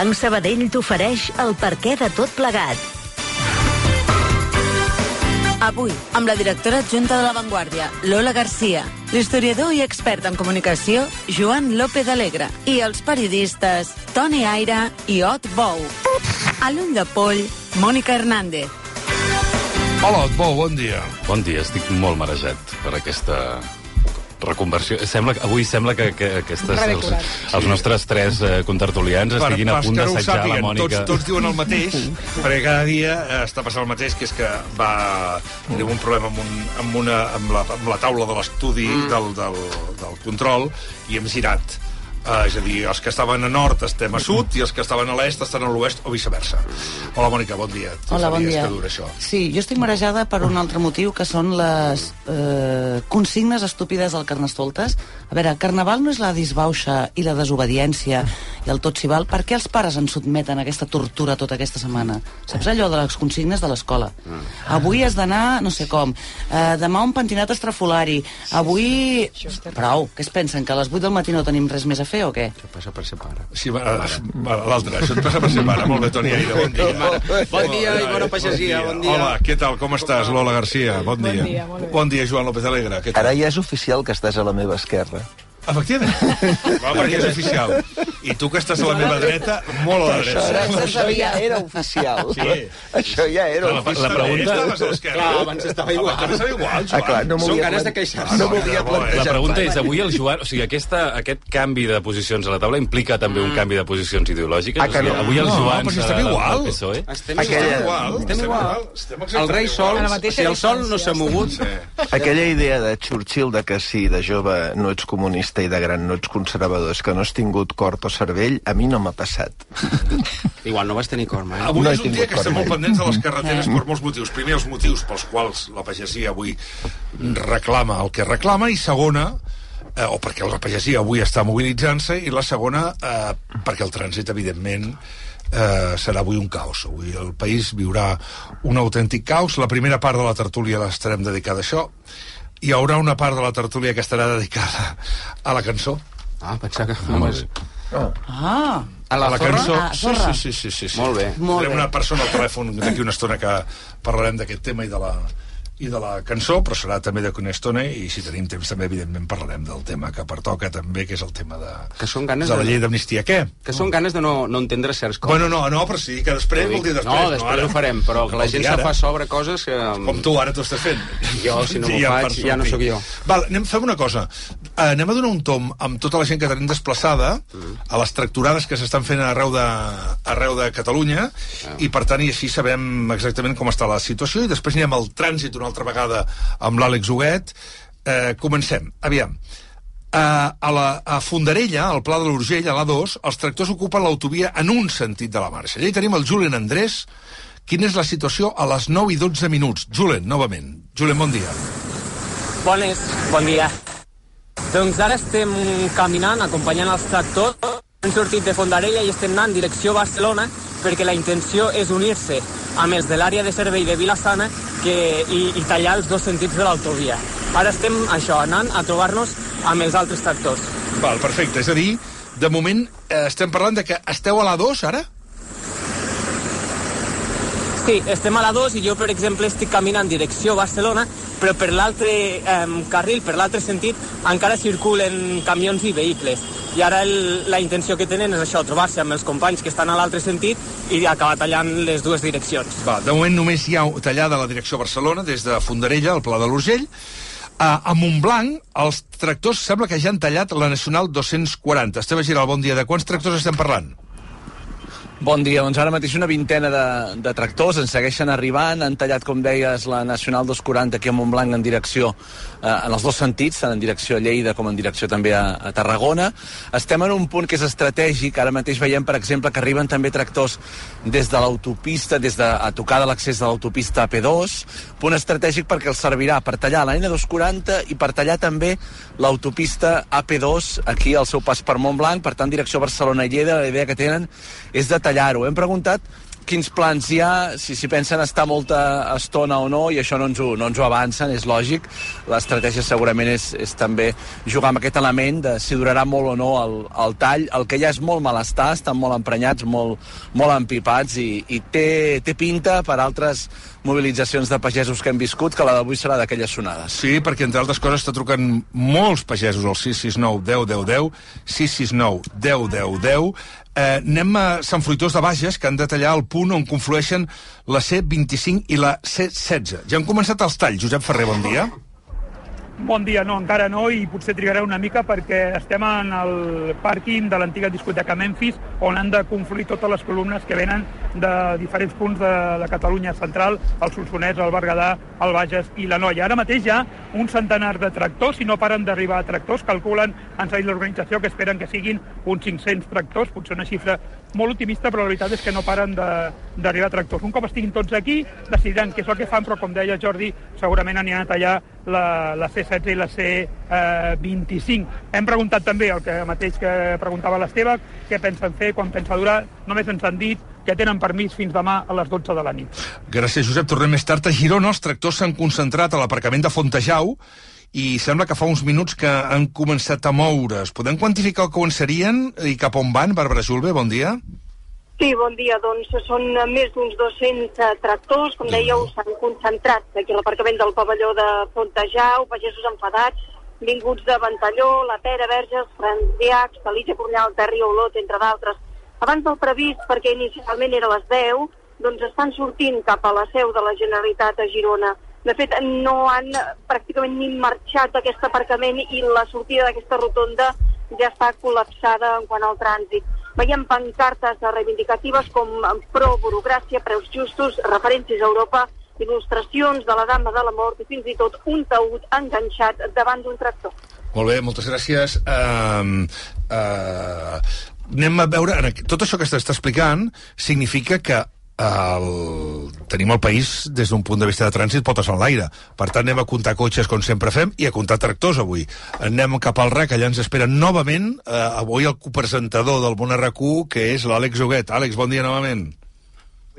Banc Sabadell t'ofereix el perquè de tot plegat. Avui, amb la directora adjunta de La Vanguardia, Lola Garcia, l'historiador i expert en comunicació, Joan López Alegre, i els periodistes Toni Aire i Ot Bou. A l'ull de poll, Mònica Hernández. Hola, Otbou, bon dia. Bon dia, estic molt marejat per aquesta reconversió. Sembla, avui sembla que, que aquestes, els, els nostres tres eh, contertulians estiguin a punt d'assetjar la Mònica. Tots, tots diuen el mateix, perquè cada dia eh, està passant el mateix, que és que va tenir un problema amb, un, amb, una, amb, la, amb la taula de l'estudi mm. del, del, del control i hem girat Uh, és a dir, els que estaven a nord estem a sud i els que estaven a l'est estan a l'oest o viceversa. Hola, Mònica, bon dia. Tu Hola, bon dia. que dura això. Sí, jo estic marejada per un altre motiu, que són les eh, consignes estúpides del Carnestoltes. A veure, Carnaval no és la disbauxa i la desobediència i el tot s'hi val. Per què els pares ens sotmeten a aquesta tortura tota aquesta setmana? Saps allò de les consignes de l'escola? Avui has d'anar, no sé com, eh, demà un pentinat estrafolari, avui... Prou, què es pensen, que a les 8 del matí no tenim res més a fer o què? Passa per ser pare. Sí, l'altre, això et passa per ser mare. Molt bé, Toni Aire, bon dia. Bon dia i bona pagesia, bon dia. Hola, què tal, com estàs, Lola Garcia? Bon dia. Bon dia, molt bé. Bon dia, Joan López Alegre. Què tal? Ara ja és oficial que estàs a la meva esquerra. Efectivament. Va, perquè és oficial. I tu que estàs a la meva dreta, molt a la Això, dreta. era, això ja era oficial. Sí. Això ja era La, oficial. la pregunta... Clar, abans estava igual. Abans estava igual, Joan. Ah, clar, no Són ganes de queixar-se. No havia No, no. La pregunta és, avui el Joan... O sigui, aquesta, aquest canvi de posicions a la taula implica també un canvi de posicions ideològiques? Ah, que o sigui, no. avui el No, Joan però si serà igual. del PSOE? Estem igual. igual. Estem igual. Estem El rei sol, si el sol no s'ha mogut, Aquella idea de Churchill de que si de jove no ets comunista i de gran no ets conservador és que no has tingut cort o cervell, a mi no m'ha passat. igual no vas tenir corma, eh? Avui No és un dia que estem cor molt pendents de les carreteres per molts motius. Primer, els motius pels quals la pagesia avui reclama el que reclama, i segona, eh, o perquè la pagesia avui està mobilitzant-se, i la segona, eh, perquè el trànsit, evidentment, eh, serà avui un caos. Avui el país viurà un autèntic caos. La primera part de la tertúlia l'estarem dedicada a això. Hi haurà una part de la tertúlia que estarà dedicada a la cançó. Ah, pensava que... Ah, molt bé. Ah, A la, a la zorra? cançó. Ah, zorra. Sí, sí, sí, sí, sí. Molt bé. Molt Tindrem bé. una persona al telèfon d'aquí una estona que parlarem d'aquest tema i de la i de la cançó, però serà també d'aquí una estona i si tenim temps també, evidentment, parlarem del tema que pertoca també, que és el tema de, Que són ganes de la de- llei d'amnistia. Què? Que són ganes de no, no entendre certs coses. Bueno, no, no, però sí, que després vol dir després. no, després ara. ho farem, però que No la gent se fa sobre coses que... Com tu, ara t'ho estàs fent. Jo, si no m'ho em faig, ja no sóc jo. Val, anem, fem una cosa. Uh, anem a donar un tom amb tota la gent que tenim desplaçada a les tracturades que s'estan fent arreu de, arreu de Catalunya i, per tant, i així sabem exactament com està la situació i després anirem al trànsit una altra vegada amb l'Àlex Huguet. Uh, comencem. Aviam. Uh, a, la, a Fondarella, al Pla de l'Urgell, a l'A2, els tractors ocupen l'autovia en un sentit de la marxa. Allà hi tenim el Julen Andrés. Quina és la situació a les 9 i 12 minuts? Julen, novament. Julen, bon dia. Bones, bon dia. Doncs ara estem caminant, acompanyant els tractors. Hem sortit de Fondarella i estem anant direcció Barcelona perquè la intenció és unir-se amb els de l'àrea de servei de Vilassana que, i, i tallar els dos sentits de l'autovia. Ara estem, això, anant a trobar-nos amb els altres tractors. Val, perfecte. És a dir, de moment eh, estem parlant de que esteu a la 2, ara? Sí, estem a la 2 i jo, per exemple, estic caminant en direcció Barcelona, però per l'altre eh, carril, per l'altre sentit, encara circulen camions i vehicles. I ara el, la intenció que tenen és això, trobar-se amb els companys que estan a l'altre sentit i acabar tallant les dues direccions. Va, de moment només hi ha tallada la direcció Barcelona, des de Fondarella, al Pla de l'Urgell. A Montblanc, els tractors sembla que ja han tallat la Nacional 240. Esteve Giral, bon dia. De quants tractors estem parlant? Bon dia, doncs ara mateix una vintena de, de tractors ens segueixen arribant, han tallat, com deies, la Nacional 240 aquí a Montblanc en direcció, eh, en els dos sentits, tant en direcció a Lleida com en direcció també a, a Tarragona. Estem en un punt que és estratègic, ara mateix veiem, per exemple, que arriben també tractors des de l'autopista, des de a tocar de l'accés de l'autopista AP2, punt estratègic perquè els servirà per tallar la N240 i per tallar també l'autopista AP2 aquí al seu pas per Montblanc, per tant, direcció Barcelona i Lleida, la idea que tenen és de tallar-ho. Hem preguntat quins plans hi ha, si, si pensen estar molta estona o no, i això no ens ho, no ens ho avancen, és lògic. L'estratègia segurament és, és també jugar amb aquest element de si durarà molt o no el, el tall. El que ja és molt malestar, estan molt emprenyats, molt, molt empipats, i, i té, té pinta per altres mobilitzacions de pagesos que hem viscut, que la d'avui serà d'aquelles sonades. Sí, perquè entre altres coses està trucant molts pagesos al 669 10 10 10, 669 10 10 10. Eh, anem a Sant Fruitós de Bages, que han de tallar el punt on conflueixen la C25 i la C16. Ja han començat els talls. Josep Ferrer, bon dia. Bon dia, no, encara no, i potser trigarà una mica perquè estem en el pàrquing de l'antiga discoteca Memphis, on han de confluir totes les columnes que venen de diferents punts de la Catalunya central, el Solsonès, el Berguedà, el Bages i la Noia. Ara mateix hi ha un centenar de tractors, si no paren d'arribar tractors, calculen, han dit l'organització, que esperen que siguin uns 500 tractors, potser una xifra molt optimista, però la veritat és que no paren d'arribar tractors. Un cop estiguin tots aquí, decidiran què és el que fan, però com deia Jordi, segurament aniran a tallar la, la C16 i la C25. Hem preguntat també el que mateix que preguntava l'Esteve, què pensen fer, quan pensa durar, només ens han dit que tenen permís fins demà a les 12 de la nit. Gràcies, Josep. Tornem més tard a Girona. Els tractors s'han concentrat a l'aparcament de Fontejau i sembla que fa uns minuts que han començat a moure's. Podem quantificar on serien i cap on van? Bàrbara Julve, bon dia. Sí, bon dia. Doncs són més d'uns 200 tractors, com dèieu, s'han concentrat aquí a l'aparcament del pavelló de Fontejau, pagesos enfadats, vinguts de Ventalló, La Pera, Verges, Franciacs, Talija, Cornyal, Terri, Olot, entre d'altres. Abans del previst, perquè inicialment era a les 10, doncs estan sortint cap a la seu de la Generalitat a Girona. De fet, no han pràcticament ni marxat d'aquest aparcament i la sortida d'aquesta rotonda ja està col·lapsada en quant al trànsit. Veiem pancartes reivindicatives com pro-burocràcia, preus justos, referències a Europa, il·lustracions de la dama de la mort i fins i tot un taüt enganxat davant d'un tractor. Molt bé, moltes gràcies. Uh, uh, anem a veure... Tot això que s'està explicant significa que el, tenim el país des d'un punt de vista de trànsit potes en l'aire. Per tant, anem a comptar cotxes com sempre fem i a comptar tractors avui. Anem cap al RAC, allà ens espera novament eh, avui el copresentador del Món RQ, que és l'Àlex Huguet. Àlex, bon dia novament.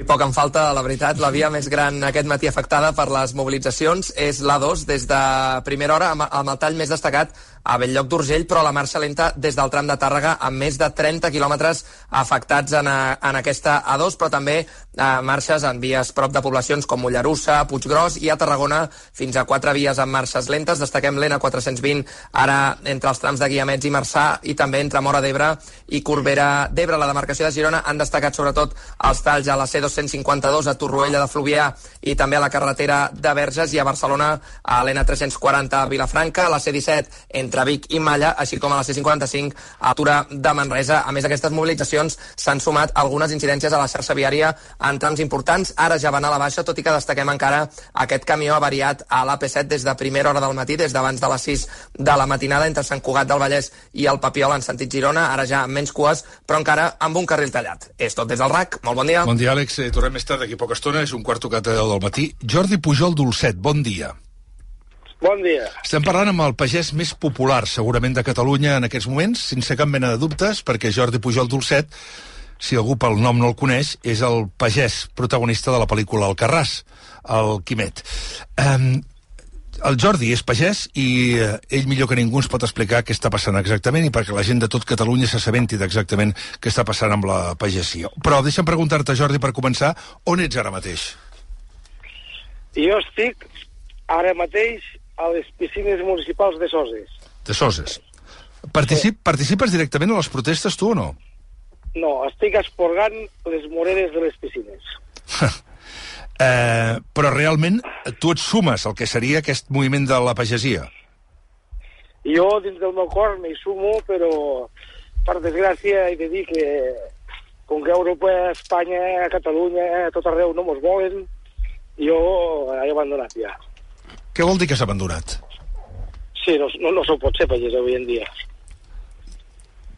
I poc en falta, la veritat, la via més gran aquest matí afectada per les mobilitzacions és l'A2 des de primera hora amb, amb el tall més destacat a Belllloc d'Urgell, però la marxa lenta des del tram de Tàrrega amb més de 30 quilòmetres afectats en, a, en aquesta A2, però també eh, marxes en vies prop de poblacions com Mollerussa, Puiggròs i a Tarragona fins a quatre vies amb marxes lentes. Destaquem l'ENA 420 ara entre els trams de Guiamets i Marçà i també entre Mora d'Ebre i Corbera d'Ebre. La demarcació de Girona han destacat sobretot els talls a la C252 a Torroella de Fluvià i també a la carretera de Verges i a Barcelona a l'ENA 340 a Vilafranca, a la C17 entre entre Vic i Malla, així com a la C55 a altura de Manresa. A més d'aquestes mobilitzacions s'han sumat algunes incidències a la xarxa viària en trams importants. Ara ja van a la baixa, tot i que destaquem encara aquest camió avariat a l'AP7 des de primera hora del matí, des d'abans de les 6 de la matinada, entre Sant Cugat del Vallès i el Papiol en sentit Girona, ara ja menys cues, però encara amb un carril tallat. És tot des del RAC. Molt bon dia. Bon dia, Àlex. Eh, tornem més tard d'aquí poca estona. És un quart tocat de 10 del matí. Jordi Pujol Dolcet, bon dia. Bon dia. Estem parlant amb el pagès més popular, segurament, de Catalunya en aquests moments, sense cap mena de dubtes, perquè Jordi Pujol Dolcet, si algú pel nom no el coneix, és el pagès protagonista de la pel·lícula El Carràs, el Quimet. Um, el Jordi és pagès i eh, ell millor que ningú ens pot explicar què està passant exactament i perquè la gent de tot Catalunya s'assabenti d'exactament què està passant amb la pagesia. Però deixa'm preguntar-te, Jordi, per començar, on ets ara mateix? Jo estic ara mateix a les piscines municipals de Soses. De Soses. Particip, sí. Participes directament a les protestes, tu, o no? No, estic esporgant les moreres de les piscines. eh, però realment tu et sumes al que seria aquest moviment de la pagesia? Jo, dins del meu cor, m'hi sumo, però per desgràcia he de dir que com que Europa, Espanya, Catalunya, tot arreu no mos volen, jo he abandonat ja. Què vol dir que s'ha abandonat? Sí, no, no, no s'ho pot ser pagès avui en dia.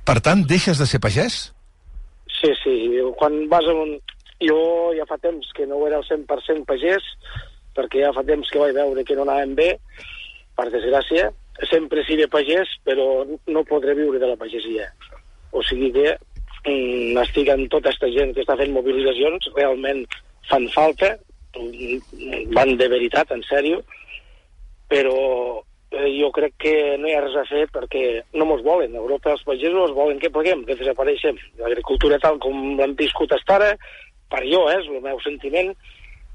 Per tant, deixes de ser pagès? Sí, sí. Quan vas a un... Jo ja fa temps que no era el 100% pagès, perquè ja fa temps que vaig veure que no anàvem bé, per desgràcia. Sempre seré pagès, però no podré viure de la pagesia. O sigui que mm, estic amb tota aquesta gent que està fent mobilitzacions, realment fan falta, mm, van de veritat, en sèrio, però eh, jo crec que no hi ha res a fer perquè no mos volen. A Europa els pagesos volen que pleguem, que desapareixem. L'agricultura tal com l'hem viscut fins ara, per jo, eh, és el meu sentiment,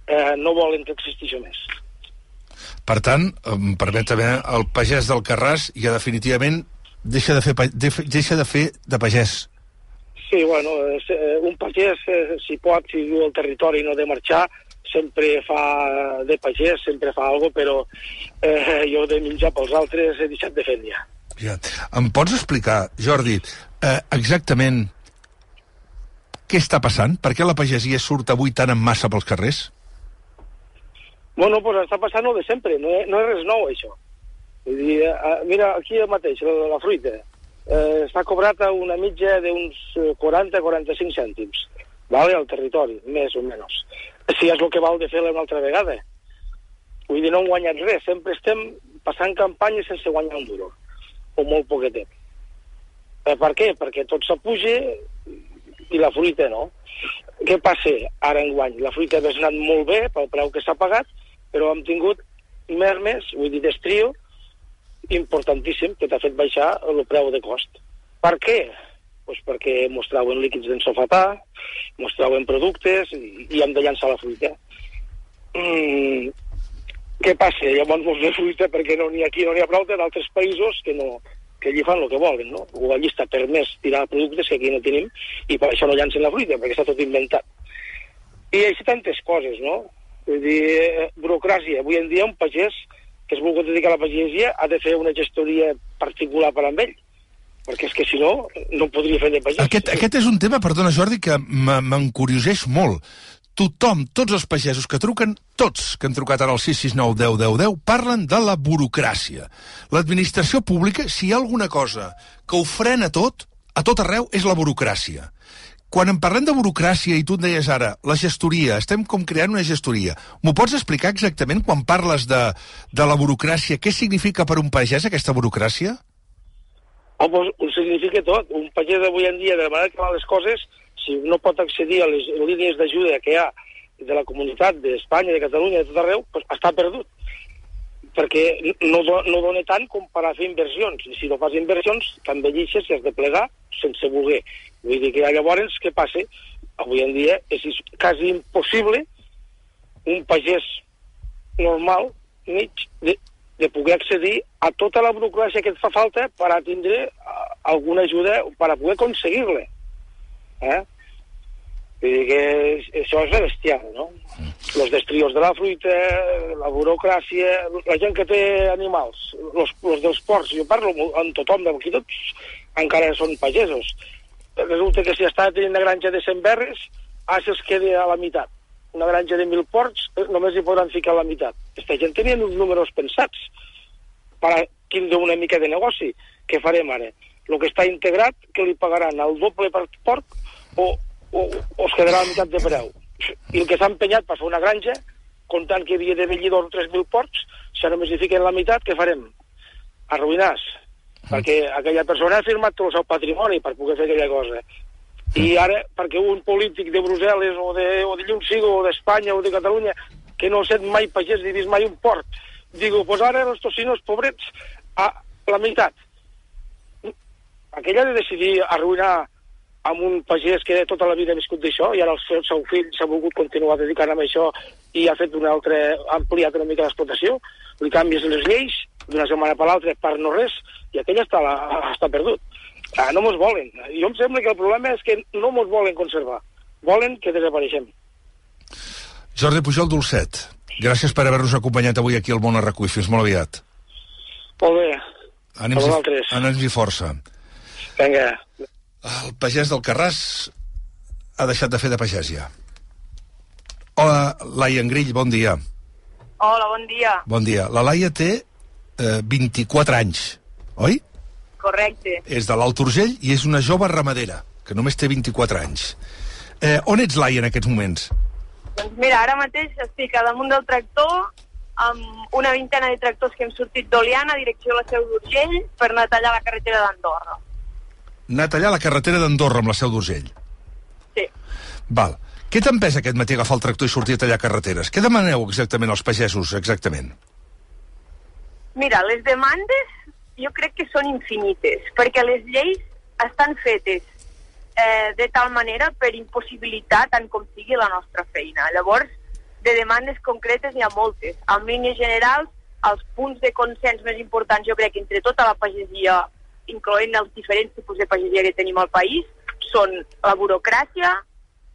eh, no volen que existeixi més. Per tant, em permet també, el pagès del Carràs ja definitivament deixa de fer, deixa de fer de pagès. Sí, bueno, eh, un pagès, eh, si pot, si viu al territori i no ha de marxar, sempre fa de pagès, sempre fa alguna però eh, jo de menjar pels altres he deixat de fer ja. Ja. Em pots explicar, Jordi, eh, exactament què està passant? Per què la pagesia surt avui tan en massa pels carrers? Bueno, pues està passant el de sempre, no, no és res nou, això. Vull dir, eh, mira, aquí mateix, la, la fruita, eh, està cobrat a una mitja d'uns 40-45 cèntims, vale, al territori, més o menys. Si és el que val de fer-la una altra vegada. Vull dir, no hem guanyat res, sempre estem passant campanya sense guanyar un duro, o molt poquetet. Eh, per què? Perquè tot s'apuja i la fruita no. Què passa ara en guany? La fruita ha anat molt bé pel preu que s'ha pagat, però hem tingut mermes, vull dir, d'estrio, importantíssim, que t'ha fet baixar el preu de cost. Per què? Pues perquè mostraven líquids d'ensofatar, mostraven productes i, i hem de llançar la fruita. Mm, què passa? Llavors mos ve fruita perquè no n'hi ha aquí, no n'hi ha prou d'altres països que no que allí fan el que volen, no? O allí està permès tirar productes que aquí no tenim i per això no llancen la fruita, perquè està tot inventat. I així tantes coses, no? Vull dir, eh, burocràcia. Avui en dia un pagès que es vulgui dedicar a la pagesia ha de fer una gestoria particular per amb ell perquè és que si no, no podria fer de pagès. Aquest, aquest és un tema, perdona Jordi, que m'encurioseix molt. Tothom, tots els pagesos que truquen, tots que han trucat ara al 669 10 10 10, parlen de la burocràcia. L'administració pública, si hi ha alguna cosa que ho frena tot, a tot arreu, és la burocràcia. Quan en parlem de burocràcia, i tu en deies ara, la gestoria, estem com creant una gestoria, m'ho pots explicar exactament quan parles de, de la burocràcia, què significa per un pagès aquesta burocràcia? Pues, ho significa tot. Un pagès avui en dia, de la manera que van les coses, si no pot accedir a les línies d'ajuda que hi ha de la comunitat d'Espanya, de Catalunya, de tot arreu, pues, està perdut. Perquè no, do- no dona tant com per a fer inversions. I si no fas inversions, t'envellixes i has de plegar sense voler. Vull dir que llavors, què passa? Avui en dia és quasi impossible un pagès normal, mig, de, de poder accedir a tota la burocràcia que et fa falta per tindre eh, alguna ajuda, per a poder aconseguir-la. Eh? Vull dir que això és bestial, no? Los destrios de la fruita, la burocràcia, la gent que té animals, los dels porcs, jo parlo amb tothom, aquí tots encara són pagesos. Resulta que si està tenint una granja de 100 berres, ah, se'ls queda a la meitat. Una granja de 1.000 porcs, eh, només hi podran ficar la meitat. Aquesta gent tenien uns números pensats per tindre una mica de negoci. Què farem ara? El que està integrat, que li pagaran el doble per porc o, o, o es quedarà a la meitat de preu? I el que s'ha empenyat per fer una granja, comptant que havia de vellir dos o 3.000 porcs, si només hi fiquen la meitat, què farem? Arruïnars. Perquè aquella persona ha firmat tot el seu patrimoni per poder fer aquella cosa. I ara, perquè un polític de Brussel·les o de, o de Llumsigo o d'Espanya o de Catalunya que no set mai pagès ni vist mai un port, digo, pues ara els tocinos pobrets a la meitat. Aquell ha de decidir arruïnar amb un pagès que tota la vida ha viscut d'això i ara el seu, seu fill s'ha volgut continuar dedicant a això i ha fet una altra, ha ampliat una mica l'explotació, li canvies les lleis d'una setmana per l'altra per no res i aquell està, la, està perdut. Ah, no mos volen. Jo em sembla que el problema és que no mos volen conservar. Volen que desapareixem. Jordi Pujol Dolcet, gràcies per haver-nos acompanyat avui aquí al Món a Recull. Fins molt aviat. Molt bé. Ànims, A i, ànims i força. Vinga. El pagès del Carràs ha deixat de fer de pagès ja. Hola, Laia Engrill, bon dia. Hola, bon dia. Bon dia. La Laia té eh, 24 anys, oi? Correcte. És de l'Alt Urgell i és una jove ramadera, que només té 24 anys. Eh, on ets, Laia, en aquests moments? Doncs mira, ara mateix estic a damunt del tractor amb una vintena de tractors que hem sortit d'Oliana, direcció a la Seu d'Urgell, per anar a tallar la carretera d'Andorra. anar a tallar la carretera d'Andorra amb la Seu d'Urgell. Sí. Val. Què t'ha empès aquest matí agafar el tractor i sortir a tallar carreteres? Què demaneu exactament als pagesos, exactament? Mira, les demandes jo crec que són infinites, perquè les lleis estan fetes eh, de tal manera per impossibilitar tant com sigui la nostra feina. Llavors, de demandes concretes n'hi ha moltes. En línies generals, els punts de consens més importants, jo crec, entre tota la pagesia, incloent els diferents tipus de pagesia que tenim al país, són la burocràcia,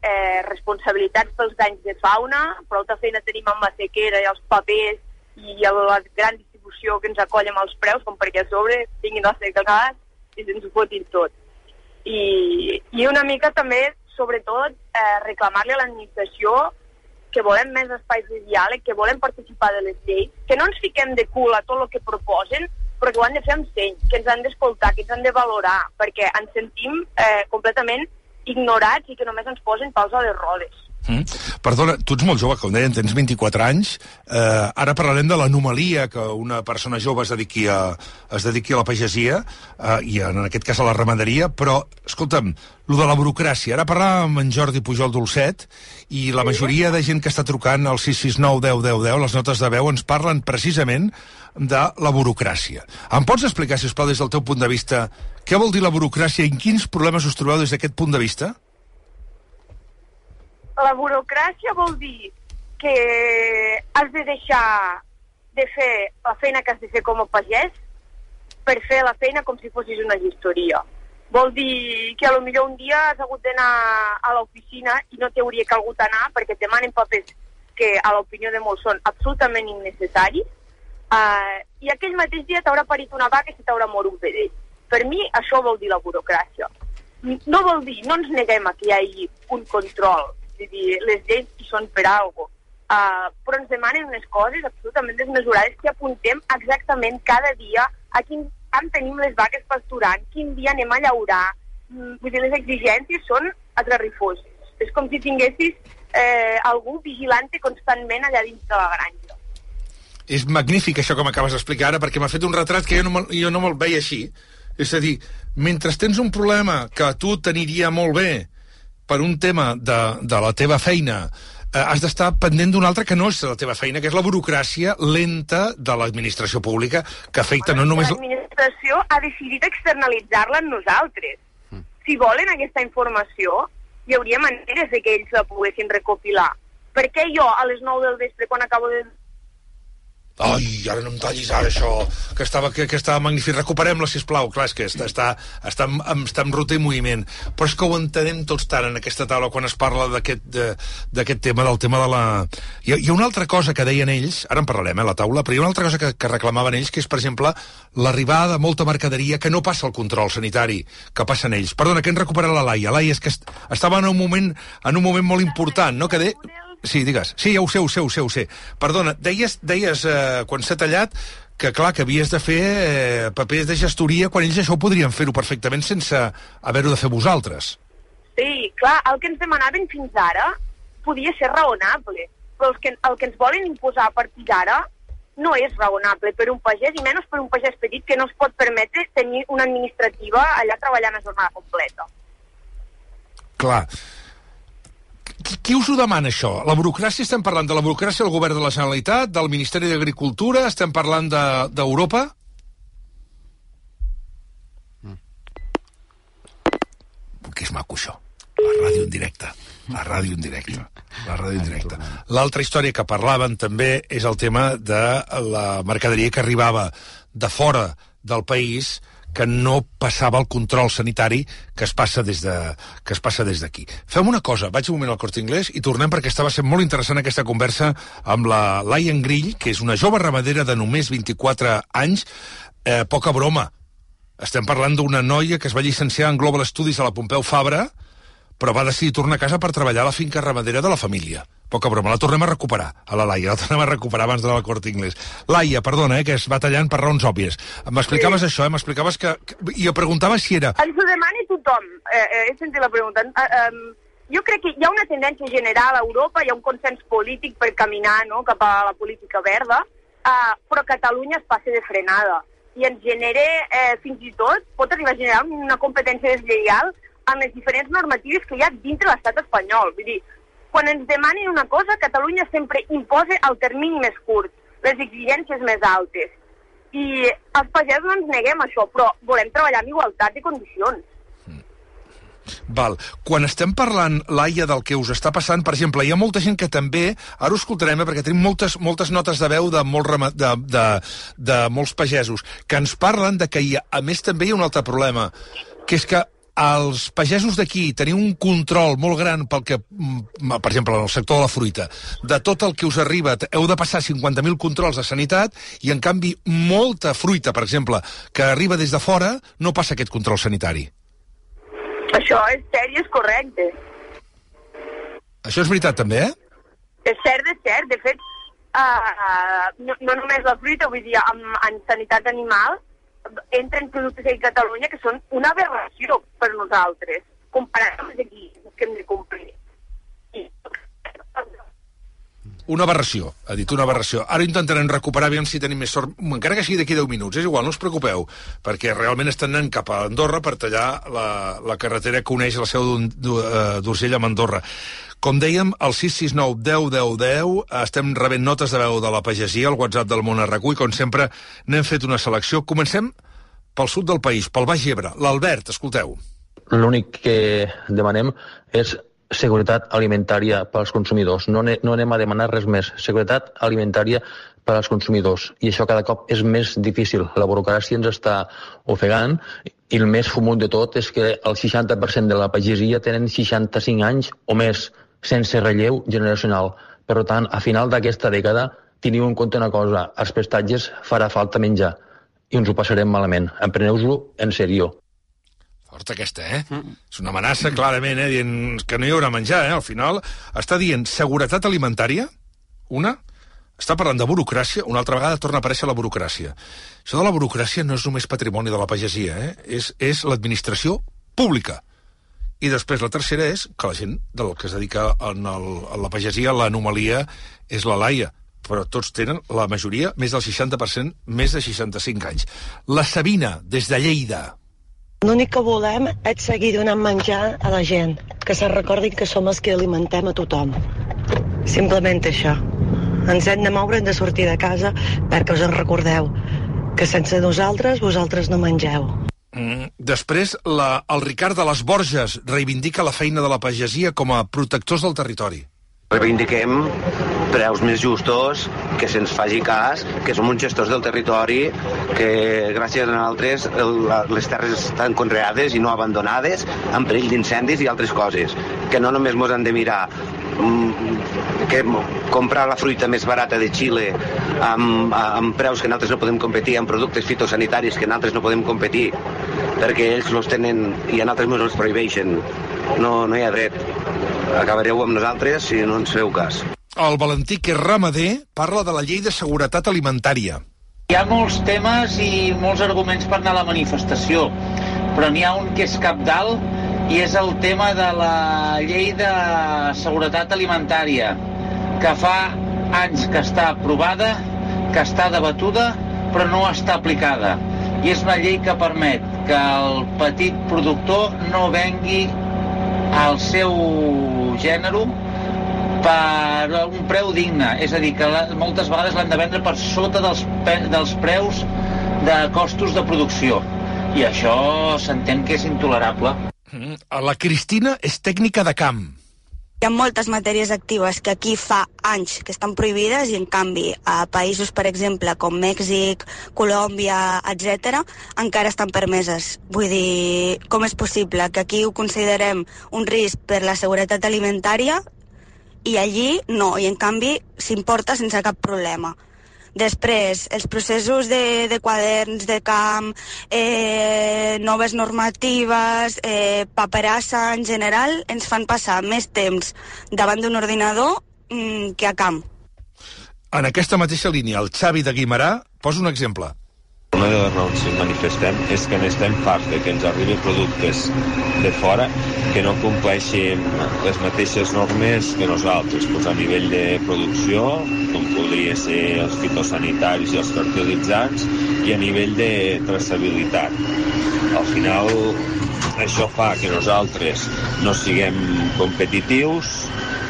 eh, responsabilitats pels danys de fauna, prou feina tenim amb la sequera i els papers i la gran distribució que ens acolla amb els preus, com perquè a sobre tinguin la sequera i ens ho fotin tot. I, I una mica també, sobretot, eh, reclamar-li a l'administració que volem més espais de diàleg, que volem participar de les lleis, que no ens fiquem de cul a tot el que proposen, però que ho han de fer amb seny, que ens han d'escoltar, que ens han de valorar, perquè ens sentim eh, completament ignorats i que només ens posen pals a les rodes. Mm. Perdona, tu ets molt jove, com deien, tens 24 anys. Eh, ara parlarem de l'anomalia que una persona jove es dediqui a, es dediqui a la pagesia, eh, i en aquest cas a la ramaderia, però, escolta'm, lo de la burocràcia. Ara parlàvem amb en Jordi Pujol Dolcet, i la majoria de gent que està trucant al 669 10 10 10, les notes de veu, ens parlen precisament de la burocràcia. Em pots explicar, si us plau, des del teu punt de vista, què vol dir la burocràcia i quins problemes us trobeu des d'aquest punt de vista? La burocràcia vol dir que has de deixar de fer la feina que has de fer com a pagès per fer la feina com si fossis una gestoria. Vol dir que a lo millor un dia has hagut d'anar a l'oficina i no t'hauria calgut anar perquè te manen papers que a l'opinió de molts són absolutament innecessaris uh, i aquell mateix dia t'haurà parit una vaca i t'haurà mort un vedell. Per mi això vol dir la burocràcia. No vol dir, no ens neguem a que hi hagi un control, és dir, les lleis hi són per algo. Uh, però ens demanen unes coses absolutament desmesurades que apuntem exactament cada dia a quin camp tenim les vaques pasturant, quin dia anem a llaurar. Mm, vull dir, les exigències són atrarrifoses. És com si tinguessis eh, algú vigilant constantment allà dins de la granja. És magnífic això que m'acabes d'explicar ara, perquè m'ha fet un retrat que jo no, jo no me'l veia així. És a dir, mentre tens un problema que a tu t'aniria molt bé per un tema de, de la teva feina, eh, has d'estar pendent d'un altre que no és la teva feina, que és la burocràcia lenta de l'administració pública, que afecta bueno, no només... L'administració ha decidit externalitzar-la en nosaltres. Mm. Si volen aquesta informació, hi hauria maneres de que ells la poguessin recopilar. Per què jo, a les 9 del vespre, quan acabo de Ai, ara no em tallis ara això, que estava, que, que estava magnífic. Recuperem-la, sisplau. Clar, és que està, està, està, en, està en roter moviment. Però és que ho entenem tots tant en aquesta taula quan es parla d'aquest tema, del tema de la... Hi ha, hi ha una altra cosa que deien ells, ara en parlarem, eh, la taula, però hi ha una altra cosa que, que reclamaven ells, que és, per exemple, l'arribada de molta mercaderia que no passa el control sanitari que passen ells. Perdona, que hem recuperat la Laia. Laia, és que est estava en un moment, en un moment molt important, no? Que de... Sí, digues. Sí, ja ho sé, ho sé, ho sé, ho sé. Perdona, deies, deies eh, quan s'ha tallat que, clar, que havies de fer eh, papers de gestoria quan ells això podrien fer-ho perfectament sense haver-ho de fer vosaltres. Sí, clar, el que ens demanaven fins ara podia ser raonable, però el que, el que ens volen imposar a partir d'ara no és raonable per un pagès, i menys per un pagès petit que no es pot permetre tenir una administrativa allà treballant a jornada completa. Clar, qui, qui us ho demana, això? La burocràcia, estem parlant de la burocràcia del govern de la Generalitat, del Ministeri d'Agricultura, estem parlant d'Europa? De, mm. Que és maco, això. La ràdio en directe. La ràdio en directe. La ràdio en directe. L'altra història que parlaven també és el tema de la mercaderia que arribava de fora del país que no passava el control sanitari que es passa des de que es passa des d'aquí. Fem una cosa, vaig un moment al Corte Inglés i tornem perquè estava sent molt interessant aquesta conversa amb la Laia Grill, que és una jove ramadera de només 24 anys, eh, poca broma. Estem parlant d'una noia que es va llicenciar en Global Studies a la Pompeu Fabra, però va decidir tornar a casa per treballar a la finca ramadera de la família. Poca broma, la tornem a recuperar, a la Laia, la tornem a recuperar abans de la cort inglès. Laia, perdona, eh, que es va tallant per raons òbvies. M'explicaves sí. això, eh, m'explicaves que, que... I jo preguntava si era... Ens ho demani tothom, eh, eh, he sentit la pregunta. Eh, eh, jo crec que hi ha una tendència general a Europa, hi ha un consens polític per caminar no, cap a la política verda, eh, però Catalunya es passa de frenada. i ens genera, eh, fins i tot, pot arribar a generar una competència deslleial en les diferents normatives que hi ha dintre l'estat espanyol. Vull dir, quan ens demanin una cosa, Catalunya sempre imposa el termini més curt, les exigències més altes. I els pagesos no ens neguem això, però volem treballar amb igualtat de condicions. Val. Quan estem parlant, Laia, del que us està passant, per exemple, hi ha molta gent que també, ara ho escoltarem, eh, perquè tenim moltes, moltes notes de veu de, molt rama, de, de, de molts pagesos, que ens parlen de que, hi ha, a més, també hi ha un altre problema, que és que els pagesos d'aquí teniu un control molt gran pel que, mm, per exemple, en el sector de la fruita, de tot el que us arriba, heu de passar 50.000 controls de sanitat i, en canvi, molta fruita, per exemple, que arriba des de fora, no passa aquest control sanitari. Això és cert i és correcte. Això és veritat, també, eh? És cert, és cert. De fet, uh, no, no només la fruita, vull dir, en, en sanitat animal, entren productes a Catalunya que són una aberració per nosaltres, comparat amb els que hem de complir. Una aberració, ha dit una aberració. Ara intentarem recuperar, aviam si tenim més sort, encara que sigui d'aquí 10 minuts, és igual, no us preocupeu, perquè realment estan anant cap a Andorra per tallar la, la carretera que uneix la seu eh, d'Urgell amb Andorra. Com dèiem, al 669 10 10 10 estem rebent notes de veu de la pagesia, al WhatsApp del món Arracú, i com sempre n'hem fet una selecció. Comencem pel sud del país, pel Baix Ebre. L'Albert, escolteu. L'únic que demanem és seguretat alimentària per als consumidors. No, no anem a demanar res més. Seguretat alimentària per als consumidors. I això cada cop és més difícil. La burocràcia ens està ofegant i el més fumut de tot és que el 60% de la pagesia tenen 65 anys o més sense relleu generacional. Per tant, a final d'aquesta dècada, teniu en compte una cosa, als prestatges farà falta menjar i ens ho passarem malament. Empreneu-vos-ho en serió. Forta aquesta, eh? Mm. És una amenaça, clarament, eh? Dient que no hi haurà menjar, eh? Al final està dient seguretat alimentària, una, està parlant de burocràcia, una altra vegada torna a aparèixer la burocràcia. Això de la burocràcia no és només patrimoni de la pagesia, eh? És, és l'administració pública. I després la tercera és que la gent del que es dedica en el, a la pagesia, l'anomalia és la laia però tots tenen, la majoria, més del 60%, més de 65 anys. La Sabina, des de Lleida. L'únic que volem és seguir donant menjar a la gent, que se recordin que som els que alimentem a tothom. Simplement això. Ens hem de moure, hem de sortir de casa perquè us en recordeu que sense nosaltres vosaltres no mengeu. Mm, després, la, el Ricard de les Borges reivindica la feina de la pagesia com a protectors del territori. Reivindiquem preus més justos, que se'ns faci cas, que som uns gestors del territori, que gràcies a nosaltres les terres estan conreades i no abandonades, en perill d'incendis i altres coses. Que no només mos han de mirar mm, que comprar la fruita més barata de Xile amb, amb preus que nosaltres no podem competir, amb productes fitosanitaris que nosaltres no podem competir, perquè ells los tenen i a nosaltres ens els prohibeixen. No, no hi ha dret. Acabareu amb nosaltres si no ens feu cas. El Valentí, que és ramader, parla de la llei de seguretat alimentària. Hi ha molts temes i molts arguments per anar a la manifestació, però n'hi ha un que és cap dalt i és el tema de la llei de seguretat alimentària, que fa anys que està aprovada, que està debatuda, però no està aplicada. I és una llei que permet que el petit productor no vengui al seu gènere per un preu digne, és a dir, que la, moltes vegades l'han de vendre per sota dels, dels preus de costos de producció. I això s'entén que és intolerable. Mm, la Cristina és tècnica de camp. Hi ha moltes matèries actives que aquí fa anys que estan prohibides i, en canvi, a països, per exemple, com Mèxic, Colòmbia, etc, encara estan permeses. Vull dir, com és possible que aquí ho considerem un risc per la seguretat alimentària i allí no, i en canvi s'importa sense cap problema. Després, els processos de, de quaderns de camp, eh, noves normatives, eh, paperassa en general, ens fan passar més temps davant d'un ordinador mm, que a camp. En aquesta mateixa línia, el Xavi de Guimarà posa un exemple. Una de les raons que manifestem és que n'estem farts de que ens arribin productes de fora que no compleixin les mateixes normes que nosaltres, doncs a nivell de producció, com podria ser els fitosanitaris i els fertilitzants, i a nivell de traçabilitat. Al final, això fa que nosaltres no siguem competitius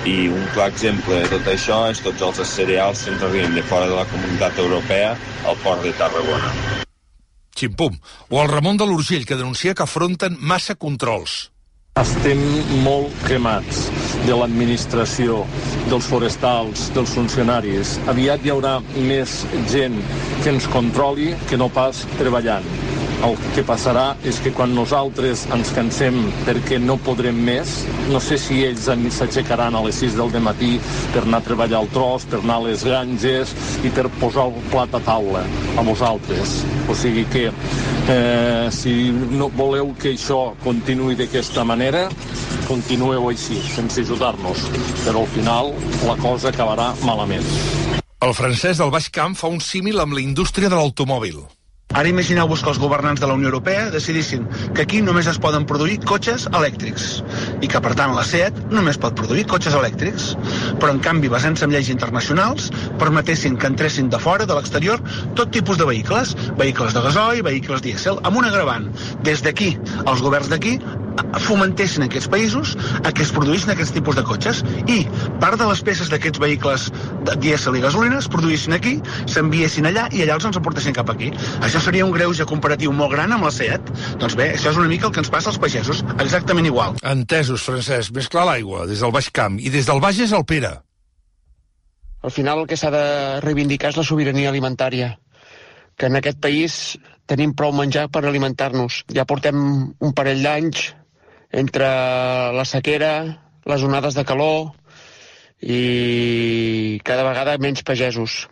i un clar exemple de tot això és tots els cereals que ens arriben de fora de la comunitat europea al port de Tarragona. Ximpum. O el Ramon de l'Urgell, que denuncia que afronten massa controls. Estem molt cremats de l'administració, dels forestals, dels funcionaris. Aviat hi haurà més gent que ens controli que no pas treballant. El que passarà és que quan nosaltres ens cansem perquè no podrem més, no sé si ells s'aixecaran a les 6 del matí per anar a treballar al tros, per anar a les granges i per posar el plat a taula a vosaltres. O sigui que eh, si no voleu que això continuï d'aquesta manera, continueu així, sense ajudar-nos. Però al final la cosa acabarà malament. El francès del Baix Camp fa un símil amb la indústria de l'automòbil. Ara imagineu-vos que els governants de la Unió Europea decidissin que aquí només es poden produir cotxes elèctrics i que, per tant, la SEAT només pot produir cotxes elèctrics. Però, en canvi, basant-se en lleis internacionals, permetessin que entressin de fora, de l'exterior, tot tipus de vehicles, vehicles de gasoil, vehicles dièsel, amb un agravant. Des d'aquí, els governs d'aquí fomentessin en aquests països a que es produïssin aquests tipus de cotxes i part de les peces d'aquests vehicles de dièsel i gasolina es produïssin aquí, s'enviessin allà i allà els ens emportessin cap aquí. Això seria un greuge comparatiu molt gran amb la SEAT. Doncs bé, això és una mica el que ens passa als pagesos, exactament igual. Entesos, Francesc. Més clar l'aigua, des del Baix Camp. I des del Bages al Pere. Al final el que s'ha de reivindicar és la sobirania alimentària que en aquest país tenim prou menjar per alimentar-nos. Ja portem un parell d'anys entre la sequera, les onades de calor i cada vegada menys pagesos.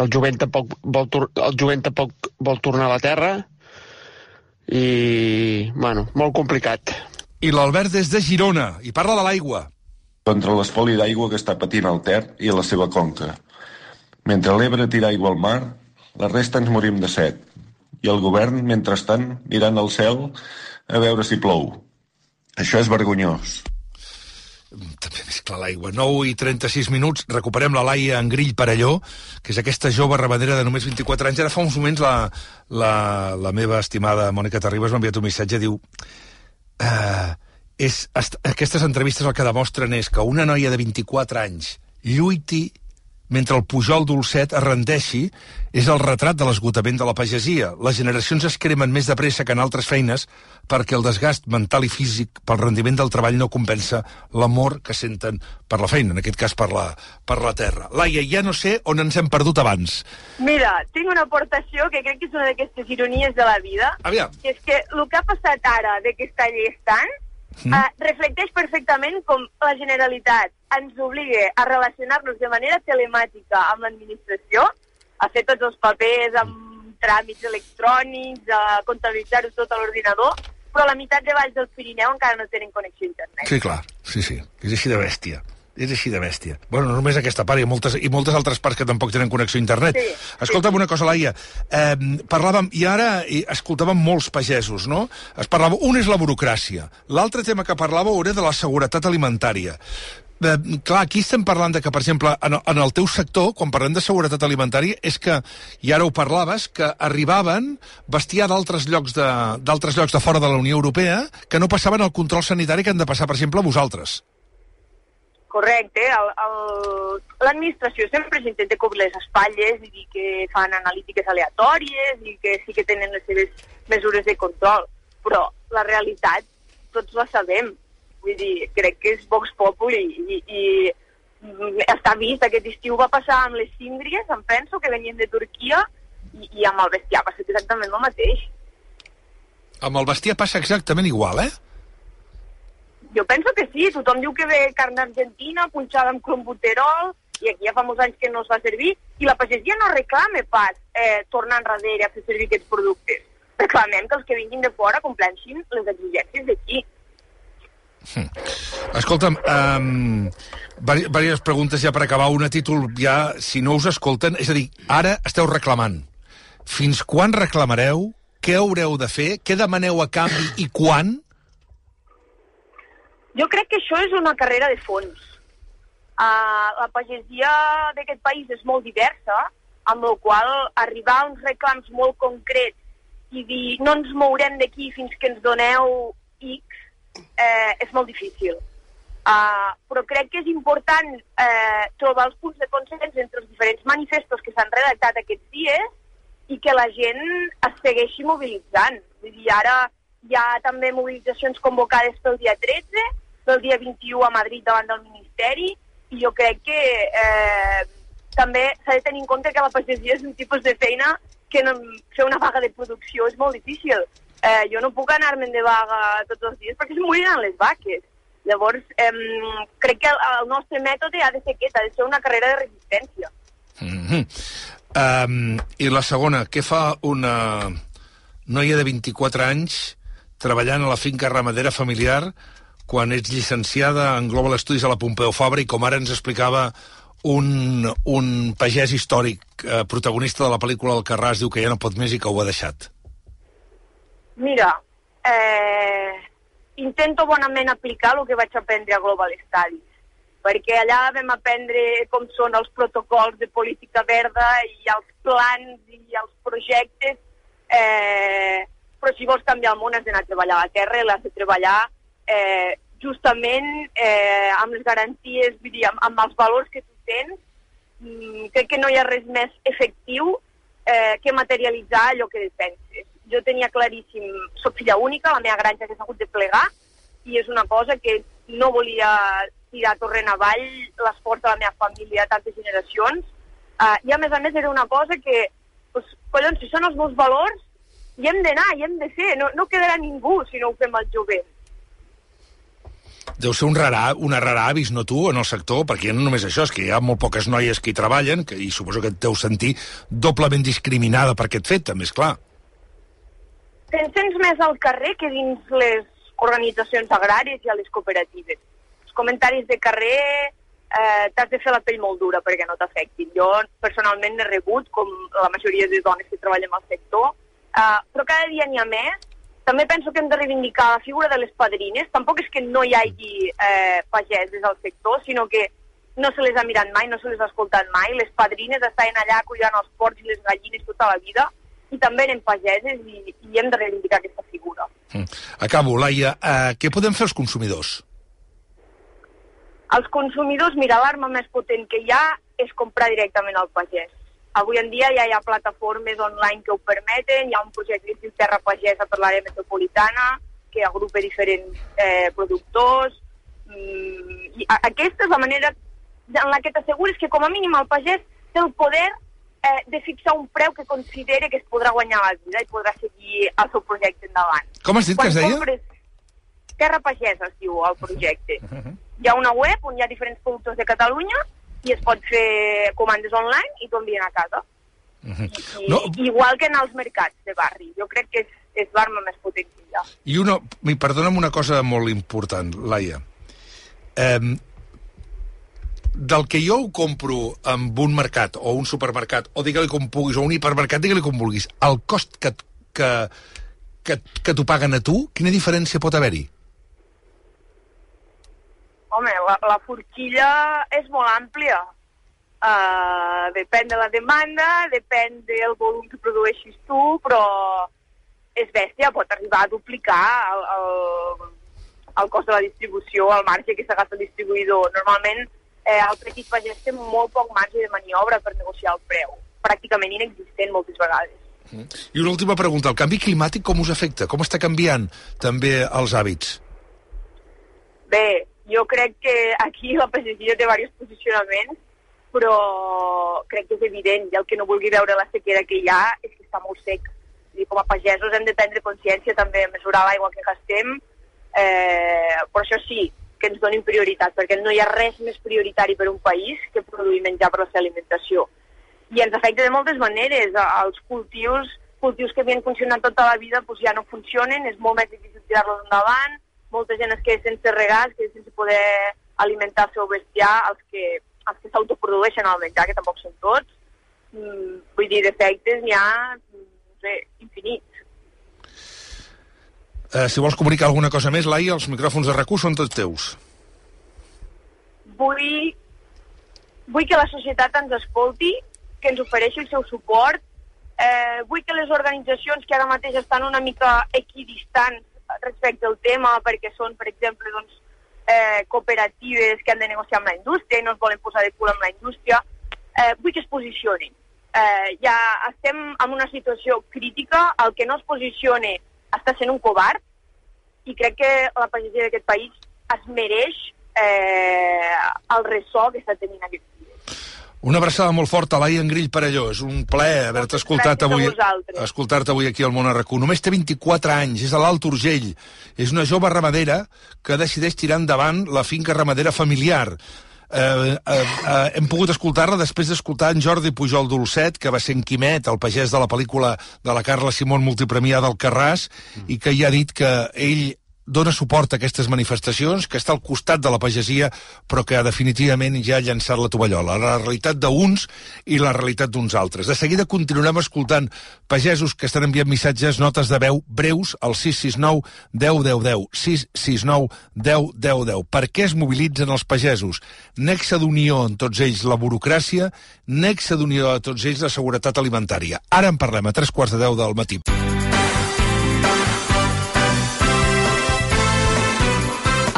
El jovent tampoc vol, el jovent tampoc vol tornar a la terra i, bueno, molt complicat. I l'Albert des de Girona, i parla de l'aigua. Contra l'espoli d'aigua que està patint el Ter i la seva conca. Mentre l'Ebre tira aigua al mar, la resta ens morim de set. I el govern, mentrestant, mirant al cel a veure si plou. Això és vergonyós. També més clar l'aigua. 9 i 36 minuts, recuperem la Laia en Grill Parelló, que és aquesta jove ramadera de només 24 anys. Ara fa uns moments la, la, la meva estimada Mònica Terribas m'ha enviat un missatge, diu... Uh, és, est, aquestes entrevistes el que demostren és que una noia de 24 anys lluiti mentre el Pujol Dolcet es rendeixi, és el retrat de l'esgotament de la pagesia. Les generacions es cremen més de pressa que en altres feines perquè el desgast mental i físic pel rendiment del treball no compensa l'amor que senten per la feina, en aquest cas per la, per la terra. Laia, ja no sé on ens hem perdut abans. Mira, tinc una aportació que crec que és una d'aquestes ironies de la vida, Aviam. que és que el que ha passat ara de que està llestant mm. uh, reflecteix perfectament com la Generalitat ens obliga a relacionar-nos de manera telemàtica amb l'administració, a fer tots els papers amb tràmits electrònics, a comptabilitzar-ho tot a l'ordinador, però la meitat de baix del Pirineu encara no tenen connexió a internet. Sí, clar, sí, sí, és així de bèstia és així de bèstia. Bueno, no només aquesta part, hi ha moltes, i moltes altres parts que tampoc tenen connexió a internet. Sí, Escolta'm una cosa, Laia. Eh, parlàvem, i ara i escoltàvem molts pagesos, no? Es parlava, un és la burocràcia. L'altre tema que parlàveu era de la seguretat alimentària. Eh, clar, aquí estem parlant de que, per exemple, en, en el teu sector, quan parlem de seguretat alimentària, és que, i ara ho parlaves, que arribaven bestiar d'altres llocs, de, d'altres llocs de fora de la Unió Europea que no passaven el control sanitari que han de passar, per exemple, a vosaltres. Correcte. L'administració sempre s'intenta cobrir les espatlles i que fan analítiques aleatòries i que sí que tenen les seves mesures de control, però la realitat tots la sabem. Vull dir, crec que és Vox Populi i, i, i està vist. Aquest estiu va passar amb les síndries, em penso, que venien de Turquia, i, i amb el bestiar passa exactament el mateix. Amb el bestiar passa exactament igual, eh? Jo penso que sí, tothom diu que ve carn argentina punxada amb clombuterol i aquí ja fa molts anys que no es fa servir i la pagesia no reclama pas eh, tornar enrere a fer servir aquests productes. Reclamem que els que vinguin de fora compleixin les exigències d'aquí. Hm. Escolta'm, um, diverses preguntes ja per acabar. Una títol ja, si no us escolten, és a dir, ara esteu reclamant. Fins quan reclamareu? Què haureu de fer? Què demaneu a canvi i quan? Jo crec que això és una carrera de fons. Uh, la pagesia d'aquest país és molt diversa, amb la qual arribar a uns reclams molt concrets i dir no ens mourem d'aquí fins que ens doneu X eh, és molt difícil. Uh, però crec que és important eh, trobar els punts de consens entre els diferents manifestos que s'han redactat aquests dies i que la gent es segueixi mobilitzant. Vull dir, ara hi ha també mobilitzacions convocades pel dia 13, pel dia 21 a Madrid davant del Ministeri, i jo crec que eh, també s'ha de tenir en compte que la pagesia és un tipus de feina que no, fer una vaga de producció és molt difícil. Eh, jo no puc anar-me'n de vaga tots els dies perquè es moriran les vaques. Llavors, eh, crec que el, el nostre mètode ha de ser aquest, ha de ser una carrera de resistència. Mm -hmm. um, I la segona, què fa una noia de 24 anys treballant a la finca ramadera familiar quan ets llicenciada en Global Studies a la Pompeu Fabra i com ara ens explicava un, un pagès històric eh, protagonista de la pel·lícula El Carràs diu que ja no pot més i que ho ha deixat. Mira, eh, intento bonament aplicar el que vaig aprendre a Global Studies, perquè allà vam aprendre com són els protocols de política verda i els plans i els projectes, eh, però si vols canviar el món has d'anar a treballar a la terra i l'has de treballar eh, justament eh, amb les garanties, vull dir, amb, amb els valors que tu tens, mm, crec que no hi ha res més efectiu eh, que materialitzar allò que defenses jo tenia claríssim, soc filla única, la meva granja s'ha hagut de plegar, i és una cosa que no volia tirar torrent avall l'esforç de la meva família tantes generacions, uh, i a més a més era una cosa que, pues, collons, si són els meus valors, hi hem d'anar, hi hem de fer, no, no quedarà ningú si no ho fem al jovent. Deu ser un rara, una rara avis, no tu, en el sector, perquè no només això, és que hi ha molt poques noies que hi treballen, que, i suposo que et deu sentir doblement discriminada per aquest fet, també, és clar. Te'n sents més al carrer que dins les organitzacions agràries i a les cooperatives. Els comentaris de carrer eh, t'has de fer la pell molt dura perquè no t'afectin. Jo personalment n'he rebut, com la majoria de dones que treballen al sector, eh, però cada dia n'hi ha més. També penso que hem de reivindicar la figura de les padrines. Tampoc és que no hi hagi eh, pageses al sector, sinó que no se les ha mirat mai, no se les ha escoltat mai. Les padrines estaven allà cuidant els porcs i les gallines tota la vida i també anem pageses i, i hem de reivindicar aquesta figura. Mm. Acabo, Laia. Uh, què podem fer els consumidors? Els consumidors, mira, l'arma més potent que hi ha és comprar directament al pagès. Avui en dia ja hi ha plataformes online que ho permeten, hi ha un projecte que diu Terra Pagesa per l'àrea metropolitana, que agrupa diferents eh, productors, mm, i aquesta és la manera en la que t'assegures que com a mínim el pagès té el poder eh, de fixar un preu que considere que es podrà guanyar la vida i podrà seguir el seu projecte endavant. Com has dit Quan que es deia? Compres... Terra Pagesa es diu el projecte. Uh -huh. Hi ha una web on hi ha diferents productors de Catalunya i es pot fer comandes online i t'ho envien a casa. Uh -huh. I, no. Igual que en els mercats de barri. Jo crec que és, és l'arma més potent que hi ha. I una, perdona'm una cosa molt important, Laia. Eh, del que jo ho compro en un mercat o un supermercat, o digue-li com puguis, o un hipermercat, digue-li com vulguis, el cost que, que, que, que t'ho paguen a tu, quina diferència pot haver-hi? Home, la, la forquilla és molt àmplia. Uh, depèn de la demanda, depèn del volum que produeixis tu, però és bèstia, pot arribar a duplicar el, el, el cost de la distribució, el marge que s'agafa el distribuïdor. Normalment eh, el petit pagès té molt poc marge de maniobra per negociar el preu, pràcticament inexistent moltes vegades. Mm. I una última pregunta, el canvi climàtic com us afecta? Com està canviant també els hàbits? Bé, jo crec que aquí la pagesia té diversos posicionaments, però crec que és evident, i el que no vulgui veure la sequera que hi ha és que està molt sec. I com a pagesos hem de prendre consciència també, mesurar l'aigua que gastem, eh, però això sí, que ens donin prioritat, perquè no hi ha res més prioritari per un país que produir menjar per la seva alimentació. I ens afecta de moltes maneres. Els cultius, cultius que havien funcionat tota la vida doncs ja no funcionen, és molt més difícil tirar-los endavant, molta gent es queda sense regar, es queda sense poder alimentar el seu bestiar, els que, els que s'autoprodueixen el menjar, que tampoc són tots. Mm, vull dir, defectes n'hi ha sé, infinit. Eh, si vols comunicar alguna cosa més, Laia, els micròfons de RAC1 són tots teus. Vull, vull que la societat ens escolti, que ens ofereixi el seu suport, eh, vull que les organitzacions que ara mateix estan una mica equidistants respecte al tema, perquè són, per exemple, doncs, eh, cooperatives que han de negociar amb la indústria i no es volen posar de cul amb la indústria, eh, vull que es posicionin. Eh, ja estem en una situació crítica, el que no es posicione està sent un covard i crec que la pagesia d'aquest país es mereix eh, el ressò que està tenint aquest Una abraçada molt forta a Laia Engrill Parelló. És un plaer haver-te escoltat avui, escoltar-te avui aquí al Món RQ. Només té 24 anys, és a l'Alt Urgell. És una jove ramadera que decideix tirar endavant la finca ramadera familiar. Eh, eh, eh, hem pogut escoltar-la després d'escoltar en Jordi Pujol Dolcet, que va ser en Quimet, el pagès de la pel·lícula de la Carla Simón multipremiada al Carràs, i que ja ha dit que ell dona suport a aquestes manifestacions, que està al costat de la pagesia, però que definitivament ja ha llançat la tovallola. La realitat d'uns i la realitat d'uns altres. De seguida continuarem escoltant pagesos que estan enviant missatges, notes de veu breus al 669 10 10 10. 669 10 10 10. Per què es mobilitzen els pagesos? Nexe d'unió en tots ells la burocràcia, nexe d'unió a tots ells la seguretat alimentària. Ara en parlem a tres quarts de deu del matí.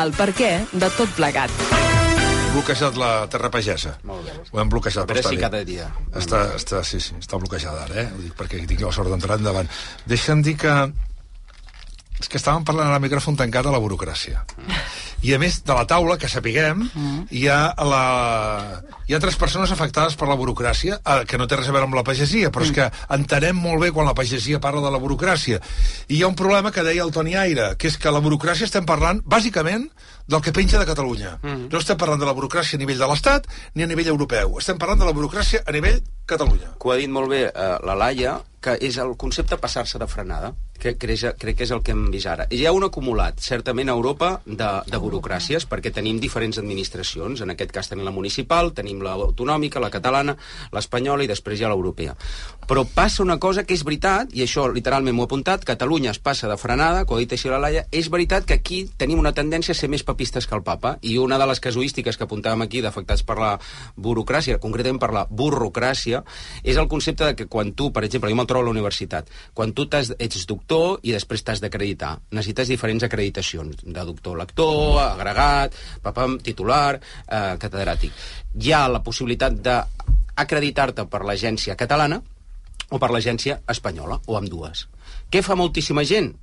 El per què de tot plegat. bloquejat la terra pagesa. Molt bé. Ho hem bloquejat, però bé. cada dia. Està, està, sí, sí, està bloquejada ara, eh? Ho dic perquè tingui la sort d'entrar endavant. Deixa'm dir que... És que estàvem parlant ara al micròfon tancat a la burocràcia. I a més de la taula, que sapiguem, hi ha la... hi ha tres persones afectades per la burocràcia, eh, que no té res a veure amb la pagesia, però és que entenem molt bé quan la pagesia parla de la burocràcia. I hi ha un problema que deia el Toni Aire, que és que la burocràcia estem parlant, bàsicament, del que penja de Catalunya. No estem parlant de la burocràcia a nivell de l'Estat ni a nivell europeu. Estem parlant de la burocràcia a nivell Catalunya. que ho ha dit molt bé eh, la Laia, que és el concepte passar-se de frenada, que crec, crec que és el que hem vist ara. Hi ha un acumulat, certament a Europa, de, de burocràcies, perquè tenim diferents administracions, en aquest cas tenim la municipal, tenim l'autonòmica, la catalana, l'espanyola i després hi ha l'europea. Però passa una cosa que és veritat, i això literalment m'ho he apuntat, Catalunya es passa de frenada, que ho ha dit així la Laia, és veritat que aquí tenim una tendència a ser més papistes que el papa, i una de les casuístiques que apuntàvem aquí d'afectats per la burocràcia, concretament per la burrocràcia, és el concepte de que quan tu, per exemple, jo me'l trobo a la universitat, quan tu ets doctor i després t'has d'acreditar, necessites diferents acreditacions, de doctor lector, agregat, papam, titular, eh, catedràtic. Hi ha la possibilitat d'acreditar-te per l'agència catalana o per l'agència espanyola, o amb dues. Què fa moltíssima gent?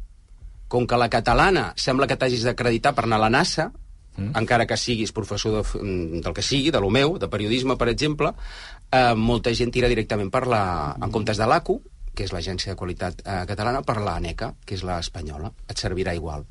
Com que la catalana sembla que t'hagis d'acreditar per anar a la NASA, mm. encara que siguis professor de, mm, del que sigui, de lo meu, de periodisme, per exemple, eh, molta gent tira directament per la, en comptes de l'ACU, que és l'Agència de Qualitat eh, Catalana, per l'ANECA, que és l'espanyola. Et servirà igual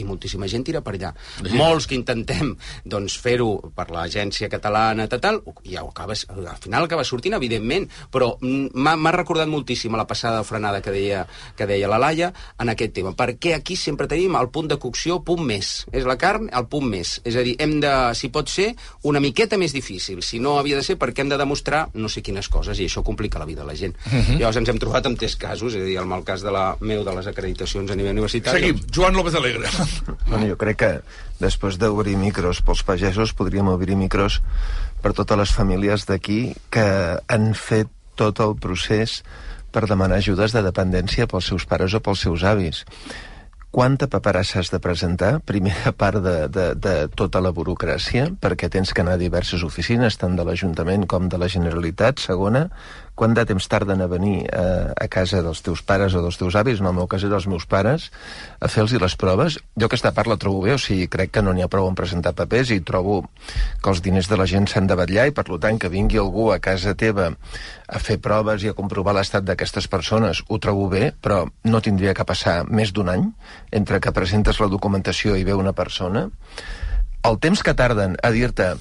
i moltíssima gent tira per allà. Sí. Molts que intentem doncs, fer-ho per l'agència catalana, tal, tal, i ja ho acabes, al final acaba sortint, evidentment, però m'ha recordat moltíssim a la passada frenada que deia, que deia la Laia en aquest tema, perquè aquí sempre tenim el punt de cocció, punt més. És la carn, el punt més. És a dir, hem de, si pot ser, una miqueta més difícil. Si no havia de ser, perquè hem de demostrar no sé quines coses, i això complica la vida de la gent. Mhm. Llavors ens hem trobat amb tres casos, és a dir, el mal cas de la meu de les acreditacions a nivell universitari. Seguim. Joan López Alegre. Bueno, jo crec que després d'obrir micros pels pagesos podríem obrir micros per totes les famílies d'aquí que han fet tot el procés per demanar ajudes de dependència pels seus pares o pels seus avis. Quanta paperassa has de presentar? Primera part de, de, de tota la burocràcia, perquè tens que anar a diverses oficines, tant de l'Ajuntament com de la Generalitat. Segona, quant de temps tarden a venir a, a casa dels teus pares o dels teus avis, en el meu cas eren els meus pares, a fer-los les proves. Jo aquesta part la trobo bé, o sigui, crec que no n'hi ha prou en presentar papers i trobo que els diners de la gent s'han de vetllar i, per tant, que vingui algú a casa teva a fer proves i a comprovar l'estat d'aquestes persones, ho trobo bé, però no tindria que passar més d'un any entre que presentes la documentació i ve una persona. El temps que tarden a dir-te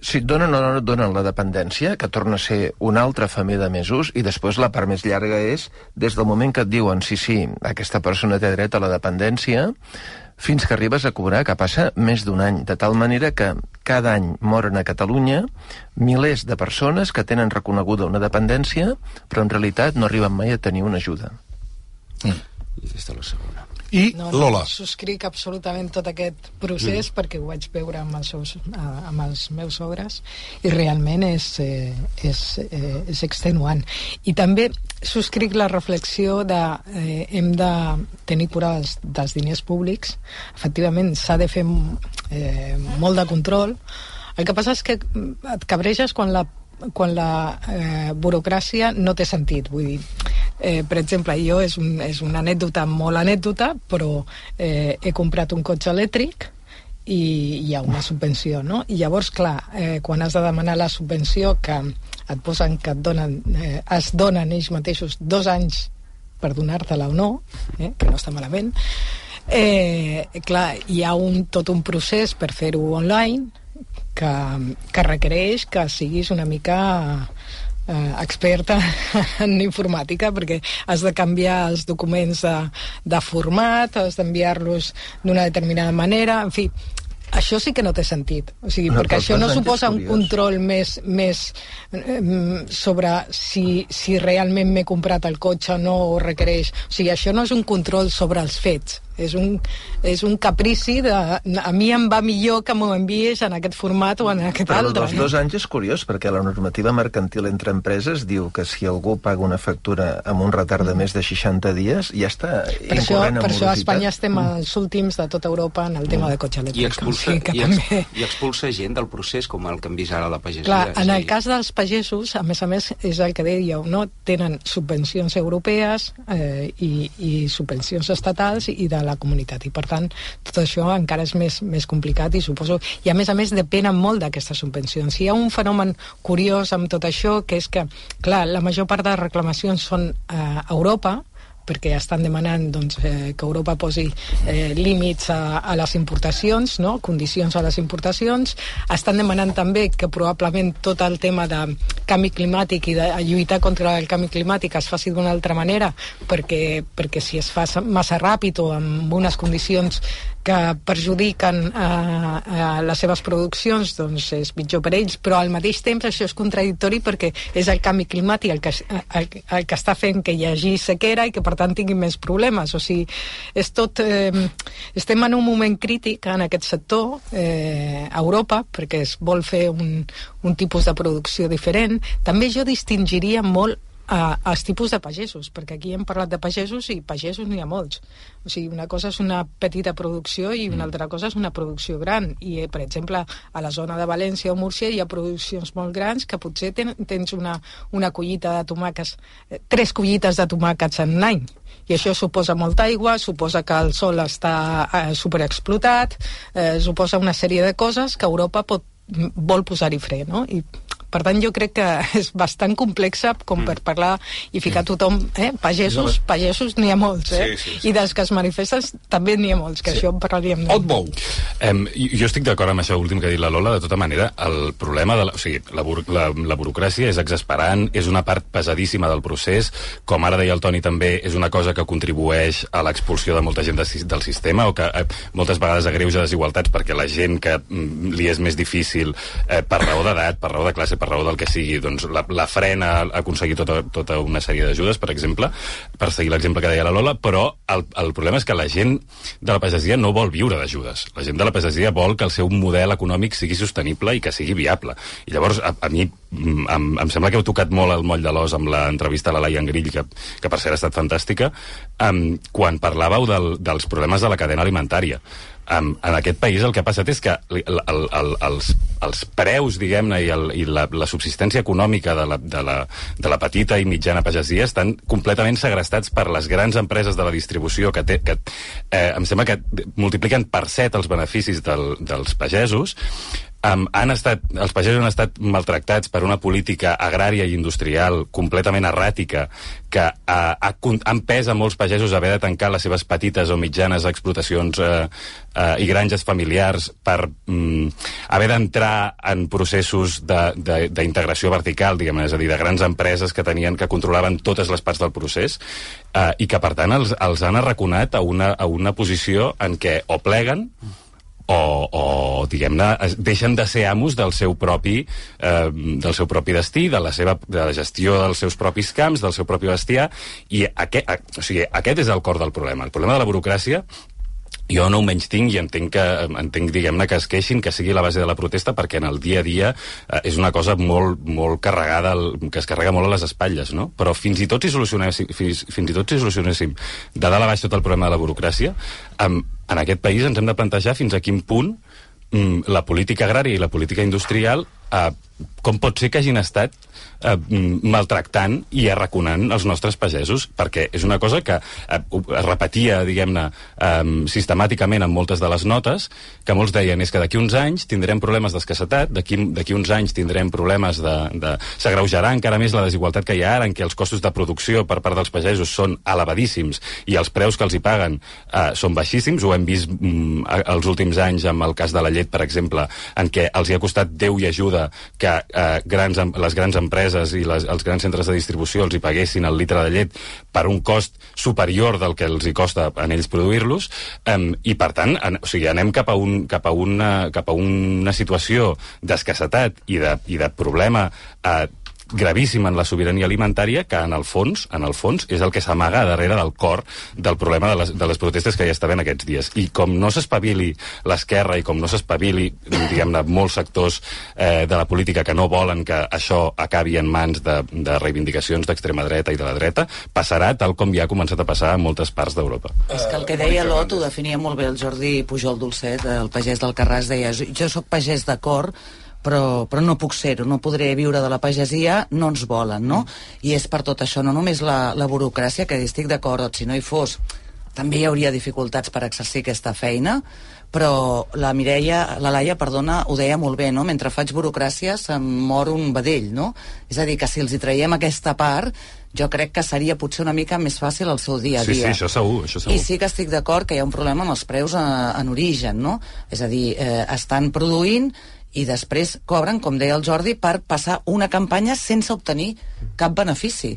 si et donen o no et donen la dependència, que torna a ser un altre femer de mesos, i després la part més llarga és des del moment que et diuen sí, sí, aquesta persona té dret a la dependència, fins que arribes a cobrar, que passa més d'un any, de tal manera que cada any moren a Catalunya milers de persones que tenen reconeguda una dependència, però en realitat no arriben mai a tenir una ajuda. Mm. I aquesta és la segona. I no, Lola. No, subscric absolutament tot aquest procés mm. perquè ho vaig veure amb els, seus, amb els meus sogres i realment és, eh, és, eh, és extenuant. I també subscric la reflexió de eh, hem de tenir cura dels, dels diners públics. Efectivament, s'ha de fer eh, molt de control. El que passa és que et cabreges quan la quan la eh, burocràcia no té sentit. Vull dir, eh, per exemple, jo és, un, és una anècdota molt anècdota, però eh, he comprat un cotxe elèctric i hi ha una subvenció, no? I llavors, clar, eh, quan has de demanar la subvenció que et posen que et donen, eh, es donen ells mateixos dos anys per donar-te-la o no, eh, que no està malament, eh, clar, hi ha un, tot un procés per fer-ho online, que, que requereix que siguis una mica eh, experta en informàtica perquè has de canviar els documents de, de format, has d'enviar-los d'una determinada manera, en fi, això sí que no té sentit. O sigui, no, perquè això no suposa un control més, més eh, sobre si, si realment m'he comprat el cotxe o no o requereix. O sigui, això no és un control sobre els fets és un, és un caprici de... A mi em va millor que m'ho envies en aquest format o en aquest Però altre. Però dels dos anys és curiós, perquè la normativa mercantil entre empreses diu que si algú paga una factura amb un retard de més de 60 dies, ja està per això, per això a Espanya estem als últims de tota Europa en el tema de cotxe elèctric. I expulsa, o sigui i, ex, I expulsa gent del procés, com el que hem vist ara a la pagesia. Clar, en el cas dels pagesos, a més a més, és el que dèieu, no? tenen subvencions europees eh, i, i subvencions estatals i de la comunitat i per tant tot això encara és més, més complicat i suposo, i a més a més depenen molt d'aquestes subvencions. Hi ha un fenomen curiós amb tot això que és que, clar, la major part de reclamacions són a Europa, perquè estan demanant doncs, eh, que Europa posi eh, límits a, a les importacions, no? condicions a les importacions. Estan demanant també que probablement tot el tema de canvi climàtic i de lluitar contra el canvi climàtic es faci d'una altra manera, perquè, perquè si es fa massa ràpid o amb unes condicions que perjudiquen eh, eh, les seves produccions, doncs és pitjor per ells, però al mateix temps això és contradictori perquè és el canvi climàtic el que, el, el que està fent que hi hagi sequera i que per tant tinguin més problemes. O sigui, és tot... Eh, estem en un moment crític en aquest sector eh, a Europa perquè es vol fer un, un tipus de producció diferent. També jo distingiria molt a, als tipus de pagesos, perquè aquí hem parlat de pagesos i pagesos n'hi ha molts. O sigui, una cosa és una petita producció i una mm. altra cosa és una producció gran. I, eh, per exemple, a la zona de València o Múrcia hi ha produccions molt grans que potser ten, tens una, una collita de tomàquets, eh, tres collites de tomàquets en un any. I això suposa molta aigua, suposa que el sol està eh, superexplotat, eh, suposa una sèrie de coses que Europa pot, vol posar-hi fre, no? I per tant, jo crec que és bastant complexa com per parlar i ficar tothom, eh? Pagesos, pagesos n'hi ha molts, eh? Sí, sí, sí. I dels que es manifesten també n'hi ha molts, que sí. això en parlaríem. Otbou. Um, jo estic d'acord amb això últim que ha dit la Lola, de tota manera, el problema de la, o sigui, la, la, la burocràcia és exasperant, és una part pesadíssima del procés, com ara deia el Toni també, és una cosa que contribueix a l'expulsió de molta gent de, del sistema, o que eh, moltes vegades agreuja desigualtats perquè la gent que mm, li és més difícil eh, per raó d'edat, per raó de classe, per raó del que sigui, doncs la, la frena a aconseguir tota, tota una sèrie d'ajudes, per exemple, per seguir l'exemple que deia la Lola, però el, el problema és que la gent de la pagesia no vol viure d'ajudes. La gent de la pagesia vol que el seu model econòmic sigui sostenible i que sigui viable. I llavors, a, a mi mm, em, em sembla que heu tocat molt el moll de l'os amb l'entrevista a la Laia Grill, que, que per cert ha estat fantàstica, um, quan parlàveu del, dels problemes de la cadena alimentària en, en aquest país el que ha passat és que el, el, el, els, els preus, diguem-ne, i, el, i la, la subsistència econòmica de la, de, la, de la petita i mitjana pagesia estan completament segrestats per les grans empreses de la distribució que, té, que eh, em sembla que multipliquen per set els beneficis del, dels pagesos um, han estat, els pagesos han estat maltractats per una política agrària i industrial completament erràtica que uh, ha, ha empès a molts pagesos haver de tancar les seves petites o mitjanes explotacions uh, uh, i granges familiars per um, haver d'entrar en processos d'integració vertical, diguem és a dir, de grans empreses que tenien que controlaven totes les parts del procés uh, i que, per tant, els, els han arraconat a una, a una posició en què o pleguen o, o diguem-ne, deixen de ser amos del seu propi eh, del seu propi destí, de la seva de la gestió dels seus propis camps, del seu propi bestiar, i aquest, o sigui, aquest és el cor del problema. El problema de la burocràcia jo no ho menys tinc i entenc, que, entenc diguem-ne, que es queixin, que sigui la base de la protesta, perquè en el dia a dia eh, és una cosa molt, molt carregada, al- que es carrega molt a les espatlles, no? Però fins i tot si solucionéssim, fins, fins i tot si solucionéssim de dalt a baix tot el problema de la burocràcia, en, en aquest país ens hem de plantejar fins a quin punt mm, la política agrària i la política industrial eh, com pot ser que hagin estat eh, maltractant i arraconant els nostres pagesos, perquè és una cosa que eh, es repetia, diguem-ne, eh, sistemàticament en moltes de les notes, que molts deien és que d'aquí uns anys tindrem problemes d'escassetat, d'aquí uns anys tindrem problemes de... de... S'agreujarà encara més la desigualtat que hi ha ara, en què els costos de producció per part dels pagesos són elevadíssims i els preus que els hi paguen eh, són baixíssims, ho hem vist mm, els últims anys amb el cas de la llet, per exemple, en què els hi ha costat Déu i ajuda que eh, grans, les grans empreses i les, els grans centres de distribució els hi paguessin el litre de llet per un cost superior del que els hi costa a ells produir-los, eh, i per tant, en, o sigui, anem cap a, un, cap a, una, cap a una situació d'escassetat i, de, i de problema eh, gravíssim en la sobirania alimentària que en el fons, en el fons és el que s'amaga darrere del cor del problema de les, de les protestes que hi està havent aquests dies. I com no s'espavili l'esquerra i com no s'espavili, diguem-ne, molts sectors eh, de la política que no volen que això acabi en mans de, de reivindicacions d'extrema dreta i de la dreta, passarà tal com ja ha començat a passar en moltes parts d'Europa. És que el que deia l'Ot ho definia molt bé el Jordi Pujol Dolcet, el pagès del Carràs, deia jo sóc pagès d'acord, però, però no puc ser-ho, no podré viure de la pagesia, no ens volen, no? I és per tot això, no només la, la burocràcia, que hi estic d'acord, si no hi fos, també hi hauria dificultats per exercir aquesta feina, però la Mireia, la Laia, perdona, ho deia molt bé, no? Mentre faig burocràcia se'm mor un vedell, no? És a dir, que si els hi traiem aquesta part, jo crec que seria potser una mica més fàcil el seu dia a Sí, dia. sí, això segur, això segur. I sí que estic d'acord que hi ha un problema amb els preus a, en origen, no? És a dir, eh, estan produint i després cobren, com deia el Jordi, per passar una campanya sense obtenir cap benefici.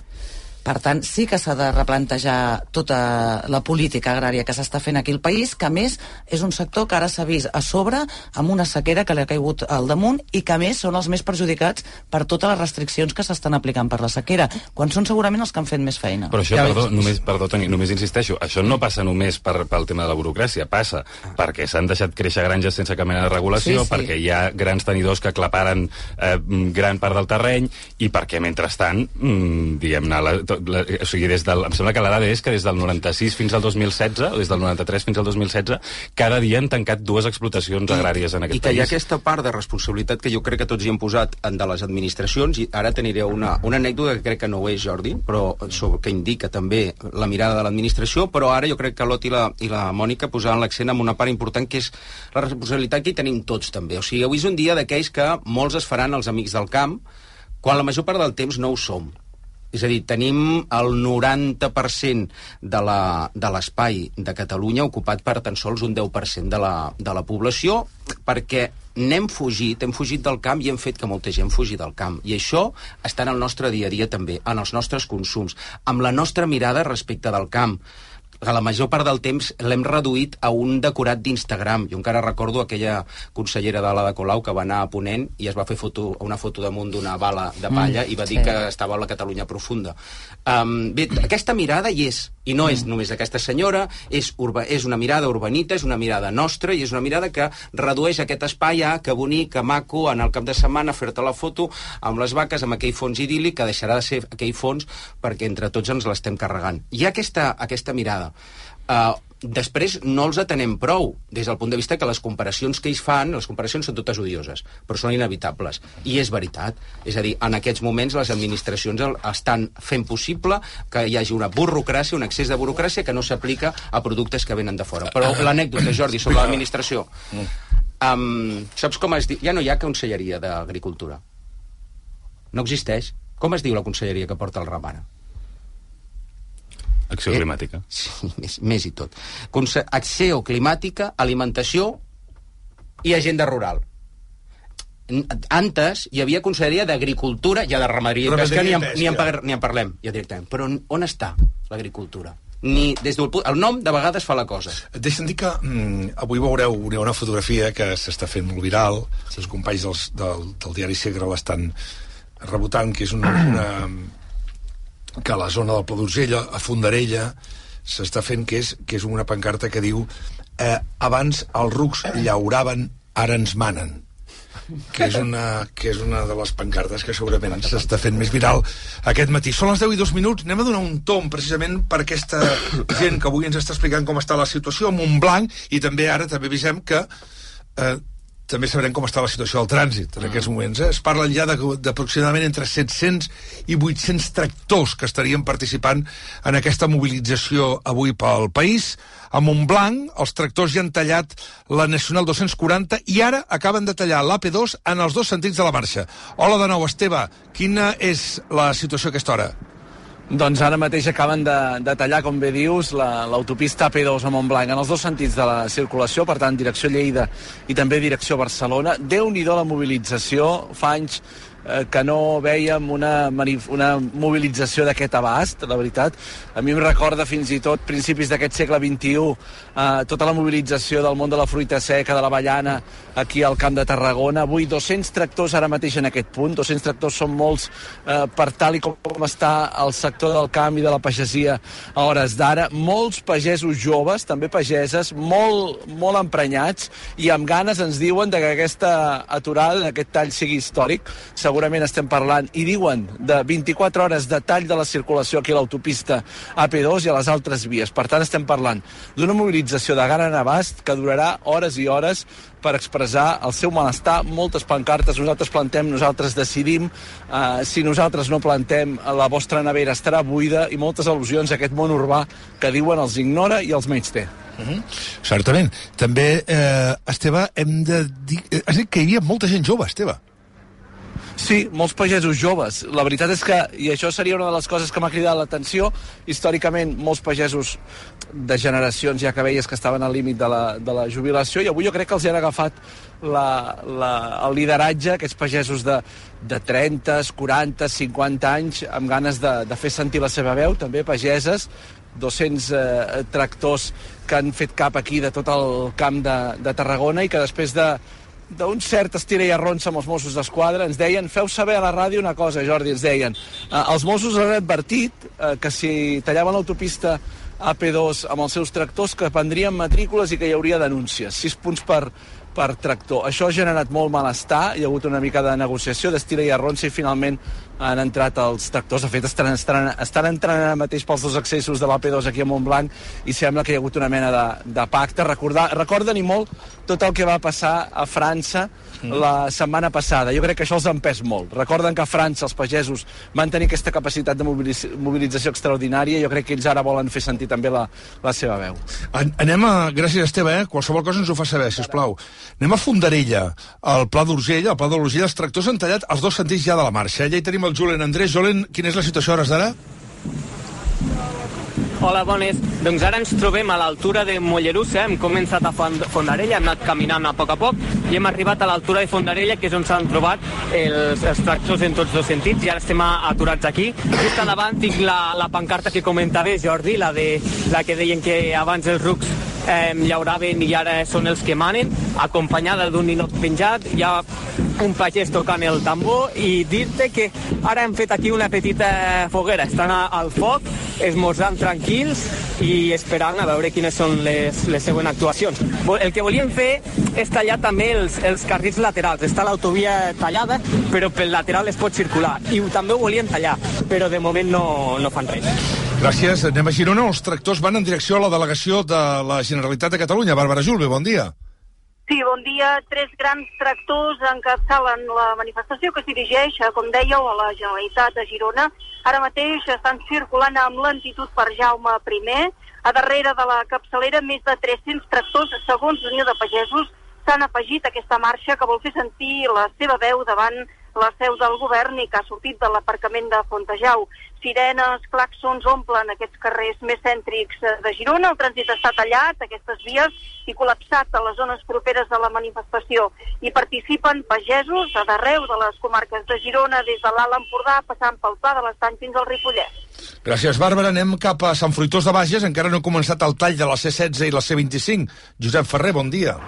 Per tant, sí que s'ha de replantejar tota la política agrària que s'està fent aquí al país, que a més és un sector que ara s'ha vist a sobre amb una sequera que li ha caigut al damunt i que a més són els més perjudicats per totes les restriccions que s'estan aplicant per la sequera, quan són segurament els que han fet més feina. Però això, perdó, només, perdó, Toni, només insisteixo, això no passa només per, pel tema de la burocràcia, passa perquè s'han deixat créixer granges sense cap mena de regulació, Sí, sí. perquè hi ha grans tenidors que aclaparen eh, gran part del terreny i perquè, mentrestant, mm, diguem-ne, la, tot, la, o sigui, des del, em sembla que la dada és que des del 96 fins al 2016, des del 93 fins al 2016, cada dia han tancat dues explotacions agràries en aquest I que hi ha país. aquesta part de responsabilitat que jo crec que tots hi hem posat en de les administracions i ara t'aniré a una, una anècdota que crec que no ho és, Jordi, però sobre, que indica també la mirada de l'administració, però ara jo crec que l'Ot i la, i la Mònica posaven l'accent en una part important que és la responsabilitat que hi tenim tots també. O sigui, avui és un dia d'aquells que molts es faran els amics del camp, quan la major part del temps no ho som. És a dir, tenim el 90% de l'espai de, de Catalunya ocupat per tan sols un 10% de la, de la població, perquè n'hem fugit, hem fugit del camp i hem fet que molta gent fugi del camp. I això està en el nostre dia a dia també, en els nostres consums, amb la nostra mirada respecte del camp que la major part del temps l'hem reduït a un decorat d'Instagram. Jo encara recordo aquella consellera de la de Colau que va anar a Ponent i es va fer foto, una foto damunt d'una bala de palla Mm, i va dir sí. que estava a la Catalunya profunda. Um, bé, aquesta mirada hi és, i no és només aquesta senyora, és, urba, és una mirada urbanita, és una mirada nostra i és una mirada que redueix aquest espai a que bonic, que maco, en el cap de setmana fer-te la foto amb les vaques, amb aquell fons idíl·lic que deixarà de ser aquell fons perquè entre tots ens l'estem carregant. Hi ha aquesta, aquesta mirada. Uh, després no els atenem prou, des del punt de vista que les comparacions que ells fan, les comparacions són totes odioses, però són inevitables. I és veritat. És a dir, en aquests moments les administracions estan fent possible que hi hagi una burocràcia, un excés de burocràcia que no s'aplica a productes que venen de fora. Però l'anècdota, Jordi, sobre l'administració. Um, saps com es diu? Ja no hi ha conselleria d'Agricultura. No existeix. Com es diu la conselleria que porta el ram Acció climàtica. Sí, més, més i tot. Conse Acció climàtica, alimentació i agenda rural. Antes hi havia conselleria d'agricultura, ja de ramaderia i pesca, Ramaderia ni i en, ni, en, par- ni en parlem, ja directament. Però on- on està l'agricultura? ni des del pu- el nom de vegades fa la cosa. Deixa'm dir que mm, avui veureu, una fotografia que s'està fent molt viral, els companys dels, del, del diari Segre l'estan rebotant, que és una, una que a la zona del Pla a Fondarella, s'està fent que és, que és una pancarta que diu eh, abans els rucs llauraven, ara ens manen. Que és, una, que és una de les pancartes que segurament s'està fent més viral aquest matí. Són les 10 i 2 minuts, anem a donar un tom precisament per aquesta gent que avui ens està explicant com està la situació a Montblanc. I també ara també avisem que eh, també sabrem com està la situació del trànsit en aquests moments. Eh? Es parlen ja d'aproximadament entre 700 i 800 tractors que estarien participant en aquesta mobilització avui pel país. A Montblanc, els tractors ja han tallat la Nacional 240 i ara acaben de tallar l'AP2 en els dos sentits de la marxa. Hola de nou, Esteve. Quina és la situació a aquesta hora? Doncs ara mateix acaben de, de tallar, com bé dius, la- l'autopista AP2 a Montblanc, en els dos sentits de la circulació, per tant, direcció Lleida i també direcció Barcelona. Déu-n'hi-do la mobilització, fa anys que no vèiem una, una mobilització d'aquest abast, la veritat. A mi em recorda fins i tot principis d'aquest segle XXI eh, tota la mobilització del món de la fruita seca, de l'avellana, aquí al Camp de Tarragona. Avui 200 tractors ara mateix en aquest punt, 200 tractors són molts eh, per tal i com, com està el sector del camp i de la pagesia a hores d'ara. Molts pagesos joves, també pageses, molt, molt emprenyats i amb ganes ens diuen que aquesta aturada, aquest tall sigui històric. Segurament estem parlant, i diuen, de 24 hores de tall de la circulació aquí a l'autopista AP2 i a les altres vies. Per tant, estem parlant d'una mobilització de gran abast que durarà hores i hores per expressar el seu malestar, moltes pancartes, nosaltres plantem, nosaltres decidim, uh, si nosaltres no plantem, la vostra nevera estarà buida i moltes al·lusions a aquest món urbà que diuen els ignora i els menys té. Uh -huh. Certament. També, eh, Esteve, hem de dir... eh, Has dit que hi havia molta gent jove, Esteve. Sí, molts pagesos joves. La veritat és que, i això seria una de les coses que m'ha cridat l'atenció, històricament molts pagesos de generacions ja que veies que estaven al límit de la, de la jubilació i avui jo crec que els han agafat la, la, el lideratge, aquests pagesos de, de 30, 40, 50 anys amb ganes de, de fer sentir la seva veu, també pageses, 200 eh, tractors que han fet cap aquí de tot el camp de, de Tarragona i que després de, d'un cert estira i arronsa amb els Mossos d'Esquadra, ens deien, feu saber a la ràdio una cosa, Jordi, ens deien, eh, els Mossos han advertit eh, que si tallaven l'autopista AP2 amb els seus tractors que prendrien matrícules i que hi hauria denúncies, 6 punts per, per tractor. Això ha generat molt malestar, hi ha hagut una mica de negociació d'estira i arronsa i finalment han entrat els tractors. De fet, estan, estan, estan entrant ara mateix pels dos accessos de l'AP2 aquí a Montblanc i sembla que hi ha hagut una mena de, de pacte. Recordar, recorden i molt tot el que va passar a França la setmana passada. Jo crec que això els ha empès molt. Recorden que a França els pagesos van tenir aquesta capacitat de mobilització extraordinària i jo crec que ells ara volen fer sentir també la, la seva veu. An anem a... Gràcies, Esteve, eh? Qualsevol cosa ens ho fa saber, si plau. Anem a Fondarella, al Pla d'Urgell. Al Pla d'Urgell els tractors han tallat els dos sentits ja de la marxa. Allà hi tenim el Julen Andrés. Julen, quina és la situació a hores d'ara? Hola, bones. Doncs ara ens trobem a l'altura de Mollerussa, hem començat a Fond- Fondarella, hem anat caminant a poc a poc i hem arribat a l'altura de Fondarella, que és on s'han trobat els, els tractors en tots dos sentits, i ara estem aturats aquí. Just a davant tinc la, la pancarta que comentaves, Jordi, la, de, la que deien que abans els rucs eh, llauraven i ara són els que manen, acompanyada d'un ninot penjat, hi ha un pagès tocant el tambor i dir-te que ara hem fet aquí una petita foguera, estan al foc, esmorzant tranquils i esperant a veure quines són les, les següents actuacions. El que volíem fer és tallar també els, els carrils laterals. Està l'autovia tallada, però pel lateral es pot circular. I també ho volien tallar, però de moment no, no fan res. Gràcies. Anem a Girona. Els tractors van en direcció a la delegació de la Generalitat de Catalunya. Bàrbara Julve, bon dia. Sí, bon dia. Tres grans tractors encapçalen la manifestació que es dirigeix, eh, com dèieu, a la Generalitat de Girona. Ara mateix estan circulant amb lentitud per Jaume I. A darrere de la capçalera, més de 300 tractors, segons l'Unió de Pagesos, s'han afegit a aquesta marxa que vol fer sentir la seva veu davant la seu del govern i que ha sortit de l'aparcament de Fontejau. Sirenes, claxons omplen aquests carrers més cèntrics eh, de Girona. El trànsit està tallat, aquestes vies, i col·lapsat a les zones properes de la manifestació. Hi participen pagesos a d'arreu de les comarques de Girona, des de l'Alt Empordà, passant pel Pla de l'Estany fins al Ripollès. Gràcies, Bàrbara. Anem cap a Sant Fruitós de Bages. Encara no ha començat el tall de la C16 i la C25. Josep Ferrer, bon dia.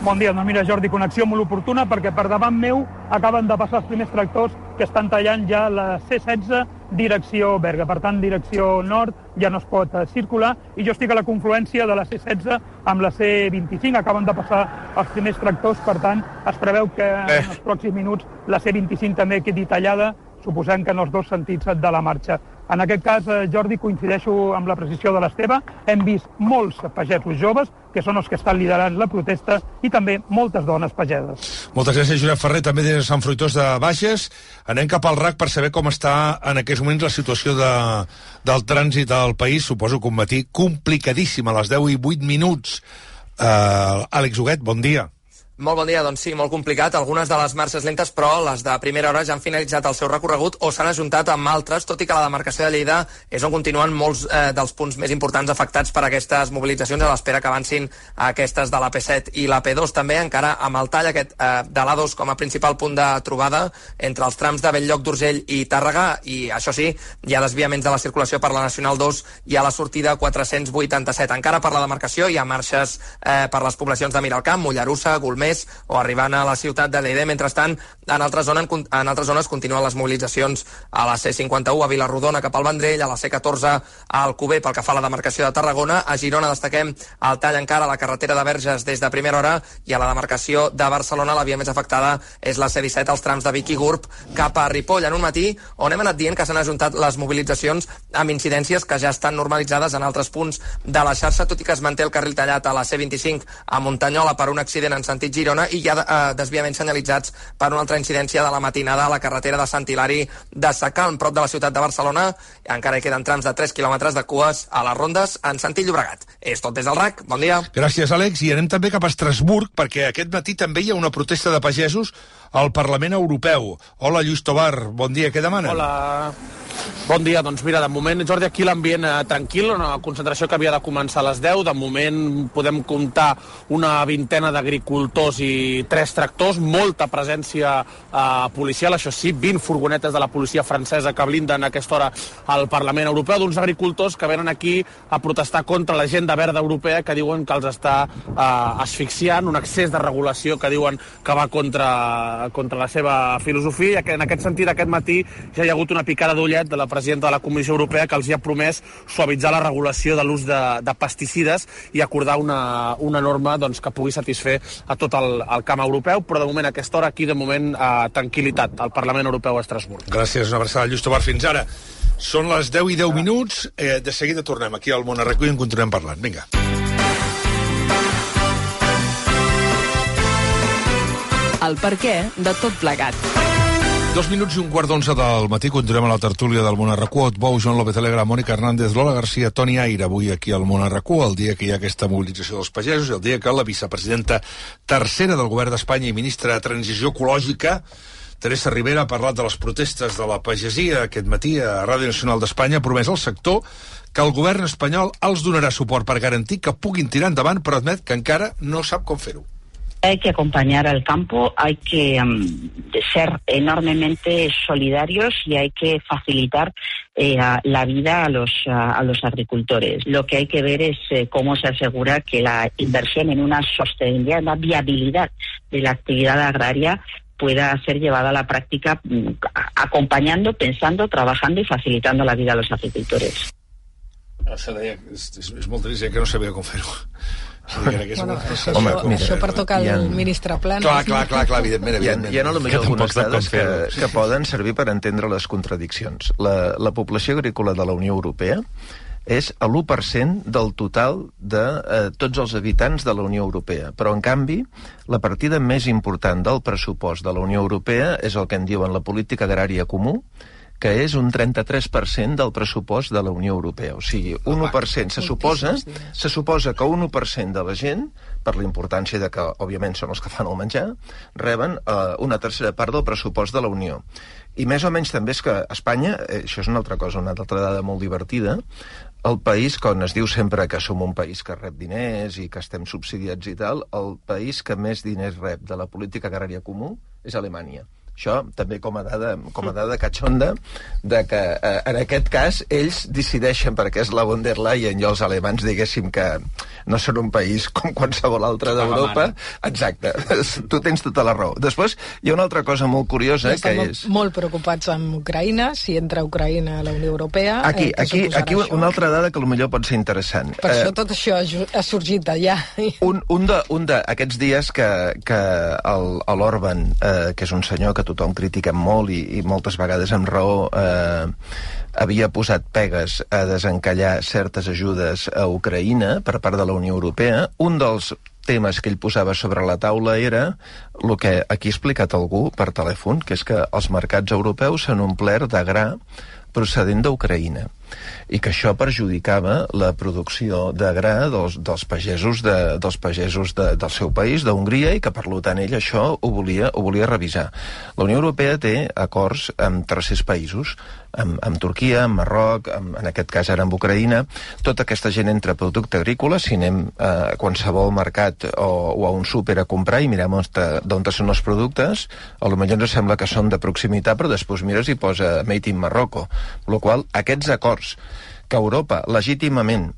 Bon dia, doncs mira Jordi, connexió molt oportuna perquè per davant meu acaben de passar els primers tractors que estan tallant ja la C16 direcció Berga. Per tant, direcció nord ja no es pot eh, circular i jo estic a la confluència de la C16 amb la C25. Acaben de passar els primers tractors, per tant, es preveu que eh. en els pròxims minuts la C25 també quedi tallada suposant que en els dos sentits de la marxa. En aquest cas, eh, Jordi, coincideixo amb la precisió de l'Esteve. Hem vist molts pagesos joves, que són els que estan liderant la protesta, i també moltes dones pageses. Moltes gràcies, Josep Ferrer, també des de Sant Fruitós de Bages. Anem cap al RAC per saber com està en aquests moments la situació de, del trànsit del país. Suposo que un matí complicadíssim a les 10 i 8 minuts. Uh, Àlex Huguet, bon dia. Molt bon dia, doncs sí, molt complicat. Algunes de les marxes lentes, però les de primera hora ja han finalitzat el seu recorregut o s'han ajuntat amb altres, tot i que la demarcació de Lleida és on continuen molts eh, dels punts més importants afectats per aquestes mobilitzacions a l'espera que avancin aquestes de la P7 i la P2 també, encara amb el tall aquest eh, de l'A2 com a principal punt de trobada entre els trams de Belllloc d'Urgell i Tàrrega i això sí, hi ha desviaments de la circulació per la Nacional 2 i a la sortida 487. Encara per la demarcació hi ha marxes eh, per les poblacions de Miralcamp, Mollerussa, Golmer, més o arribant a la ciutat de Lleida. Mentrestant, en altres, zones, en altres zones continuen les mobilitzacions a la C51, a Vilarrodona cap al Vendrell, a la C14 a Alcover pel que fa a la demarcació de Tarragona. A Girona destaquem el tall encara a la carretera de Verges des de primera hora i a la demarcació de Barcelona la via més afectada és la C17 als trams de Vic i Gurb cap a Ripoll en un matí on hem anat dient que s'han ajuntat les mobilitzacions amb incidències que ja estan normalitzades en altres punts de la xarxa, tot i que es manté el carril tallat a la C25 a Muntanyola per un accident en sentit Girona i hi ha eh, desviaments senyalitzats per una altra incidència de la matinada a la carretera de Sant Hilari de Sacalm, prop de la ciutat de Barcelona. Encara hi queden trams de 3 quilòmetres de cues a les rondes en sentit Llobregat. És tot des del RAC. Bon dia. Gràcies, Àlex. I anem també cap a Estrasburg, perquè aquest matí també hi ha una protesta de pagesos al Parlament Europeu. Hola, Lluís Tobar. Bon dia. Què demanen? Hola. Bon dia, doncs mira, de moment, Jordi, aquí l'ambient eh, tranquil, una concentració que havia de començar a les 10, de moment podem comptar una vintena d'agricultors i tres tractors, molta presència eh, policial, això sí, 20 furgonetes de la policia francesa que blinden a aquesta hora al Parlament Europeu, d'uns agricultors que venen aquí a protestar contra l'agenda verda europea que diuen que els està eh, asfixiant, un excés de regulació que diuen que va contra, contra la seva filosofia, i en aquest sentit aquest matí ja hi ha hagut una picada d'ullet de la presidenta de la Comissió Europea que els hi ha promès suavitzar la regulació de l'ús de, de pesticides i acordar una, una norma doncs, que pugui satisfer a tot el, el camp europeu, però de moment a aquesta hora aquí de moment eh, tranquil·litat al Parlament Europeu a Estrasburg. Gràcies, una abraçada, Lluís Tobar. Fins ara. Són les 10 i 10 minuts. Eh, de seguida tornem aquí al Món Arrecu i en continuem parlant. Vinga. El per què de tot plegat. Dos minuts i un quart d'onze del matí continuem a la tertúlia del Món Arracú. Bou, Joan López Alegra, Mònica Hernández, Lola Garcia, Toni Aire, avui aquí al Món Arracú, el dia que hi ha aquesta mobilització dels pagesos, el dia que la vicepresidenta tercera del govern d'Espanya i ministra de Transició Ecològica, Teresa Rivera, ha parlat de les protestes de la pagesia aquest matí a Ràdio Nacional d'Espanya, promès al sector que el govern espanyol els donarà suport per garantir que puguin tirar endavant, però admet que encara no sap com fer-ho. Hay que acompañar al campo, hay que um, ser enormemente solidarios y hay que facilitar eh, la vida a los, agricultores. Lo que hay que ver es eh, cómo se asegura que la inversión en una sostenibilidad, una viabilidad de la actividad agraria pueda ser llevada a la práctica mm, acompañando, pensando, trabajando y facilitando la vida a los agricultores. Deia, és, que no sabia com fer-ho. Sí, Bueno, això, Home, això, mira, això per tocar hi ha- el ministre Planes. Clar, clar, clar, clar, evidentment, Hi ha, evidentment. hi ha a lo millor Que tampoc algunes dades que, que poden servir per entendre les contradiccions. La, la població agrícola de la Unió Europea és a l'1% del total de eh, tots els habitants de la Unió Europea. Però, en canvi, la partida més important del pressupost de la Unió Europea és el que en diuen la política agrària comú, que és un 33% del pressupost de la Unió Europea. O sigui, un 1% se suposa, se suposa que un 1% de la gent, per la importància de que, òbviament, són els que fan el menjar, reben eh, una tercera part del pressupost de la Unió. I més o menys també és que Espanya, eh, això és una altra cosa, una altra dada molt divertida, el país, quan es diu sempre que som un país que rep diners i que estem subsidiats i tal, el país que més diners rep de la política agrària comú és Alemanya. Això també com a dada, com a dada catxonda, de que eh, en aquest cas ells decideixen perquè és la von der Leyen i els alemans diguéssim que no són un país com qualsevol altre d'Europa. Exacte, tu tens tota la raó. Després hi ha una altra cosa molt curiosa que Estan és... molt preocupats amb Ucraïna, si entra Ucraïna a la Unió Europea... Aquí, eh, aquí, aquí això? una altra dada que potser pot ser interessant. Per Eh, això tot això ha, sorgit d'allà. un, un d'aquests dies que, que l'Orban, eh, que és un senyor que tothom critica molt i, i moltes vegades amb raó, eh, havia posat pegues a desencallar certes ajudes a Ucraïna per part de la Unió Europea, un dels temes que ell posava sobre la taula era el que aquí ha explicat algú per telèfon, que és que els mercats europeus s'han omplert de gra procedent d'Ucraïna i que això perjudicava la producció de gra dels, dels pagesos, de, dels pagesos de, del seu país, d'Hongria, i que per tant ell això ho volia, ho volia revisar. La Unió Europea té acords amb tercers països, amb, amb Turquia, amb Marroc, amb, en aquest cas ara amb Ucraïna. Tota aquesta gent entra a producte agrícola, si anem a qualsevol mercat o, o a un súper a comprar i mirem d'on són els productes, a lo millor ens sembla que són de proximitat, però després mires i posa Made in Marroco. La qual aquests acords que Europa legítimament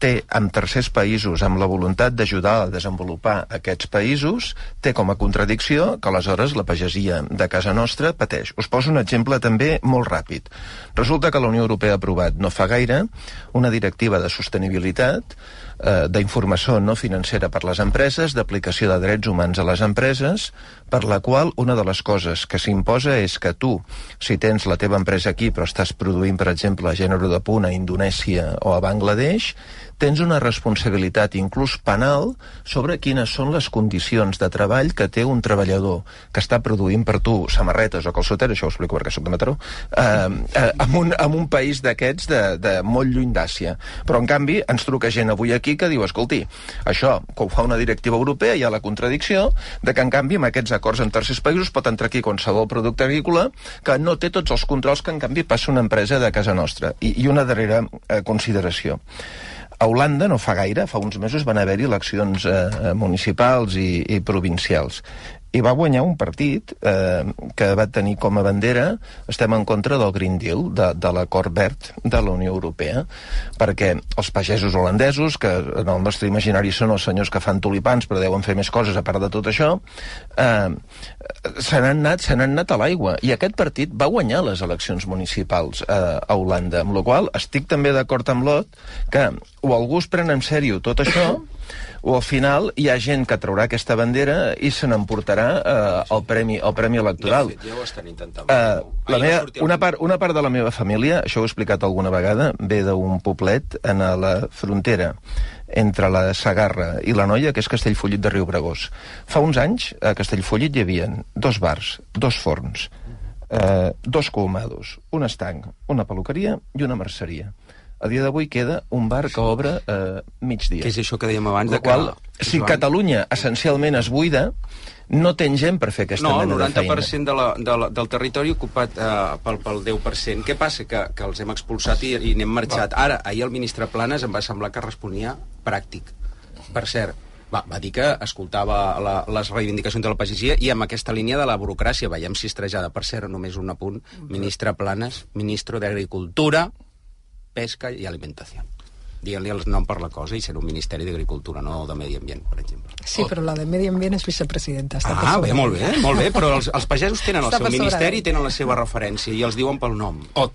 té amb tercers països amb la voluntat d'ajudar a desenvolupar aquests països, té com a contradicció que aleshores la pagesia de casa nostra pateix. Us poso un exemple també molt ràpid. Resulta que la Unió Europea ha aprovat no fa gaire una directiva de sostenibilitat eh, d'informació no financera per les empreses, d'aplicació de drets humans a les empreses, per la qual una de les coses que s'imposa és que tu, si tens la teva empresa aquí però estàs produint, per exemple, gènere de punt a Indonèsia o a Bangladesh, tens una responsabilitat inclús penal sobre quines són les condicions de treball que té un treballador que està produint per tu samarretes o calçoteres, això ho explico perquè soc de Mataró, eh, eh, en, un, en un país d'aquests de, de molt lluny d'Àsia. Però, en canvi, ens truca gent avui aquí que diu, escolti, això, que ho fa una directiva europea, hi ha la contradicció de que, en canvi, amb aquests acords en tercers països pot entrar aquí qualsevol producte agrícola que no té tots els controls que, en canvi, passa una empresa de casa nostra. I, i una darrera eh, consideració. A Holanda, no fa gaire, fa uns mesos, van haver-hi eleccions eh, municipals i, i provincials. I va guanyar un partit eh, que va tenir com a bandera estem en contra del Green Deal, de, de l'acord verd de la Unió Europea, perquè els pagesos holandesos, que en el nostre imaginari són els senyors que fan tulipans però deuen fer més coses a part de tot això, eh, se n'han anat, anat a l'aigua. I aquest partit va guanyar les eleccions municipals eh, a Holanda, amb la qual estic també d'acord amb l'Ot que o algú es pren en sèrio tot això o al final hi ha gent que traurà aquesta bandera i se n'emportarà eh, el, premi, el premi electoral. Fet, ja ho estan intentant. Ahir la va meva, una, part, una part de la meva família, això ho he explicat alguna vegada, ve d'un poblet en la frontera entre la Sagarra i la Noia, que és Castellfollit de Riubregós. Fa uns anys, a Castellfollit hi havia dos bars, dos forns, eh, dos colmados, un estanc, una peluqueria i una merceria. A dia d'avui queda un bar que obre eh, migdia. Que és això que dèiem abans La de qual, que... si Catalunya essencialment es buida, no tens gent per fer aquesta no, el mena de feina. 90% de la, de la, del territori ocupat eh, pel, pel 10%. Què passa? Que, que els hem expulsat i, i n'hem marxat. Ara, ahir el ministre Planes em va semblar que responia pràctic. Per cert, va, va dir que escoltava la, les reivindicacions de la pagesia i amb aquesta línia de la burocràcia. Veiem si estrejada. Per cert, només un apunt. Ministre Planes, ministro d'Agricultura, Pesca i Alimentació. Digue'l el nom per la cosa i ser un Ministeri d'Agricultura, no de Medi Ambient, per exemple. Sí, però la de Medi Ambient és vicepresidenta. Està Ah, bé, molt bé, molt bé, però els, els pagesos tenen el Està seu per sobre ministeri, d'ell. tenen la seva referència i els diuen pel nom. Oh,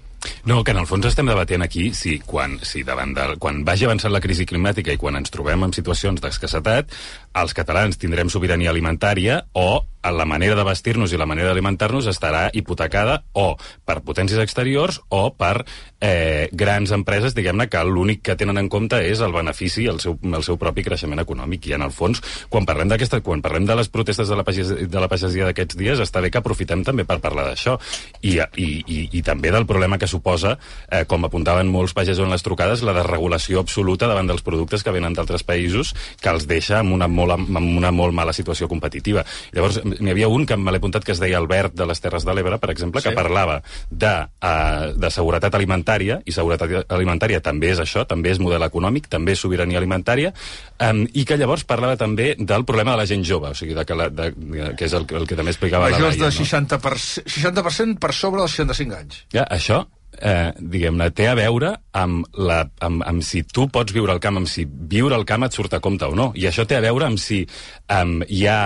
No, que en el fons estem debatent aquí si quan, si davant del, quan vagi avançant la crisi climàtica i quan ens trobem en situacions d'escassetat, els catalans tindrem sobirania alimentària o la manera de vestir-nos i la manera d'alimentar-nos estarà hipotecada o per potències exteriors o per eh, grans empreses, diguem-ne, que l'únic que tenen en compte és el benefici i el seu, el seu propi creixement econòmic. I en el fons, quan parlem quan parlem de les protestes de la pagesia, de la pagesia d'aquests dies, està bé que aprofitem també per parlar d'això. I, i, i, I també del problema que suposa, eh, com apuntaven molts pagesos en les trucades, la desregulació absoluta davant dels productes que venen d'altres països que els deixa amb una, molt, amb una molt mala situació competitiva. Llavors, n'hi havia un que me l'he apuntat que es deia Albert de les Terres de l'Ebre, per exemple, Sí. que parlava de, uh, de seguretat alimentària, i seguretat alimentària també és això, també és model econòmic, també és sobirania alimentària, um, i que llavors parlava també del problema de la gent jove, o sigui, de que, la, de, que és el, el que també explicava la Majors Laia. de 60%, 60% per sobre dels 65 anys. Ja, això, eh, diguem-ne, té a veure amb, la, amb, amb si tu pots viure al camp, amb si viure al camp et surt a compte o no. I això té a veure amb si um, hi ha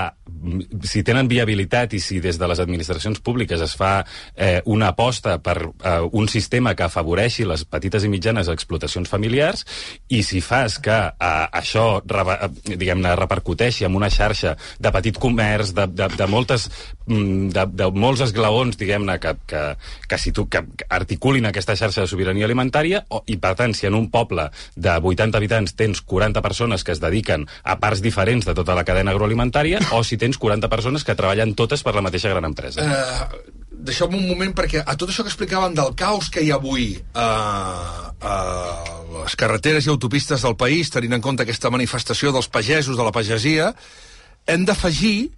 si tenen viabilitat i si des de les administracions públiques es fa eh, una aposta per eh, un sistema que afavoreixi les petites i mitjanes explotacions familiars i si fas que eh, això eh, diguem-ne repercuteixi en una xarxa de petit comerç, de, de, de moltes mm, de, de molts esglaons, diguem-ne, que, que, que, situ, que que articulin aquesta xarxa de sobirania alimentària, o, i per tant, si en un poble de 80 habitants tens 40 persones que es dediquen a parts diferents de tota la cadena agroalimentària, o si tens 40 persones que treballen totes per la mateixa gran empresa. Eh, Deixeu-me un moment, perquè a tot això que explicàvem del caos que hi ha avui a, a les carreteres i autopistes del país, tenint en compte aquesta manifestació dels pagesos, de la pagesia, hem d'afegir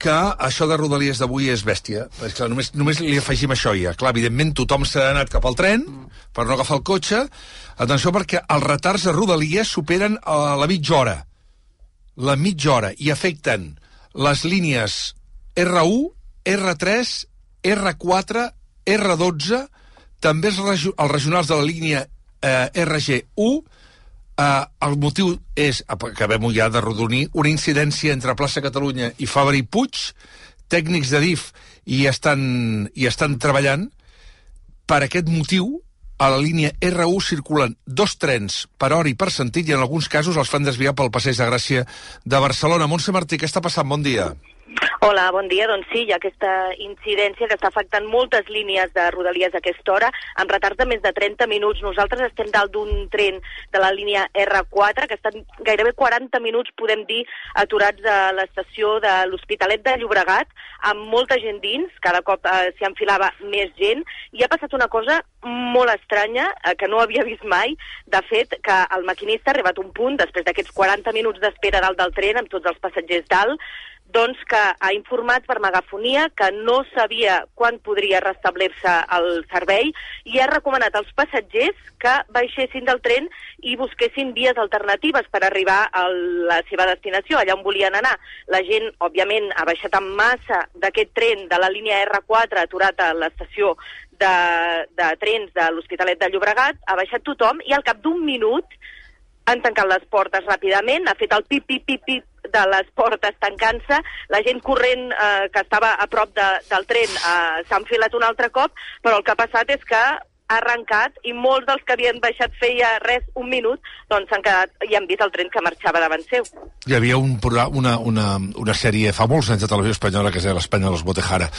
que això de Rodalies d'avui és bèstia. És clar, només, només li afegim això ja. Clar, evidentment tothom s'ha anat cap al tren per no agafar el cotxe. Atenció perquè els retards a Rodalies superen a la mitja hora. La mitja hora. I afecten les línies R1, R3, R4, R12, també els, els regionals de la línia eh, RG1, Eh, el motiu és, acabem ja de rodonir, una incidència entre Plaça Catalunya i Fabra i Puig, tècnics de DIF i estan, i estan treballant. Per aquest motiu, a la línia R1 circulen dos trens per hora i per sentit i en alguns casos els fan desviar pel passeig de Gràcia de Barcelona. Montse Martí, què està passant? Bon dia. Hola, bon dia. Doncs sí, hi ha aquesta incidència que està afectant moltes línies de Rodalies a aquesta hora, amb retards de més de 30 minuts. Nosaltres estem dalt d'un tren de la línia R4, que estan gairebé 40 minuts, podem dir, aturats a l'estació de l'Hospitalet de Llobregat, amb molta gent dins, cada cop eh, s'hi enfilava més gent, i ha passat una cosa molt estranya, eh, que no havia vist mai, de fet, que el maquinista ha arribat a un punt, després d'aquests 40 minuts d'espera dalt del tren, amb tots els passatgers dalt, doncs que ha informat per megafonia que no sabia quan podria restablir-se el servei i ha recomanat als passatgers que baixessin del tren i busquessin vies alternatives per arribar a la seva destinació, allà on volien anar. La gent, òbviament, ha baixat en massa d'aquest tren de la línia R4 aturat a l'estació de, de trens de l'Hospitalet de Llobregat, ha baixat tothom i al cap d'un minut han tancat les portes ràpidament, ha fet el pip, pip, pip, pip de les portes tancant-se, la gent corrent eh, que estava a prop de, del tren eh, s'ha enfilat un altre cop, però el que ha passat és que ha arrencat i molts dels que havien baixat feia res, un minut, doncs s'han quedat i han vist el tren que marxava davant seu. Hi havia un, una, una, una sèrie fa molts anys de televisió espanyola que es deia l'Espanya los Botejara,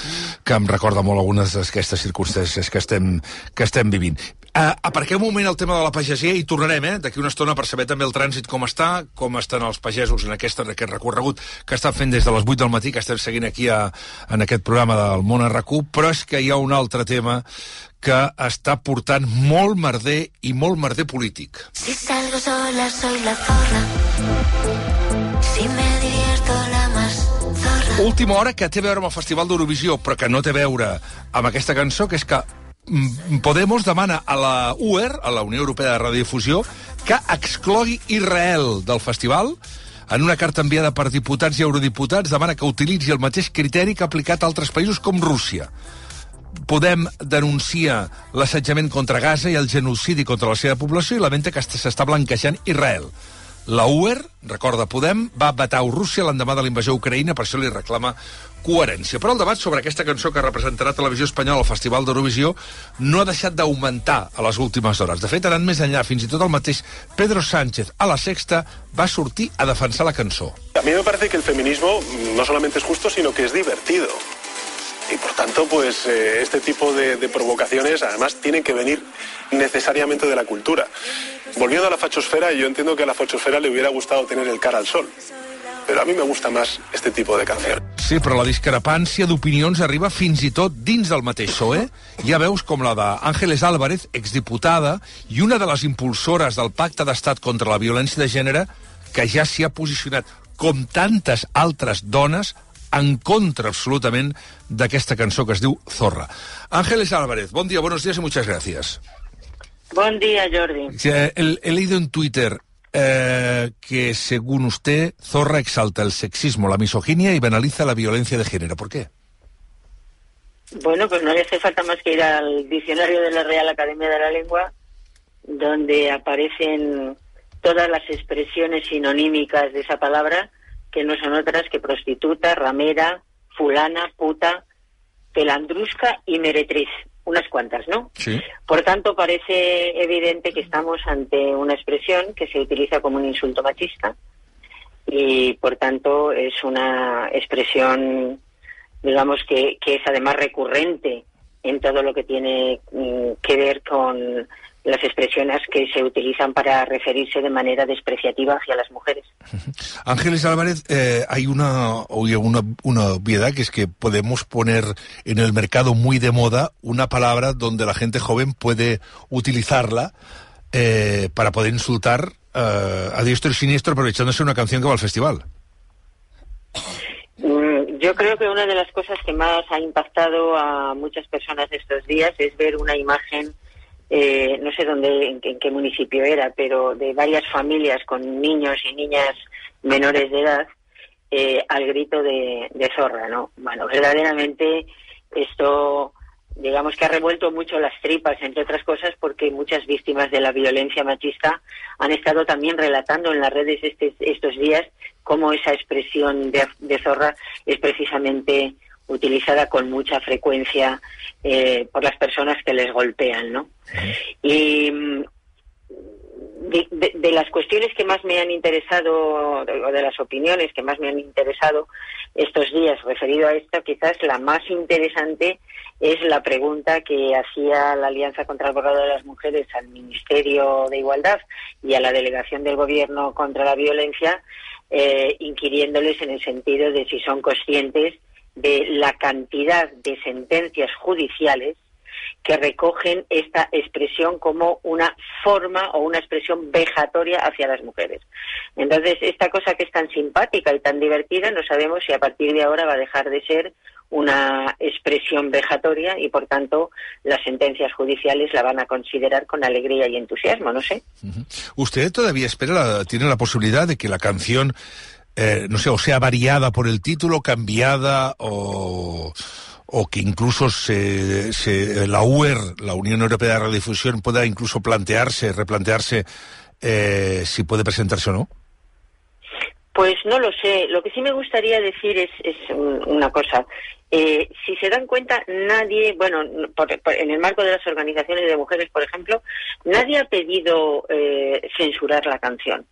que em recorda molt algunes d'aquestes circumstàncies que estem, que estem vivint. Uh, aparquem un moment el tema de la pagesia i tornarem, eh, d'aquí una estona per saber també el trànsit com està, com estan els pagesos en, aquesta, en aquest recorregut que estan fent des de les 8 del matí, que estem seguint aquí a, en aquest programa del món RQ, però és que hi ha un altre tema que està portant molt merder i molt merder polític. Si salgo sola soy la zorra. Si me divierto la más zorra. Última hora que té a veure amb el Festival d'Eurovisió, però que no té a veure amb aquesta cançó, que és que mm, Podemos demana a la UER, a la Unió Europea de Radiodifusió, que exclogui Israel del festival. En una carta enviada per diputats i eurodiputats demana que utilitzi el mateix criteri que ha aplicat a altres països com Rússia. Podem denuncia l'assetjament contra Gaza i el genocidi contra la seva població i lamenta que est- s'està blanquejant Israel. La UER, recorda Podem, va vetar Rússia l'endemà de la invasió a Ucraïna, per això li reclama coherència. Però el debat sobre aquesta cançó que representarà Televisió Espanyola al Festival d'Eurovisió no ha deixat d'augmentar a les últimes hores. De fet, anant més enllà, fins i tot el mateix Pedro Sánchez a la Sexta va sortir a defensar la cançó. A mí me parece que el feminismo no solamente es justo, sino que es divertido. Y por tanto, pues eh, este tipo de, de provocaciones además tienen que venir necesariamente de la cultura. Volviendo a la fachosfera, yo entiendo que a la fachosfera le hubiera gustado tener el cara al sol. Pero a mí me gusta más este tipo de canciones. Sí, però la discrepància d'opinions arriba fins i tot dins del mateix PSOE. Ha veus com la d'Àngeles Álvarez, exdiputada, i una de les impulsores del Pacte d'Estat contra la Violència de Gènere, que ja s'hi ha posicionat, com tantes altres dones, en contra absolutament d'aquesta cançó que es diu Zorra. Ángeles Álvarez, bon dia, buenos días y muchas gracias. Buen día, Jordi. Eh, el- He leído en Twitter eh, que, según usted, Zorra exalta el sexismo, la misoginia y banaliza la violencia de género. ¿Por qué? Bueno, pues no le hace falta más que ir al diccionario de la Real Academia de la Lengua, donde aparecen todas las expresiones sinonímicas de esa palabra, que no son otras que prostituta, ramera, fulana, puta, pelandrusca y meretriz. Unas cuantas, ¿no? Sí. Por tanto, parece evidente que estamos ante una expresión que se utiliza como un insulto machista y, por tanto, es una expresión, digamos, que, que es además recurrente en todo lo que tiene mm, que ver con las expresiones que se utilizan para referirse de manera despreciativa hacia las mujeres. Ángeles Álvarez, eh, hay una, una, una obviedad que es que podemos poner en el mercado muy de moda una palabra donde la gente joven puede utilizarla eh, para poder insultar eh, a diestro y siniestro aprovechándose una canción que va al festival. Mm, Yo creo que una de las cosas que más ha impactado a muchas personas estos días es ver una imagen, eh, no sé dónde, en, en qué municipio era, pero de varias familias con niños y niñas menores de edad eh, al grito de, de zorra, ¿no? Bueno, verdaderamente esto, digamos que ha revuelto mucho las tripas, entre otras cosas, porque muchas víctimas de la violencia machista han estado también relatando en las redes este- estos días cómo esa expresión de, de zorra es precisamente utilizada con mucha frecuencia eh, por las personas que les golpean, ¿no? Y de, de- de las cuestiones que más me han interesado, o de las opiniones que más me han interesado estos días referido a esto, quizás la más interesante es la pregunta que hacía la Alianza contra el Borrado de las Mujeres al Ministerio de Igualdad y a la Delegación del Gobierno contra la Violencia, eh, inquiriéndoles en el sentido de si son conscientes de la cantidad de sentencias judiciales que recogen esta expresión como una forma o una expresión vejatoria hacia las mujeres. Entonces, esta cosa que es tan simpática y tan divertida, no sabemos si a partir de ahora va a dejar de ser una expresión vejatoria y, por tanto, las sentencias judiciales la van a considerar con alegría y entusiasmo, no sé. ¿Usted todavía espera, la- tiene la posibilidad de que la canción, eh, no sé, o sea variada por el título, cambiada o, o que incluso se, se- la UER, la Unión Europea de Radiodifusión, pueda incluso plantearse, replantearse eh, si puede presentarse o no? Pues no lo sé. Lo que sí me gustaría decir es, es un- una cosa. Eh, si se dan cuenta, nadie, bueno, por- en el marco de las organizaciones de mujeres, por ejemplo, nadie ha pedido eh, censurar la canción.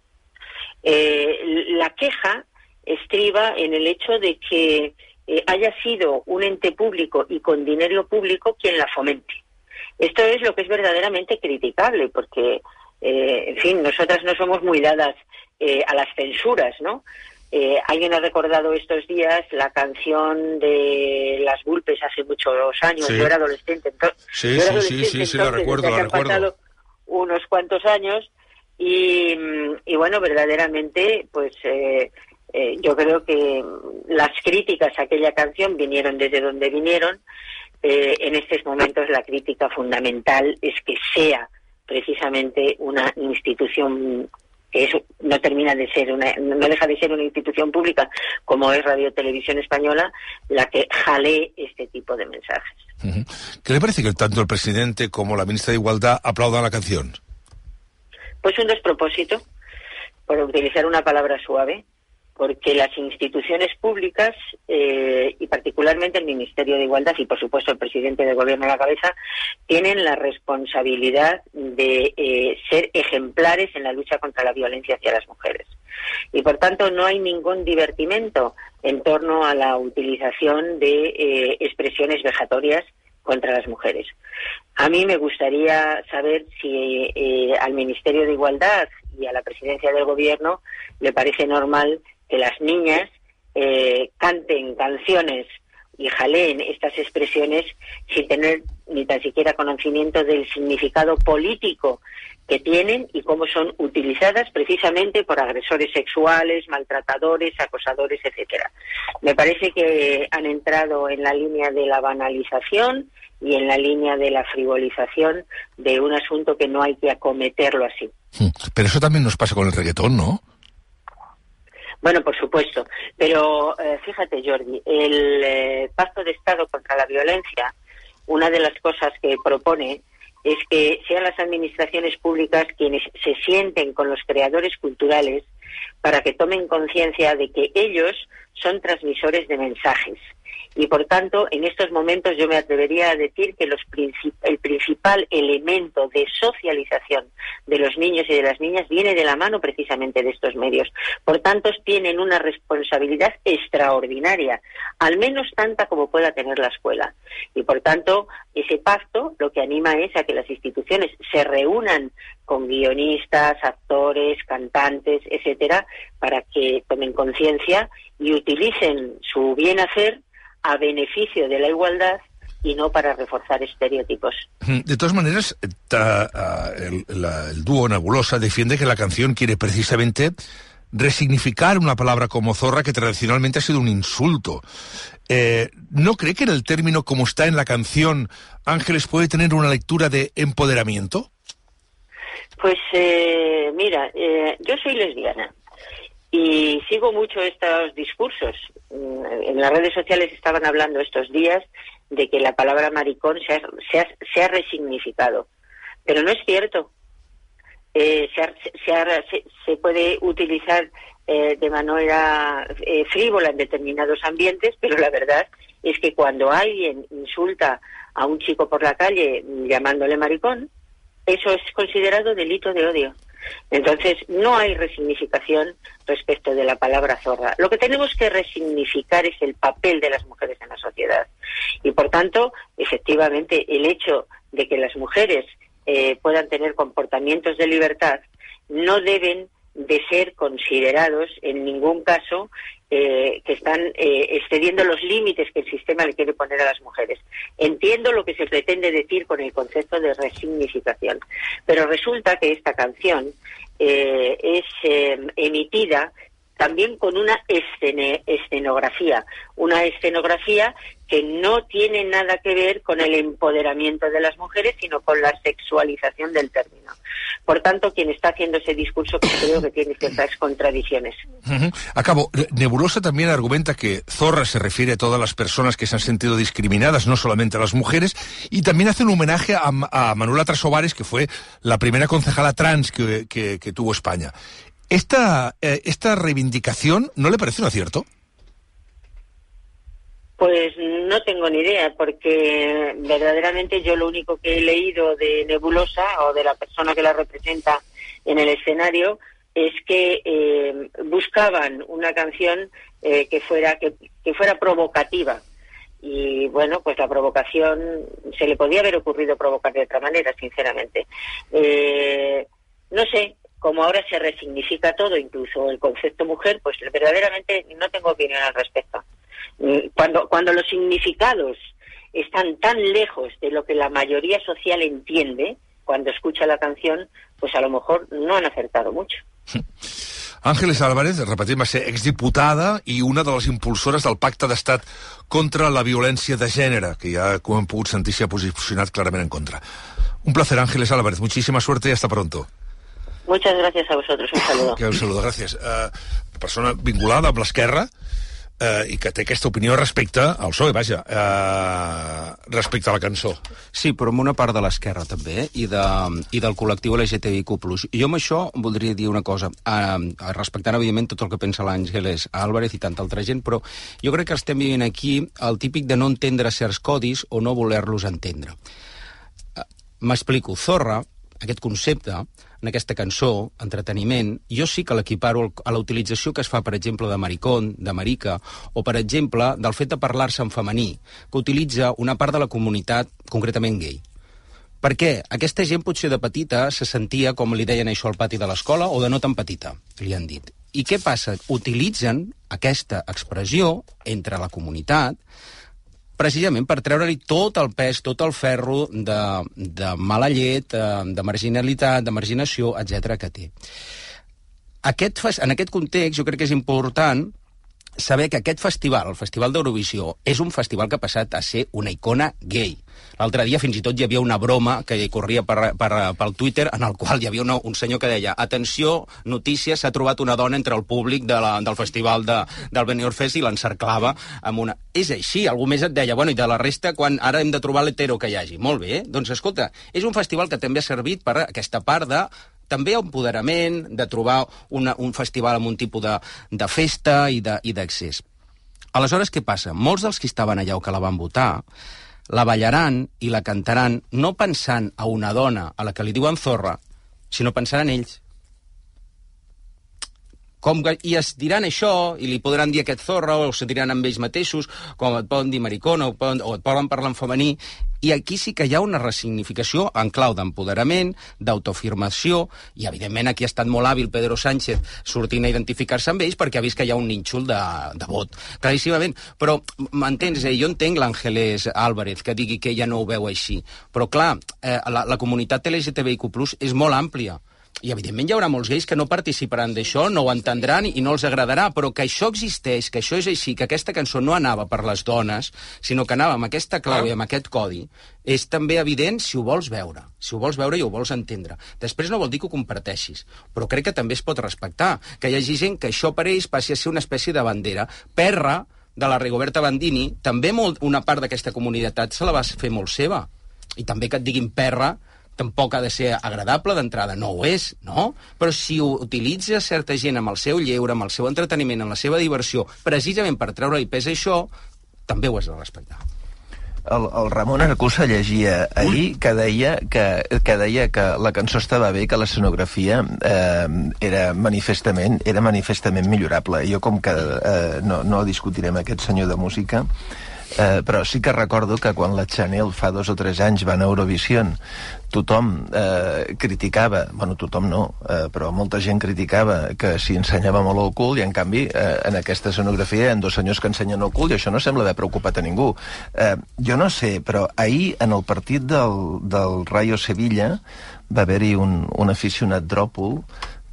Eh, la queja estriba en el hecho de que eh, haya sido un ente público y con dinero público quien la fomente. Esto es lo que es verdaderamente criticable, porque, eh, en fin, nosotras no somos muy dadas eh, a las censuras, ¿no? Eh, alguien ha recordado estos días la canción de Las Vulpes hace muchos años. Sí. Yo era adolescente. ento- Sí, yo era sí, sí, adolescente sí, sí, la entonces, recuerdo, la recuerdo. pasado unos cuantos años y, bueno, verdaderamente, pues eh, eh, yo creo que las críticas a aquella canción vinieron desde donde vinieron. Eh, en estos momentos la crítica fundamental es que sea precisamente una institución que es- no termina de ser una, no deja de ser una institución pública como es Radio Televisión Española la que jale este tipo de mensajes. ¿Qué le parece que tanto el presidente como la ministra de Igualdad aplaudan la canción? Pues un despropósito, por utilizar una palabra suave, porque las instituciones públicas, eh, y particularmente el Ministerio de Igualdad y, por supuesto, el presidente del Gobierno a la cabeza, tienen la responsabilidad de eh, ser ejemplares en la lucha contra la violencia hacia las mujeres. Y, por tanto, no hay ningún divertimento en torno a la utilización de eh, expresiones vejatorias contra las mujeres. A mí me gustaría saber si eh, al Ministerio de Igualdad y a la presidencia del Gobierno le parece normal que las niñas eh, canten canciones y jaleen estas expresiones sin tener ni tan siquiera conocimiento del significado político que tienen y cómo son utilizadas precisamente por agresores sexuales, maltratadores, acosadores, etcétera. Me parece que han entrado en la línea de la banalización y en la línea de la frivolización de un asunto que no hay que acometerlo así. Pero eso también nos pasa con el reggaetón, ¿no? Bueno, por supuesto. Pero eh, fíjate, Jordi, el eh, Pacto de Estado contra la Violencia, una de las cosas que propone es que sean las administraciones públicas quienes se sienten con los creadores culturales para que tomen conciencia de que ellos son transmisores de mensajes y por tanto en estos momentos yo me atrevería a decir que el principal elemento de socialización de los niños y de las niñas viene de la mano precisamente de estos medios. Por tanto, tienen una responsabilidad extraordinaria, al menos tanta como pueda tener la escuela. Y por tanto, ese pacto lo que anima es a que las instituciones se reúnan con guionistas, actores, cantantes, etcétera, para que tomen conciencia y utilicen su bien hacer a beneficio de la igualdad y no para reforzar estereotipos. De todas maneras, ta, el, la, el dúo Nebulosa defiende que la canción quiere precisamente resignificar una palabra como zorra que tradicionalmente ha sido un insulto. Eh, ¿No cree que en el término como está en la canción, Ángeles puede tener una lectura de empoderamiento? Pues eh, mira, eh, yo soy lesbiana y sigo mucho estos discursos. Mm, en las redes sociales estaban hablando estos días de que la palabra maricón se ha, resignificado. Pero no es cierto. Eh, se, ha, se, puede utilizar eh, de manera eh, frívola en determinados ambientes, pero la verdad es que cuando alguien insulta a un chico por la calle llamándole maricón, eso es considerado delito de odio. Entonces, no hay resignificación respecto de la palabra zorra. Lo que tenemos que resignificar es el papel de las mujeres en la sociedad. Y, por tanto, efectivamente, el hecho de que las mujeres eh, puedan tener comportamientos de libertad no deben de ser considerados en ningún caso eh, que están eh, excediendo los límites que el sistema le quiere poner a las mujeres. Entiendo lo que se pretende decir con el concepto de resignificación, pero resulta que esta canción eh, es eh, emitida también con una escenografía, una escenografía que no tiene nada que ver con el empoderamiento de las mujeres, sino con la sexualización del término. Por tanto, quien está haciendo ese discurso pues, creo que tiene ciertas contradicciones. Acabo. Nebulosa también argumenta que zorra se refiere a todas las personas que se han sentido discriminadas, no solamente a las mujeres, y también hace un homenaje a, Manuela Trasovares, que fue la primera concejala trans que tuvo España. Esta, eh, ¿Esta reivindicación no le parece un acierto? Pues no tengo ni idea, porque verdaderamente yo lo único que he leído de Nebulosa o de la persona que la representa en el escenario es que eh, buscaban una canción eh, que fuera que, fuera provocativa. Y bueno pues la provocación se le podía haber ocurrido provocar de otra manera sinceramente. Eh, no sé como ahora se resignifica todo incluso el concepto mujer pues verdaderamente no tengo opinión al respecto cuando, cuando los significados están tan lejos de lo que la mayoría social entiende cuando escucha la canción, pues a lo mejor no han acertado mucho. Àngeles Álvarez, repetim, va ser exdiputada i una de les impulsores del Pacte d'Estat contra la violència de gènere, que ja, com hem pogut sentir, posicionat clarament en contra. Un placer, Ángeles Álvarez. Muchísima suerte y hasta pronto. Muchas gracias a vosotros. Un saludo. Que un saludo, gràcies. Uh, persona vinculada amb l'esquerra, eh, i que té aquesta opinió respecte al PSOE, vaja, eh, respecte a la cançó. Sí, però amb una part de l'esquerra també, i, de, i del col·lectiu LGTBIQ+. Jo amb això voldria dir una cosa, eh, respectant evidentment tot el que pensa l'Àngeles Álvarez i tanta altra gent, però jo crec que estem vivint aquí el típic de no entendre certs codis o no voler-los entendre. Eh, M'explico, Zorra, aquest concepte, en aquesta cançó, entreteniment, jo sí que l'equiparo a la utilització que es fa, per exemple, de maricón, de marica, o, per exemple, del fet de parlar-se en femení, que utilitza una part de la comunitat concretament gay. Per què? Aquesta gent potser de petita se sentia, com li deien això al pati de l'escola, o de no tan petita, li han dit. I què passa? Utilitzen aquesta expressió entre la comunitat precisament per treure-li tot el pes, tot el ferro de, de mala llet, eh, de marginalitat, de marginació, etc que té. Aquest, en aquest context jo crec que és important saber que aquest festival, el Festival d'Eurovisió, és un festival que ha passat a ser una icona gay. L'altre dia fins i tot hi havia una broma que hi corria per, per, pel Twitter en el qual hi havia una, un senyor que deia atenció, notícies, s'ha trobat una dona entre el públic de la, del festival de, del Benidorm Fest i l'encerclava amb una... És així, algú més et deia, bueno, i de la resta, quan ara hem de trobar l'hetero que hi hagi. Molt bé, doncs escolta, és un festival que també ha servit per aquesta part de també empoderament, de trobar una, un festival amb un tipus de, de festa i d'accés. Aleshores, què passa? Molts dels que estaven allà o que la van votar la ballaran i la cantaran no pensant a una dona a la que li diuen zorra, sinó pensant en ells. Com que, I es diran això, i li podran dir aquest zorra, o se diran amb ells mateixos, com et poden dir maricona, o, poden, o et poden parlar en femení, i aquí sí que hi ha una resignificació en clau d'empoderament, d'autoafirmació, i evidentment aquí ha estat molt hàbil Pedro Sánchez sortint a identificar-se amb ells perquè ha vist que hi ha un nínxol de, de vot, claríssimament. Però, m'entens? Eh? Jo entenc l'Àngeles Álvarez que digui que ella no ho veu així, però clar, eh, la, la comunitat LGTBIQ+, és molt àmplia, i evidentment hi haurà molts gais que no participaran d'això, no ho entendran i no els agradarà, però que això existeix, que això és així, que aquesta cançó no anava per les dones, sinó que anava amb aquesta clau i amb aquest codi, és també evident si ho vols veure, si ho vols veure i ho vols entendre. Després no vol dir que ho comparteixis, però crec que també es pot respectar, que hi hagi gent que això per ells passi a ser una espècie de bandera. Perra, de la Rigoberta Bandini, també molt, una part d'aquesta comunitat se la va fer molt seva. I també que et diguin perra, tampoc ha de ser agradable d'entrada, no ho és, no? Però si ho utilitza certa gent amb el seu lleure, amb el seu entreteniment, amb la seva diversió, precisament per treure-li pes a això, també ho has de respectar. El, el Ramon Arcusa llegia ahir que deia que, que deia que la cançó estava bé, que l'escenografia eh, era manifestament era manifestament millorable. Jo com que eh, no, no discutirem aquest senyor de música, eh, però sí que recordo que quan la Chanel fa dos o tres anys va a Eurovision tothom eh, criticava, bueno, tothom no, eh, però molta gent criticava que s'hi ensenyava molt el cul i en canvi eh, en aquesta escenografia hi ha dos senyors que ensenyen el cul i això no sembla haver preocupat a ningú. Eh, jo no sé, però ahir en el partit del, del Rayo Sevilla va haver-hi un, un aficionat dròpol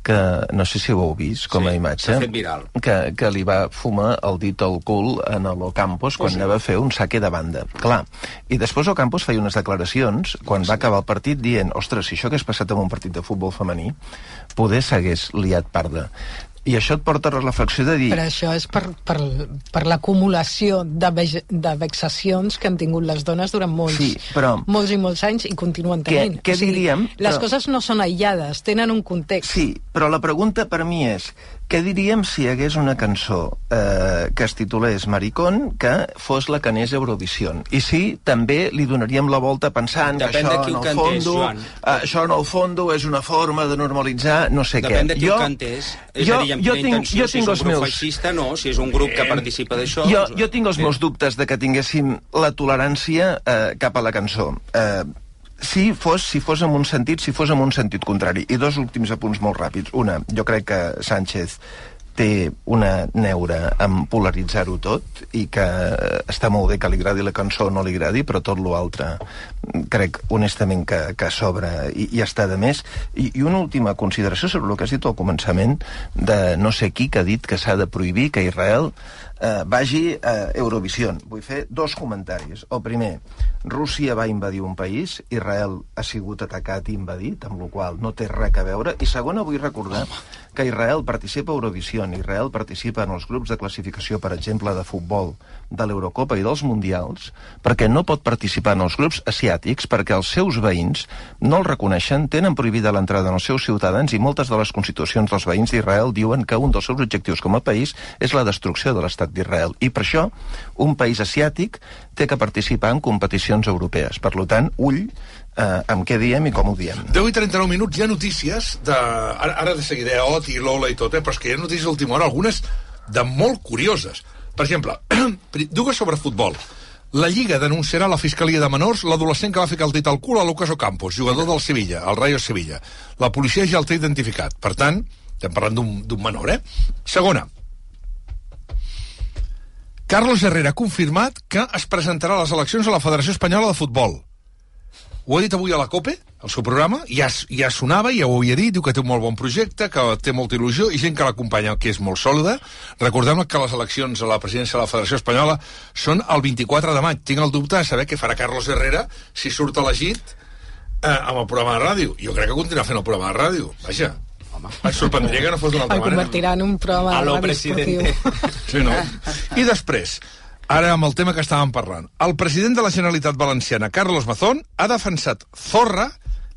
que no sé si ho heu vist com a imatge fet viral. que, que li va fumar el dit al cul en l'Ocampos quan sí. anava a fer un saque de banda. Clar. I després Ocampos feia unes declaracions quan va acabar el partit dient ostres, si això hagués passat en un partit de futbol femení, poder s'hagués liat parda. I això et porta a la reflexió de dir... Però això és per, per, per l'acumulació de, vege- de vexacions que han tingut les dones durant molts, Sí, però- molts i molts anys i continuen Què- tenint. què diríem? Les Però- coses no són aïllades, tenen un context. Sí, però la pregunta per mi és què diríem si hi hagués una cançó eh, que es titulés Maricón que fos la que anés a Eurovision? I sí, també li donaríem la volta pensant Depèn que de això qui en el cantés, fondo, Joan. eh, això en el fondo és una forma de normalitzar no sé Depèn què. de qui ho cantés. És jo, a dir, amb jo quina tinc, intenció, jo si tinc és un els grup meus... feixista, no. Si és un grup que participa d'això... Jo, doncs- jo tinc els meus dubtes de que tinguéssim la tolerància eh, cap a la cançó. Eh, si fos, si fos en un sentit, si fos en un sentit contrari. I dos últims apunts molt ràpids. Una, jo crec que Sánchez té una neura en polaritzar-ho tot i que està molt bé que li agradi la cançó o no li agradi, però tot l'altre crec honestament que, que s'obre i, i està de més. I, I una última consideració sobre el que has dit al començament de no sé qui que ha dit que s'ha de prohibir que Israel eh, vagi a Eurovision. Vull fer dos comentaris. El primer, Rússia va invadir un país, Israel ha sigut atacat i invadit, amb la qual no té res a veure. I segona, vull recordar que Israel participa a Eurovision, Israel participa en els grups de classificació, per exemple, de futbol, de l'Eurocopa i dels Mundials, perquè no pot participar en els grups asiàtics perquè els seus veïns no el reconeixen, tenen prohibida l'entrada als seus ciutadans i moltes de les constitucions dels veïns d'Israel diuen que un dels seus objectius com a país és la destrucció de l'estat d'Israel. I per això, un país asiàtic té que participar en competicions europees. Per tant, ull eh, amb què diem i com ho diem. 10 i 39 minuts, hi ha notícies de... Ara, ara de seguida, eh, Ot i Lola i tot, eh? però és que hi ha notícies d'última hora, algunes de molt curioses. Per exemple, dues sobre futbol. La Lliga denunciarà la Fiscalia de Menors l'adolescent que va ficar el dit al cul a Lucas Ocampos, jugador del Sevilla, el Rayo Sevilla. La policia ja el té identificat. Per tant, estem parlant d'un menor, eh? Segona, Carlos Herrera ha confirmat que es presentarà a les eleccions a la Federació Espanyola de Futbol. Ho ha dit avui a la COPE, al seu programa, ja, ja sonava, ja ho havia dit, diu que té un molt bon projecte, que té molta il·lusió, i gent que l'acompanya, que és molt sòlida. Recordem que les eleccions a la presidència de la Federació Espanyola són el 24 de maig. Tinc el dubte de saber què farà Carlos Herrera si surt elegit eh, amb el programa de ràdio. Jo crec que continuarà fent el programa de ràdio. Vaja, em sorprendria que no fos d'una altra El manera. convertirà en un programa A lo de ràdio presidente. esportiu. Sí, no? I després, ara amb el tema que estàvem parlant, el president de la Generalitat Valenciana, Carlos Mazón, ha defensat Zorra,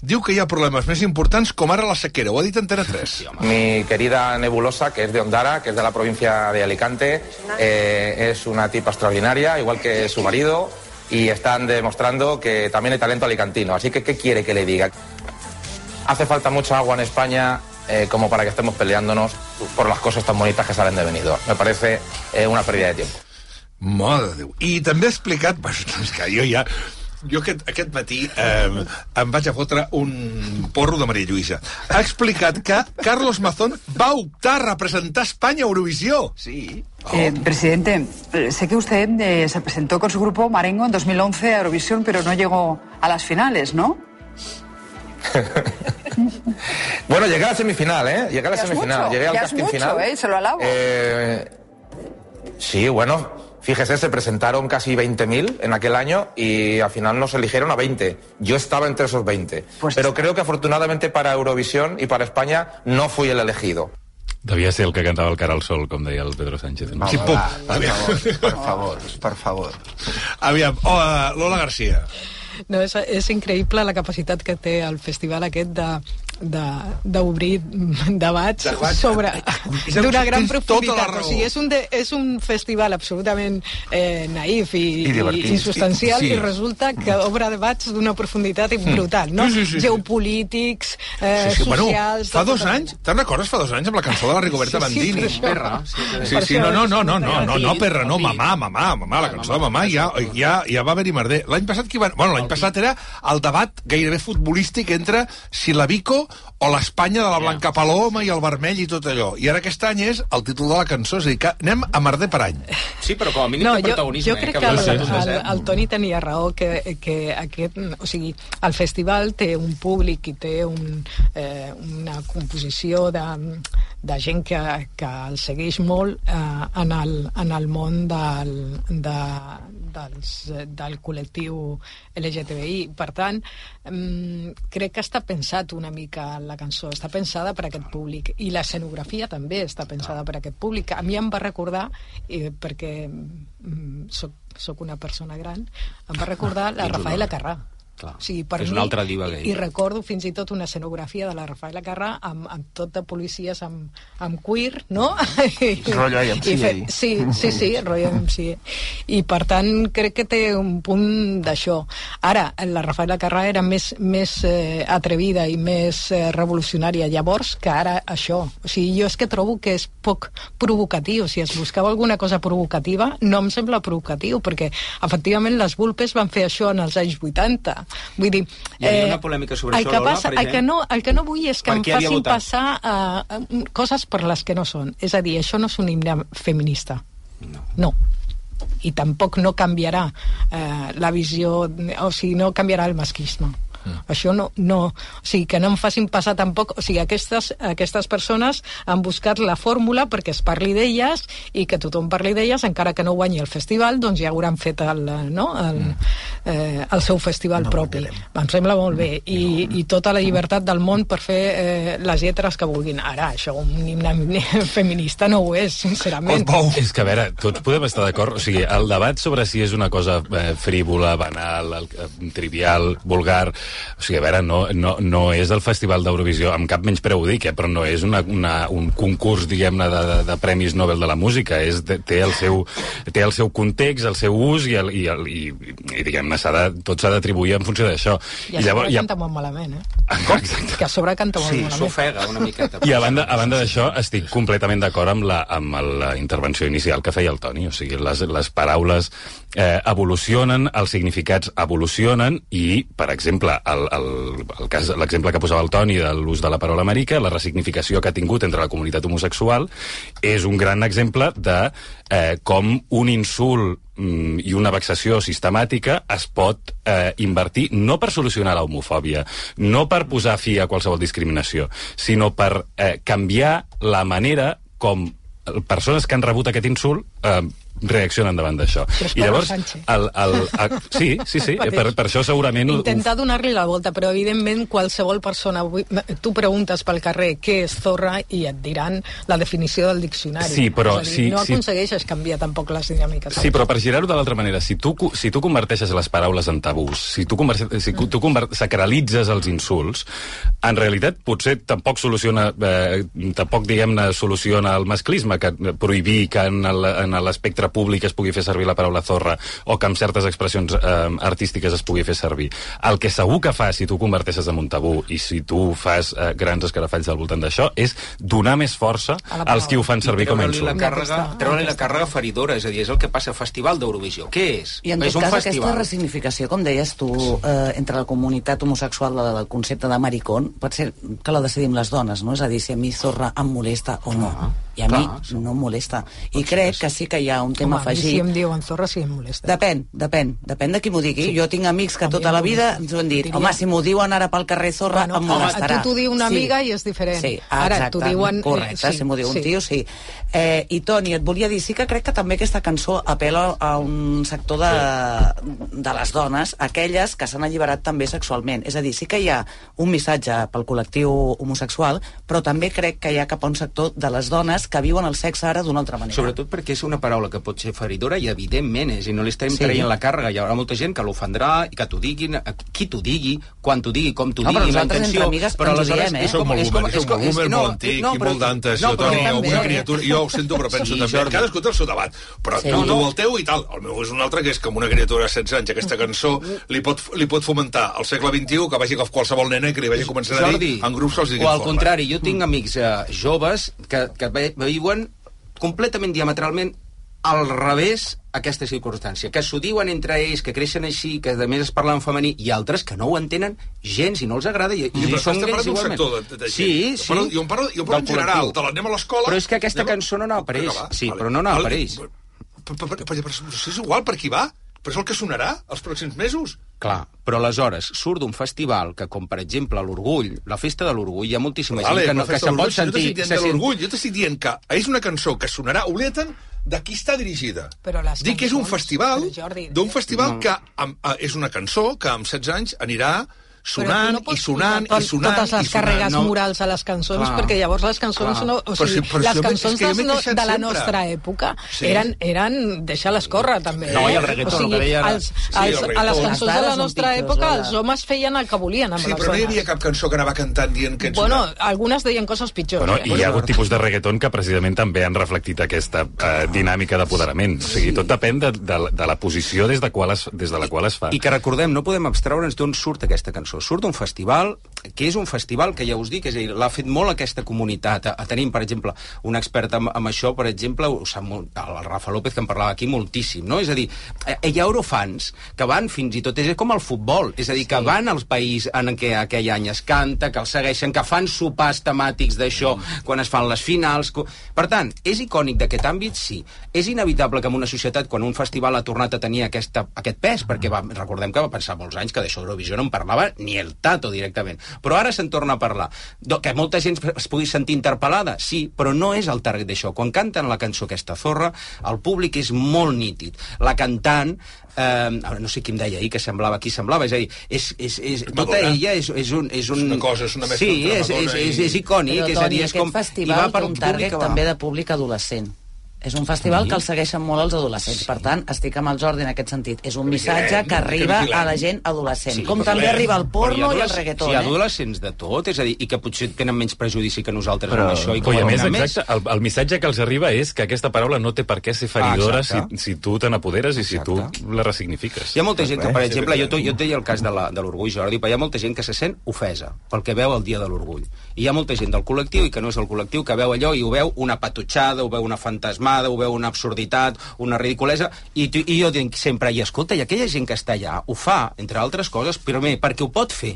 diu que hi ha problemes més importants com ara la sequera. Ho ha dit Antena 3. Mi querida Nebulosa, que es de Ondara, que es de la provincia de Alicante, eh, es una tipa extraordinaria, igual que su marido, y están demostrando que también hay talento alicantino. Así que, ¿qué quiere que le diga? Hace falta mucha agua en España eh, como para que estemos peleándonos por las cosas tan bonitas que salen de Benidorm. Me parece eh, una pérdida de tiempo. Mare de Déu. I també ha explicat... Pues, és que jo ja... Jo aquest, aquest matí eh, em vaig a fotre un porro de Maria Lluïsa. Ha explicat que Carlos Mazón va optar a representar Espanya a Eurovisió. Sí. Eh, presidente, sé que usted eh, se presentó con su grupo Marengo en 2011 a Eurovisión, pero no llegó a las finales, ¿no? Bueno, llegué a la semifinal, ¿eh? Llegué a la Ya es semifinal. mucho, llegué al ya es casting mucho, final. ¿eh? Se lo alabo. Eh, sí, bueno, fíjese, se presentaron casi 20.000 en aquel año y al final nos eligieron a 20. Yo estaba entre esos 20. Pues Pero creo que afortunadamente para Eurovisión y para España no fui el elegido. Devia ser el que cantava el cara al sol, com deia el Pedro Sánchez. No? Sí, puc. Per favor, per favor, per favor. Aviam, oh, uh, Lola Garcia. No, és, és increïble la capacitat que té el festival aquest de de- d'obrir debats Debats. sobre És d'una gran tota profunditat o sigui, és un, de, és un festival absolutament eh, naïf i, I divertit. insubstancial I- sí. i resulta que obre debats d'una profunditat brutal no? Sí, sí, sí, sí. geopolítics eh, Sí, sí, bueno, socials fa de dos anys, te'n recordes fa dos anys amb la cançó de la Rigoberta Sí, sí, Bandini? això. Perra, sí, sí. sí, sí, no, no, no, no, no, no, no, perra, no, mamà, mamà, mamà, la cançó de mamà ja, ja, ja va haver-hi merder. L'any passat qui va... Bueno, l'any passat era el debat gairebé futbolístic entre si la Vico o l'Espanya de la Blanca Paloma i el vermell i tot allò. I ara aquest any és el títol de la cançó, és a dir, que anem a merder per any. Sí, però com a mínim no, jo, protagonisme. jo eh, crec que que el, ser el, el Toni tenia raó que, que aquest, o sigui, el festival té un públic i té un, eh, una composició de, de gent que, que el segueix molt eh, en, el, en el món del, de, dels, eh, del col·lectiu LGTBI. Per tant, mm, crec que està pensat una mica la cançó, està pensada per aquest públic i l'escenografia també està pensada per aquest públic. A mi em va recordar, eh, perquè mm, soc, soc una persona gran, em va recordar la Rafaela. Carrà. Clar. O sigui, per És mi, una altra diva gay. i, i recordo fins i tot una escenografia de la Rafaela Carrà amb, amb tot de policies amb, amb queer, no? I, Rotllo IMCA. i fe- sí, sí, sí, rotllo IMCA. I per tant crec que té un punt d'això. Ara, la Rafaela Carrà era més, més eh, atrevida i més eh, revolucionària llavors que ara això. O sigui, jo és que trobo que és poc provocatiu. Si es buscava alguna cosa provocativa, no em sembla provocatiu, perquè efectivament les Vulpes van fer això en els anys 80. Vull dir... Hi havia una polèmica sobre el això, que Lola, passa, per el, que no, el que no vull és que em facin passar uh, coses per les que no són. És a dir, això no és un himne feminista. No. no. I tampoc no canviarà eh, la visió, o sigui, no canviarà el masclisme. Mm. Això no, no, o sigui, que no em facin passar tampoc, o sigui, aquestes, aquestes persones han buscat la fórmula perquè es parli d'elles i que tothom parli d'elles, encara que no guanyi el festival, doncs ja hauran fet el, no, el, eh, el seu festival no propi. Em sembla molt bé. I, I tota la llibertat del món per fer eh, les lletres que vulguin. Ara, això, un himne feminista no ho és, sincerament. És que, a veure, tots podem estar d'acord. O sigui, el debat sobre si és una cosa eh, frívola, banal, eh, trivial, vulgar... O sigui, a veure, no, no, no és el Festival d'Eurovisió, amb cap menys preu ho dic, eh, però no és una, una, un concurs, diguem-ne, de, de, de Premis Nobel de la música. És, té, el seu, té el seu context, el seu ús i, el, i, el, i, i diguem-ne, tot s'ha d'atribuir en funció d'això. I a sobre canta molt malament, eh? Exacte. Que a sobre canta molt Sí, malament. s'ofega una miqueta. I a banda, a banda d'això, estic completament d'acord amb, la, amb la intervenció inicial que feia el Toni. O sigui, les, les paraules eh, evolucionen, els significats evolucionen i, per exemple, l'exemple que posava el Toni de l'ús de la paraula marica, la resignificació que ha tingut entre la comunitat homosexual, és un gran exemple de eh, com un insult mm, i una vexació sistemàtica es pot eh, invertir no per solucionar la homofòbia, no per posar fi a qualsevol discriminació, sinó per eh, canviar la manera com persones que han rebut aquest insult eh, reaccionen davant d'això. I llavors, el, el, el, sí, sí, sí, per, per això segurament... Intentar donar-li la volta, però evidentment qualsevol persona, tu preguntes pel carrer què és zorra i et diran la definició del diccionari. Sí, però És dir, si- no aconsegueixes canviar tampoc les dinàmiques. Sí, però per girar-ho de l'altra manera, si tu, si tu converteixes les paraules en tabús, si tu, conver si tu conver sacralitzes els insults, en realitat potser tampoc soluciona, eh, tampoc, diguem-ne, soluciona el masclisme, que prohibir que en el- públic es pugui fer servir la paraula zorra o que amb certes expressions eh, artístiques es pugui fer servir. El que segur que fa, si tu converteixes en un tabú i si tu fas eh, grans escarafalls al voltant d'això, és donar més força als qui ho fan servir com a treure-li la insult. càrrega, treure la càrrega feridora, és a dir, és el que passa al Festival d'Eurovisió. Què és? I en és tot un cas, aquesta festival. resignificació, com deies tu, eh, entre la comunitat homosexual del, del concepte de maricón, pot ser que la decidim les dones, no? És a dir, si a mi zorra em molesta o no. I a mi clar, no em molesta. I crec que sí que hi ha un tema Home, a afegit. si em diuen zorra sí em molesta. Depèn, depèn, depèn de qui m'ho digui. Sí. Jo tinc amics que tota la vida ens ho han dit, Diria- home, si m'ho diuen ara pel carrer Zorra, Bueno, em molestarà. a tu t'ho diu una Sí. amiga i és diferent. Sí, Ara, exacte, t'ho diuen- correcte, sí, si m'ho diu un sí. tio, sí. Eh, I Toni, et volia dir, sí que crec que també aquesta cançó apela a un sector de, de les dones, aquelles que s'han alliberat també sexualment. És a dir, sí que hi ha un missatge pel col·lectiu homosexual, però també crec que hi ha cap a un sector de les dones que viuen el sexe ara d'una altra manera. Sobretot perquè és una paraula que pot ser feridora i evidentment és, i no li estem Sí. traient la càrrega. Hi haurà molta gent que l'ofendrà i que t'ho diguin, a qui t'ho digui, quan t'ho digui, com t'ho No, però digui, la nosaltres intenció. entre amigues ens ho diem, eh? és com... És com, boomer, és com, molt boomer, és, molt antic no, i però- molt d'antes. no, jo, però també- una criatura... Jo ho sento, però penso Sí, també. Jordi. Cadascú té el seu debat. Però Sí. tu, No, tu no. el teu i tal. El meu és un altre que és com una criatura de 16 anys. Aquesta cançó li pot, li pot fomentar al segle XXI que vagi a qualsevol nena que li vagi començant a dir en grups que els diguin o al contrari, jo tinc amics eh, joves que, que viuen completament diametralment al revés aquesta circumstància, que s'ho diuen entre ells, que creixen així, que a més es parla en femení, i altres que no ho entenen gens i no els agrada. I, Sí, i però són gais parlant d'un igualment. sector de, de, de Sí, gent. sí. Jo parlo, jo en parlo, jo parlo en general. Te l'anem a l'escola... Però és que aquesta anem cançó no ells. va, Sí, vale. però no per ells. Però, però, però, però, però, és igual per qui va, però és el que sonarà els pròxims mesos. Clar, però aleshores surt d'un festival que, com per exemple l'Orgull, la festa de l'Orgull, hi ha moltíssima gent Vale, que, no, que festa se de pot no sentir... t'estic dient se de sent- l'orgull, jo t'estic dient que és una cançó que sonarà, oblida'te'n de qui està dirigida. Però les Dic que és un festival, d'un festival No. que amb, eh, és una cançó que amb 16 anys anirà sonant no i sonant posar i sonant totes les i sonant. càrregues no? morals a les cançons Clar. perquè llavors les cançons Clar. no, o Però sigui, si- però les si m'he- cançons que no, de la sempre. nostra època Sí. eren, eren deixar-les córrer també No, i el eh? reggaeton, o sigui, el que deia ara. els, Sí, els, el a les cançons Les de la nostra pitjors, època els homes feien el que volien amb Sí, les però no hi dones havia cap cançó que anava cantant dient que ets bueno, una... algunes deien coses pitjors Bueno, eh? i hi ha hagut tipus de reggaeton que precisament també han reflectit aquesta eh, dinàmica d'apoderament. O sigui, tot depèn de, de, la- de la posició des de, qual es, des de la qual es fa. I que recordem, no podem abstreure'ns d'on surt aquesta cançó. Surt d'un festival, que és un festival que ja us dic, és a dir, l'ha fet molt aquesta comunitat. A, a tenim, per exemple, un expert en, en això, per exemple, ho sap molt, el Rafa López, que en parlava aquí moltíssim, no? És a dir, eh, hi ha eurofans que van fins i tot, és com el futbol, és a dir, que van als països en què aquell any es canta, que els segueixen, que fan sopars temàtics d'això Mm. quan es fan les finals... Per tant, és icònic d'aquest àmbit, sí. És inevitable que en una societat, quan un festival ha tornat a tenir aquesta, aquest pes, perquè va, recordem que va pensar molts anys que d'això Eurovisió no en parlava ni el tato directament. Però ara se'n torna a parlar. Do, que molta gent es pugui sentir interpel·lada, sí, però no és el target d'això. Quan canten la cançó aquesta zorra, el públic és molt nítid. La cantant, eh, ara no sé qui em deia ahir que semblava, qui semblava, és a dir, és, és, és, tota Madonna. ella és, és, un, és, un... És una cosa, és una mescla Sí, és, és, és, i- és icònic, Però, és a dir, és aquest com... festival té un públic target que va. també de públic adolescent. És un festival que el segueixen molt els adolescents. Per tant, estic amb el Jordi en aquest sentit. És un missatge que arriba a la gent adolescent. Com també arriba el porno i el reggaeton. Sí, hi ha eh? adolescents de tot, és a dir, i que potser tenen menys prejudici que nosaltres Però, amb això. I que i a més, exacte, el, el missatge que els arriba és que aquesta paraula no té per què ser feridora Ah, si, exacte. si tu te n'apoderes i si tu la resignifiques. Hi ha molta gent que, per Sí, exemple, jo, jo et deia el cas de la- de l'orgull, Jordi, però hi ha molta gent que se sent ofesa pel que veu el dia de l'orgull. Hi ha molta gent del col·lectiu i que no és el col·lectiu que veu allò i ho veu una patutxada, ho veu una fantasmada, ho veu una absurditat, una ridiculesa, i, i jo dic sempre, i escolta, i aquella gent que està allà ho fa, entre altres coses, primer, perquè ho pot fer,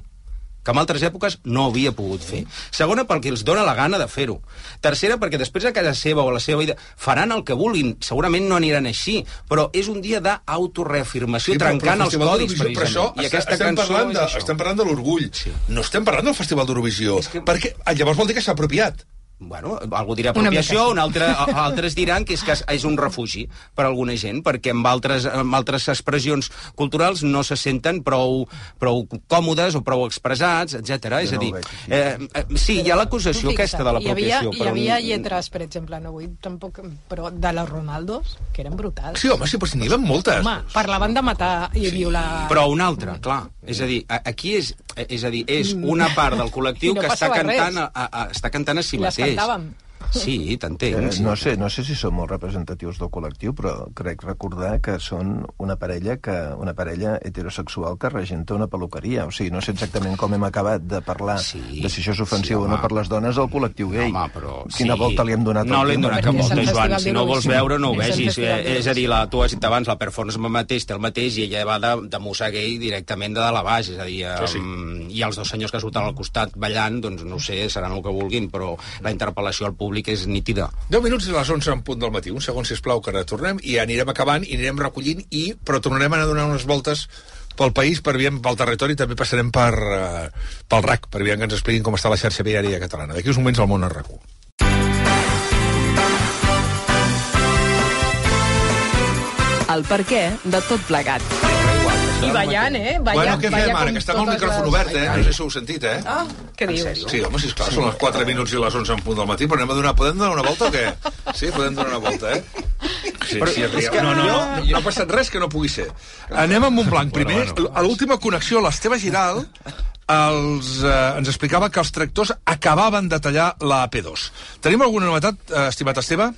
que en altres èpoques no havia pogut fer. Segona, perquè els dona la gana de fer-ho. Tercera, perquè després a casa seva o a la seva vida faran el que vulguin. Segurament no aniran així, però és un dia d'autoreafirmació, trencant els codis, d'Eurovisió, per això precisament. I aquesta estem cançó parlant, de, estem parlant de l'orgull. Sí. No estem parlant del Festival d'Eurovisió. Que... Perquè ah, llavors vol dir que s'ha apropiat. Bueno, algú dirà apropiació, un altre, altres diran que és que és un refugi per a alguna gent, perquè amb altres, amb altres expressions culturals no se senten prou, prou còmodes o prou expressats, etc. És a dir, eh, eh, sí, hi ha l'acusació aquesta de l'apropiació. Hi havia, hi havia lletres, per exemple, no vull tampoc, però de les Ronaldos, que eren brutals. Sí, home, sí, però si n'hi moltes. Home, parlaven de matar i violar... Però una altra, clar. És a dir, aquí és, és a dir, és una part del col·lectiu no que està cantant, a, a, està cantant a si les mateix. Sí, t'entenc. Eh, sí. no, sé, no sé si són molt representatius del col·lectiu, però crec recordar que són una parella que una parella heterosexual que regenta una peluqueria. O sigui, no sé exactament com hem acabat de parlar sí, de si això és ofensiu sí, o no per les dones del col·lectiu gay. Home, però... Quina sí. volta li hem donat No li hem donat cap volta, Joan. Si no vols veure, no ho vegis. Eh, és a dir, la, tu has dit abans, la performance mateix té el mateix i ella va de, de musa gay directament de dalt a baix. És a dir, Sí, sí. i els dos senyors que surten al costat ballant, doncs no ho sé, seran el que vulguin, però la interpel·lació al públic és nítida. 10 minuts i les 11 en punt del matí. Un segon, si plau, que ara tornem i anirem acabant i anirem recollint i però tornarem a anar donant unes voltes pel país, per aviam, pel territori, també passarem per, uh, pel RAC, per aviam que ens expliquin com està la xarxa viària catalana. D'aquí uns moments al món a rac El per què de tot plegat. I ballant, eh? Ballant, Bueno, què fem ara? Que està amb el micròfon les- obert, eh? No sé si ho heu sentit, eh? Ah, què dius? Sí, home, sisplau, són les 4 minuts i les 11 en punt del matí, però anem a donar... Podem donar una volta o què? Sí, podem donar una volta, eh? Sí, Però sí, és és que no, no, no, no, no ha passat res que no pugui ser. Anem amb Montblanc. Primer, a l'última connexió, l'Esteve Giral els, eh, ens explicava que els tractors acabaven de tallar la AP2. Tenim alguna novetat, eh, estimat Esteve?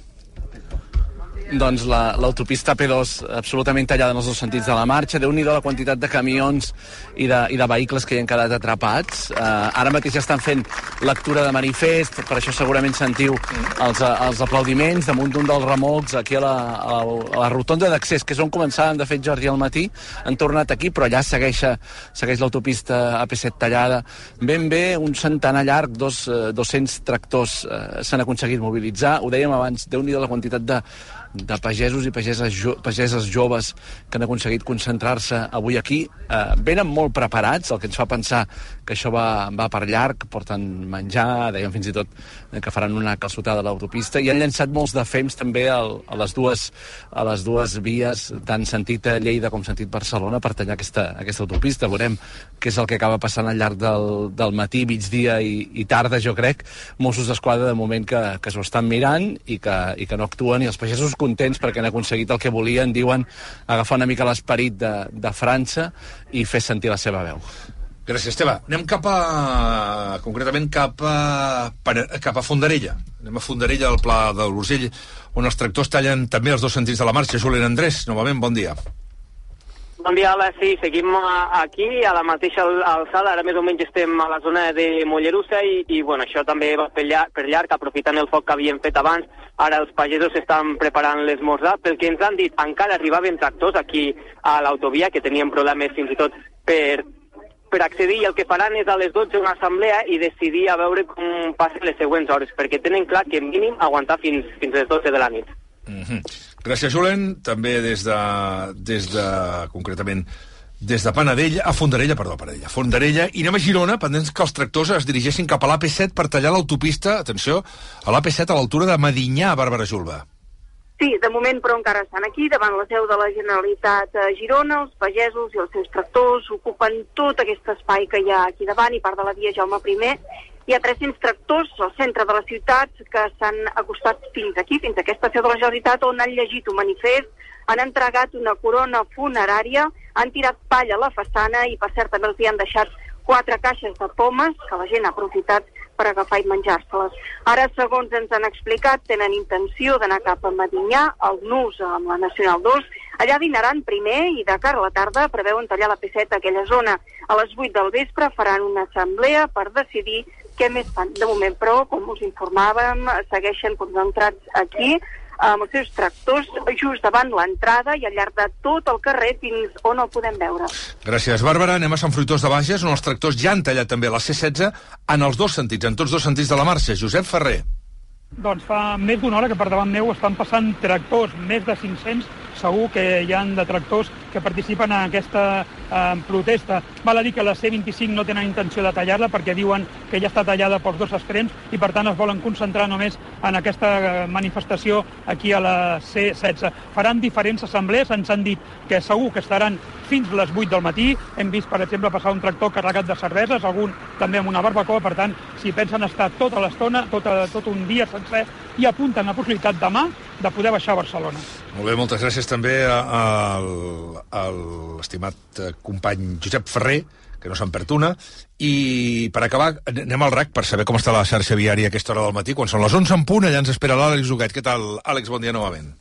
Doncs la- l'autopista P2 absolutament tallada en els dos sentits de la marxa. déu nhi la quantitat de camions i de, i de vehicles que hi han quedat atrapats. Uh, ara mateix ja estan fent lectura de manifest, per això segurament sentiu els, eh, els aplaudiments damunt d'un dels remolcs aquí a la, a la, a la rotonda d'accés, que és on començàvem, de fet, Jordi, al matí. Han tornat aquí, però allà segueix, eh, segueix l'autopista AP7 tallada. Ben bé, un centenar llarg, dos, eh, 200 tractors eh, s'han aconseguit mobilitzar. Ho dèiem abans, déu nhi la quantitat de, de pagesos i pageses, jo, pageses joves que han aconseguit concentrar-se avui aquí. Eh, venen molt preparats, el que ens fa pensar que això va, va per llarg, porten menjar, deien fins i tot eh, que faran una calçotada a l'autopista, i han llançat molts de fems també al, a, les dues, a les dues vies, tant sentit a Lleida com sentit Barcelona, per tallar aquesta, aquesta autopista. Veurem què és el que acaba passant al llarg del, del matí, migdia i, i tarda, jo crec. Mossos d'Esquadra, de moment, que, que s'ho estan mirant i que, i que no actuen, i els pagesos contents perquè han aconseguit el que volien, diuen agafar una mica l'esperit de, de França i fer sentir la seva veu. Gràcies, Esteve. Anem cap a... concretament cap a, cap a Fondarella. Anem a Fondarella, al Pla de l'Urgell, on els tractors tallen també els dos sentits de la marxa. Julen Andrés, novament, bon dia. Bon dia, hola, sí, seguim a- aquí a la mateixa al- alçada, ara més o menys estem a la zona de Mollerussa i, i bueno, això també va per llarg, per llarg, aprofitant el foc que havíem fet abans, ara els pagesos estan preparant l'esmorzar, pel que ens han dit, encara arribaven tractors aquí a l'autovia, que tenien problemes fins i tot per, per accedir, i el que faran és a les 12 una assemblea i decidir a veure com passen les següents hores, perquè tenen clar que mínim aguantar fins, fins les 12 de la nit. Mm -hmm. Gràcies, Julen. També des de, des de concretament, des de Panadella, a Fondarella, perdó, Panadella, Fondarella, i anem a Girona, pendents que els tractors es dirigeixin cap a l'AP7 per tallar l'autopista, atenció, a l'AP7 a l'altura de Medinyà, a Bàrbara Julba. Sí, de moment, però encara estan aquí, davant la seu de la Generalitat a Girona, els pagesos i els seus tractors ocupen tot aquest espai que hi ha aquí davant i part de la via Jaume I. Hi ha 300 tractors al centre de la ciutat que s'han acostat fins aquí, fins a aquesta estació de la Generalitat, on han llegit un manifest, han entregat una corona funerària, han tirat palla a la façana i, per cert, també els hi han deixat quatre caixes de pomes que la gent ha aprofitat per agafar i menjar-se-les. Ara, segons ens han explicat, tenen intenció d'anar cap a Medinyà, al NUS, amb la Nacional 2. Allà dinaran primer i de cara a la tarda preveuen tallar la P7 a aquella zona. A les 8 del vespre faran una assemblea per decidir què més fan. De moment, però, com us informàvem, segueixen concentrats aquí amb els seus tractors just davant l'entrada i al llarg de tot el carrer fins on el podem veure. Gràcies, Bàrbara. Anem a Sant Fruitós de Bages, on els tractors ja han tallat també la C-16 en els dos sentits, en tots dos sentits de la marxa. Josep Ferrer. Doncs fa més d'una hora que per davant meu estan passant tractors, més de 500, segur que hi han de tractors que participen en aquesta eh, protesta. Val a dir que la C-25 no tenen intenció de tallar-la perquè diuen que ja està tallada pels dos extrems i per tant es volen concentrar només en aquesta eh, manifestació aquí a la C-16. Faran diferents assemblees, ens han dit que segur que estaran fins les 8 del matí. Hem vist, per exemple, passar un tractor carregat de cerveses, algun també amb una barbacoa, per tant, si pensen estar tota l'estona, tot, tot un dia sencer, i apunten la possibilitat demà de poder baixar a Barcelona. Molt bé, moltes gràcies també al, l'estimat eh, company Josep Ferrer, que no se'n perd una. I per acabar, anem al RAC per saber com està la xarxa viària a aquesta hora del matí, quan són les 11 en punt, allà ens espera l'Àlex Huguet. Què tal, Àlex? Bon dia novament.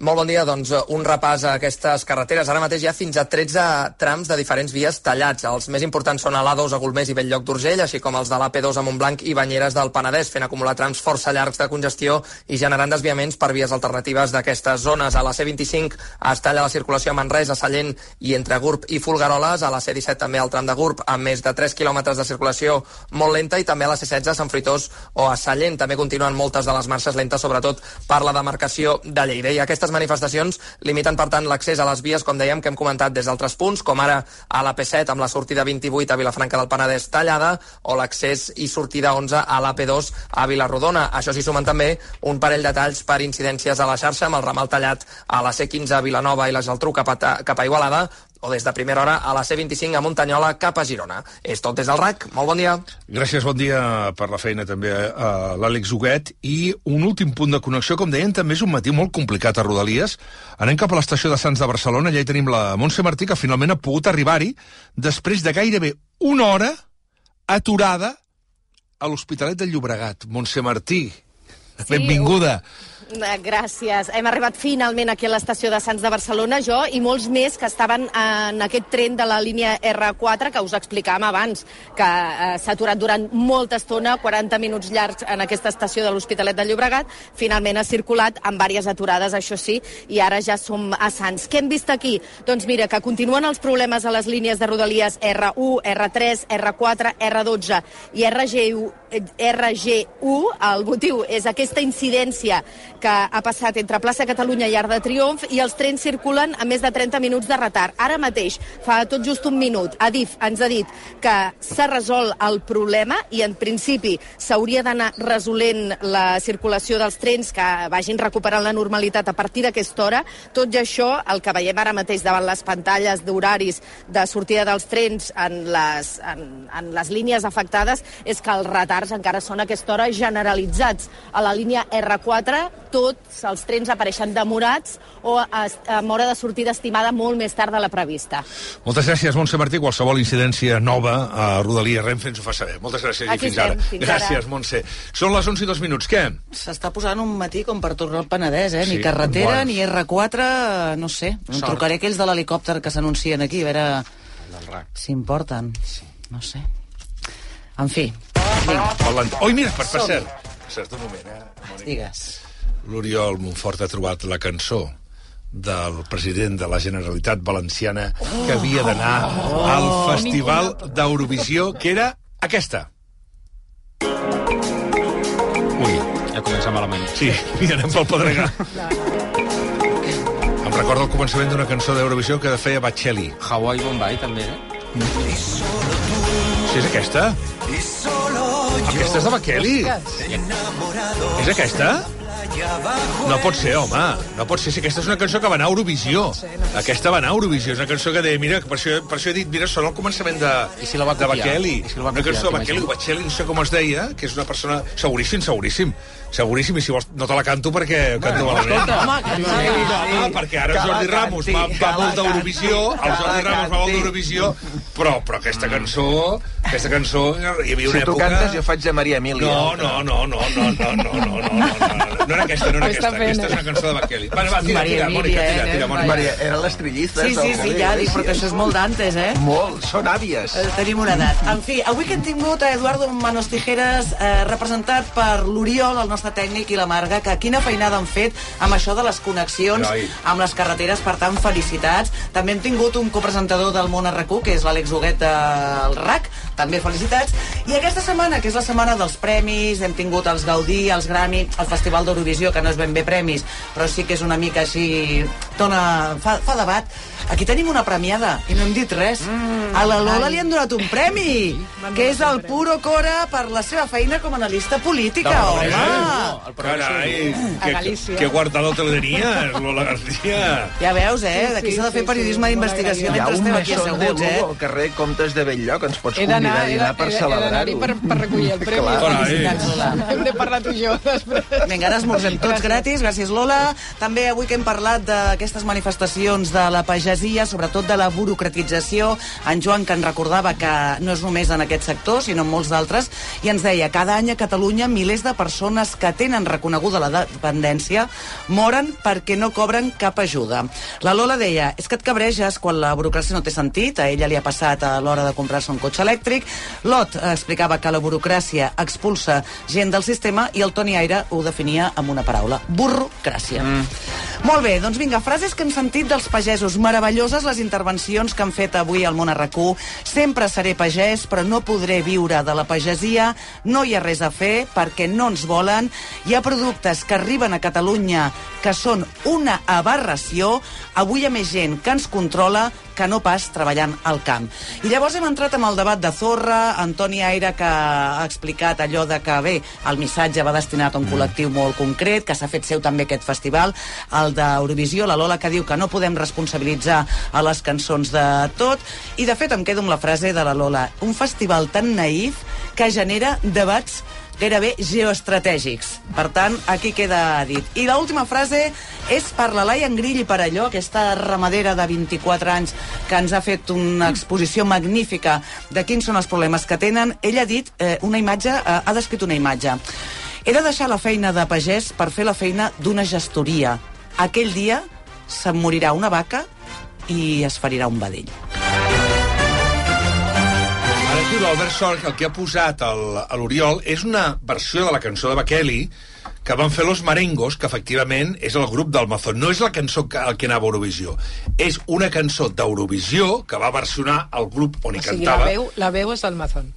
Molt bon dia, doncs un repàs a aquestes carreteres. Ara mateix hi ha fins a 13 trams de diferents vies tallats. Els més importants són a l'A2 a Golmés i Belllloc d'Urgell, així com els de l'AP2 a Montblanc i Banyeres del Penedès, fent acumular trams força llargs de congestió i generant desviaments per vies alternatives d'aquestes zones. A la C25 es talla la circulació a Manresa, Sallent i entre Gurb i Fulgaroles. A la C17 també al tram de Gurb, amb més de 3 quilòmetres de circulació molt lenta i també a la C16 a Sant Fruitós o a Sallent. També continuen moltes de les marxes lentes, sobretot per la demarcació de Lleida. I aquestes manifestacions limiten, per tant, l'accés a les vies, com dèiem, que hem comentat des d'altres punts, com ara a la P7 amb la sortida 28 a Vilafranca del Penedès tallada o l'accés i sortida 11 a l'AP2 a Vilarrodona. Això s'hi sumen també un parell de talls per incidències a la xarxa amb el ramal tallat a la C15 a Vilanova i la Geltrú cap a, cap a Igualada o des de primera hora a la C25 a Muntanyola cap a Girona. És tot des del RAC. Molt bon dia. Gràcies, bon dia per la feina també a l'Àlex Huguet. I un últim punt de connexió, com deien, també és un matí molt complicat a Rodalies. Anem cap a l'estació de Sants de Barcelona, allà hi tenim la Montse Martí, que finalment ha pogut arribar-hi després de gairebé una hora aturada a l'Hospitalet de Llobregat. Montse Martí, Sí, benvinguda. Eh, Gràcies. Hem arribat finalment aquí a l'estació de Sants de Barcelona, jo i molts més que estaven en aquest tren de la línia R4 que us explicàvem abans, que eh, s'ha aturat durant molta estona, 40 minuts llargs en aquesta estació de l'Hospitalet de Llobregat. Finalment ha circulat amb diverses aturades, això sí, i ara ja som a Sants. Què hem vist aquí? Doncs mira, que continuen els problemes a les línies de rodalies R1, R3, R4, R12 i RG1, eh, RG1. El motiu és aquesta incidència que ha passat entre Plaça Catalunya i Arc de Triomf i els trens circulen a més de 30 minuts de retard. Ara mateix, fa tot just un minut, Adif ens ha dit que s'ha resolt el problema i en principi s'hauria d'anar resolent la circulació dels trens que vagin recuperant la normalitat a partir d'aquesta hora. Tot i això, el que veiem ara mateix davant les pantalles d'horaris de sortida dels trens en les, en, en les línies afectades és que els retards encara són a aquesta hora generalitzats. A la línia R4 tots els trens apareixen demorats o a- amb hora de sortida estimada molt més tard de la prevista. Moltes gràcies, Montse Martí. Qualsevol incidència nova a Rodalies Renfe ens ho fa saber. Moltes gràcies Aquí i fins estem, ara. fins gràcies, ara. Montse. Són les 11 i dos minuts. Què? S'està posant un matí com per tornar al Penedès, eh? Sí, Ni carretera, bueno. ni R4, no sé. Em Sort. trucaré aquells de l'helicòpter que s'anuncien aquí, a veure si em porten. No sé. En fi, Parlant... Oi, mira, per, per Som-hi. cert, un moment, eh? digues. L'Oriol Montfort ha trobat la cançó del president de la Generalitat Valenciana que havia d'anar al Festival d'Eurovisió, que era aquesta. Ui. Ja comença malament. Sí, i anem pel Pedregà. Em recorda el començament d'una cançó d'Eurovisió que feia Bacelli. Hawaii Bombay, també, eh? Sí, és aquesta? Aquesta és de Bacelli. És aquesta? No pot ser, home. No pot ser. Si aquesta és una cançó que va anar a Eurovisió. Aquesta va anar a Eurovisió. És una cançó que deia, mira, per això, per això he dit, mira, són el començament de, I si la va de copiar? Bakeli. I si la va una copiar, cançó de Bakeli? Bakeli, no sé com es deia, que és una persona... Seguríssim, seguríssim. Seguríssim, i si vols, no te la canto perquè canto malament. escolta, home, home, perquè ara la Jordi Ramos va, va que molt la d'Eurovisió, el Jordi Ramos va molt d'Eurovisió, però, però aquesta cançó, aquesta cançó, hi havia una Si tu època... cantes, jo faig de Maria Emília. No, no, no, no, no, no, no, no, no, no, no, no era aquesta, no era aquesta. Aquesta és eh? una cançó de Bakeli. Vale, va, tira, Maria tira, Mònica, tira, eh, tira, Mònica. Maria, eren les trillistes. Sí, sí, sí, ja dic, però que això és molt d'antes, eh? Molt, són àvies. Eh, Tenim una edat. En fi, avui que hem tingut a Eduardo Manos Tijeras eh, representat per l'Oriol, el nostre tècnic, i la Marga, que quina feinada han fet amb això de les connexions Noi. amb les carreteres, per tant, felicitats. També hem tingut un copresentador del món RQ, que és l'Àlex Huguet del RAC, també felicitats. I aquesta setmana, que és la setmana dels premis, hem tingut els Gaudí, els Grammy, el Festival d'Eurovisió, que no és ben bé premis, però sí que és una mica així... Dona, fa, fa debat. Aquí tenim una premiada, i no hem dit res. Mm, a la Lola li han donat un premi, que és el Puro Cora per la seva feina com a analista política, home. Carai, A que, Galícia. que guardado te lo tenies, Lola García. Ja veus, eh? Sí, D'aquí sí, s'ha de fer sí, periodisme sí, d'investigació Hi ha mentre un estem aquí de asseguts, eh? Al carrer Comtes de Belllloc, ens pots He convidar d'anar a dinar per he d'anar-hi celebrar-ho. per, per recollir el premi. Clar. Felicitats, Lola. Hem de parlar tu i jo després. Vinga, ara esmorzem tots gratis, gràcies Lola. També avui que hem parlat d'aquestes manifestacions de la pagesia, sobretot de la burocratització, en Joan que ens recordava que no és només en aquest sector, sinó en molts d'altres, i ens deia, cada any a Catalunya milers de persones que tenen reconeguda la dependència moren perquè no cobren cap ajuda. La Lola deia, és que et cabreges quan la burocràcia no té sentit, a ella li ha passat a l'hora de comprar-se un cotxe elèctric, Lot eh, explicava que la burocràcia expulsa gent del sistema i el Toni Aire ho definia amb una paraula, burrocràcia. Mm. Molt bé, doncs vinga, frases que hem sentit dels pagesos. Meravelloses les intervencions que han fet avui al món RQ. Sempre seré pagès, però no podré viure de la pagesia. No hi ha res a fer perquè no ens volen. Hi ha productes que arriben a Catalunya que són una aberració. Avui hi ha més gent que ens controla que no pas treballant al camp. I llavors hem entrat amb el debat de Zorra, Antoni Aire, que ha explicat allò de que, bé, el missatge va destinat a un col·lectiu molt concret, que s'ha fet seu també aquest festival, el d'Eurovisió, la Lola, que diu que no podem responsabilitzar a les cançons de tot, i de fet em quedo amb la frase de la Lola, un festival tan naïf que genera debats gairebé geoestratègics. Per tant, aquí queda dit. I l'última frase és per la Laia Grill i per allò, aquesta ramadera de 24 anys que ens ha fet una exposició magnífica de quins són els problemes que tenen. Ella ha dit eh, una imatge, eh, ha descrit una imatge. He de deixar la feina de pagès per fer la feina d'una gestoria. Aquell dia se'm morirà una vaca i es ferirà un vedell. Ara diu l'Albert Sorg, el que ha posat l'Oriol és una versió de la cançó de Bakeli que van fer Los Marengos, que efectivament és el grup del Mazón. No és la cançó que, el que anava a Eurovisió. És una cançó d'Eurovisió que va versionar el grup on hi O sigui, la cantava. veu, la veu és del Mazón.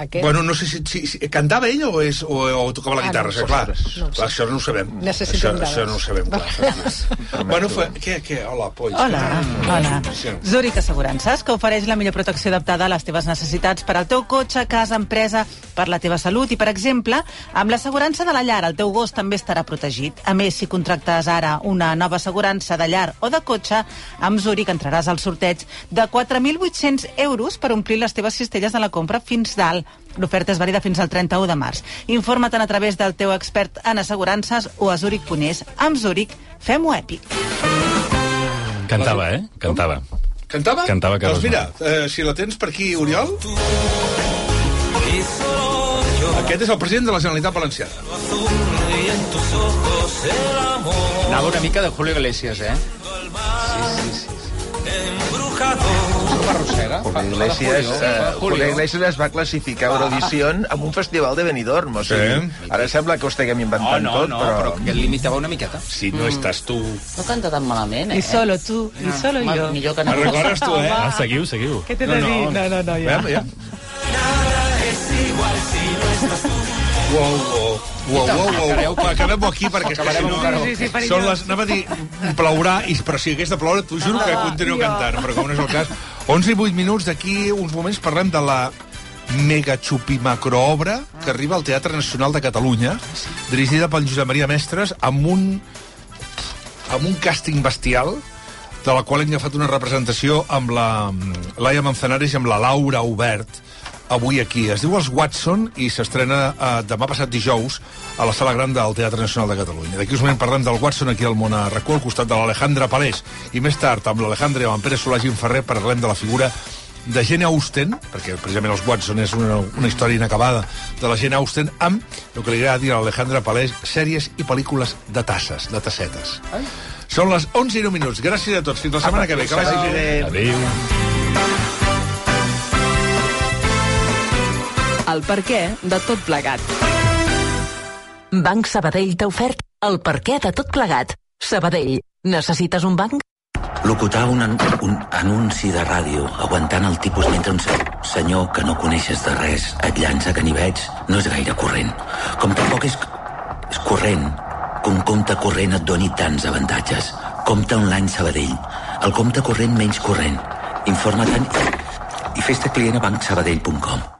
Aquest? Bueno, no sé si, si, si cantava ell o, és, o, o tocava la Ah, guitarra, no sí, sé. clar. No clar. Això no ho sabem. Necessitem això, dades. això no ho sabem, clar. bueno, fa, què, què? Hola, polls. Hola, hola. Sí. Zurich Assegurances, que ofereix la millor protecció adaptada a les teves necessitats per al teu cotxe, casa, empresa, per la teva salut i, per exemple, amb l'assegurança de la llar, el teu gos també estarà protegit. A més, si contractes ara una nova assegurança de llar o de cotxe, amb Zurich entraràs al sorteig de 4.800 euros per omplir les teves cistelles de la compra fins dalt. L'oferta és vàlida fins al 31 de març. Informa't a través del teu expert en assegurances o a Zurich.es. Amb Zurich, fem-ho èpic. Cantava, eh? Cantava. Cantava? Cantava Carles Doncs mira, eh, si la tens per aquí, Oriol... Aquest és el president de la Generalitat Valenciana. Anava una mica de Julio Iglesias, eh? Sí, sí, sí. No m'arrossega. Julio Iglesias, Julio, eh, Julio Iglesias es va classificar a Eurovision amb un festival de Benidorm. O sigui, ara sembla que ho estiguem Oh, inventant no, tot, no, però... però que limitava una miqueta. Si no estàs tu... No canta tan malament, eh? I solo tu, i solo Ma- jo. Millor que Me'n recordes tu, eh? Ah, seguiu, seguiu. Què t'he de dir? No, no, no, ja. Veiem, ja. Uau, uau, uau, uau, uau. Va, Acabem-ho aquí perquè és que si no... Sí, sí, sí, Són les... Anava a dir, plourà, i, però si hagués de ploure, t'ho juro que continuo cantant, però com no és el cas. 11 i 8 minuts, d'aquí uns moments parlem de la mega xupimacroobra que arriba al Teatre Nacional de Catalunya, dirigida pel Josep Maria Mestres, amb un, amb un càsting bestial, de la qual hem agafat una representació amb la Laia Manzanares i amb la Laura Obert, avui aquí. Es diu Els Watson i s'estrena eh, demà passat dijous a la Sala Gran del Teatre Nacional de Catalunya. D'aquí uns moments parlem del Watson aquí al Món a RAC1, al costat de l'Alejandra Palés. I més tard, amb l'Alejandra i amb en Pere Solà Ferrer, parlem de la figura de Jane Austen, perquè precisament els Watson és una, una història inacabada de la Jane Austen, amb el que li agrada dir a l'Alejandra Palés, sèries i pel·lícules de tasses, de tassetes. Són les 11 i 1 minuts. Gràcies a tots. Fins la setmana que ve. Que vagi bé. Adéu. El per què de tot plegat. Banc Sabadell t'ha ofert el perquè de tot plegat. Sabadell, necessites un banc? Locutar un, an un anunci de ràdio aguantant el tipus mentre un se senyor que no coneixes de res et llança veig no és gaire corrent. Com tampoc és, és corrent que un compte corrent et doni tants avantatges. Compte online Sabadell. El compte corrent menys corrent. Informa-te'n i, i fes-te client a bancsabadell.com.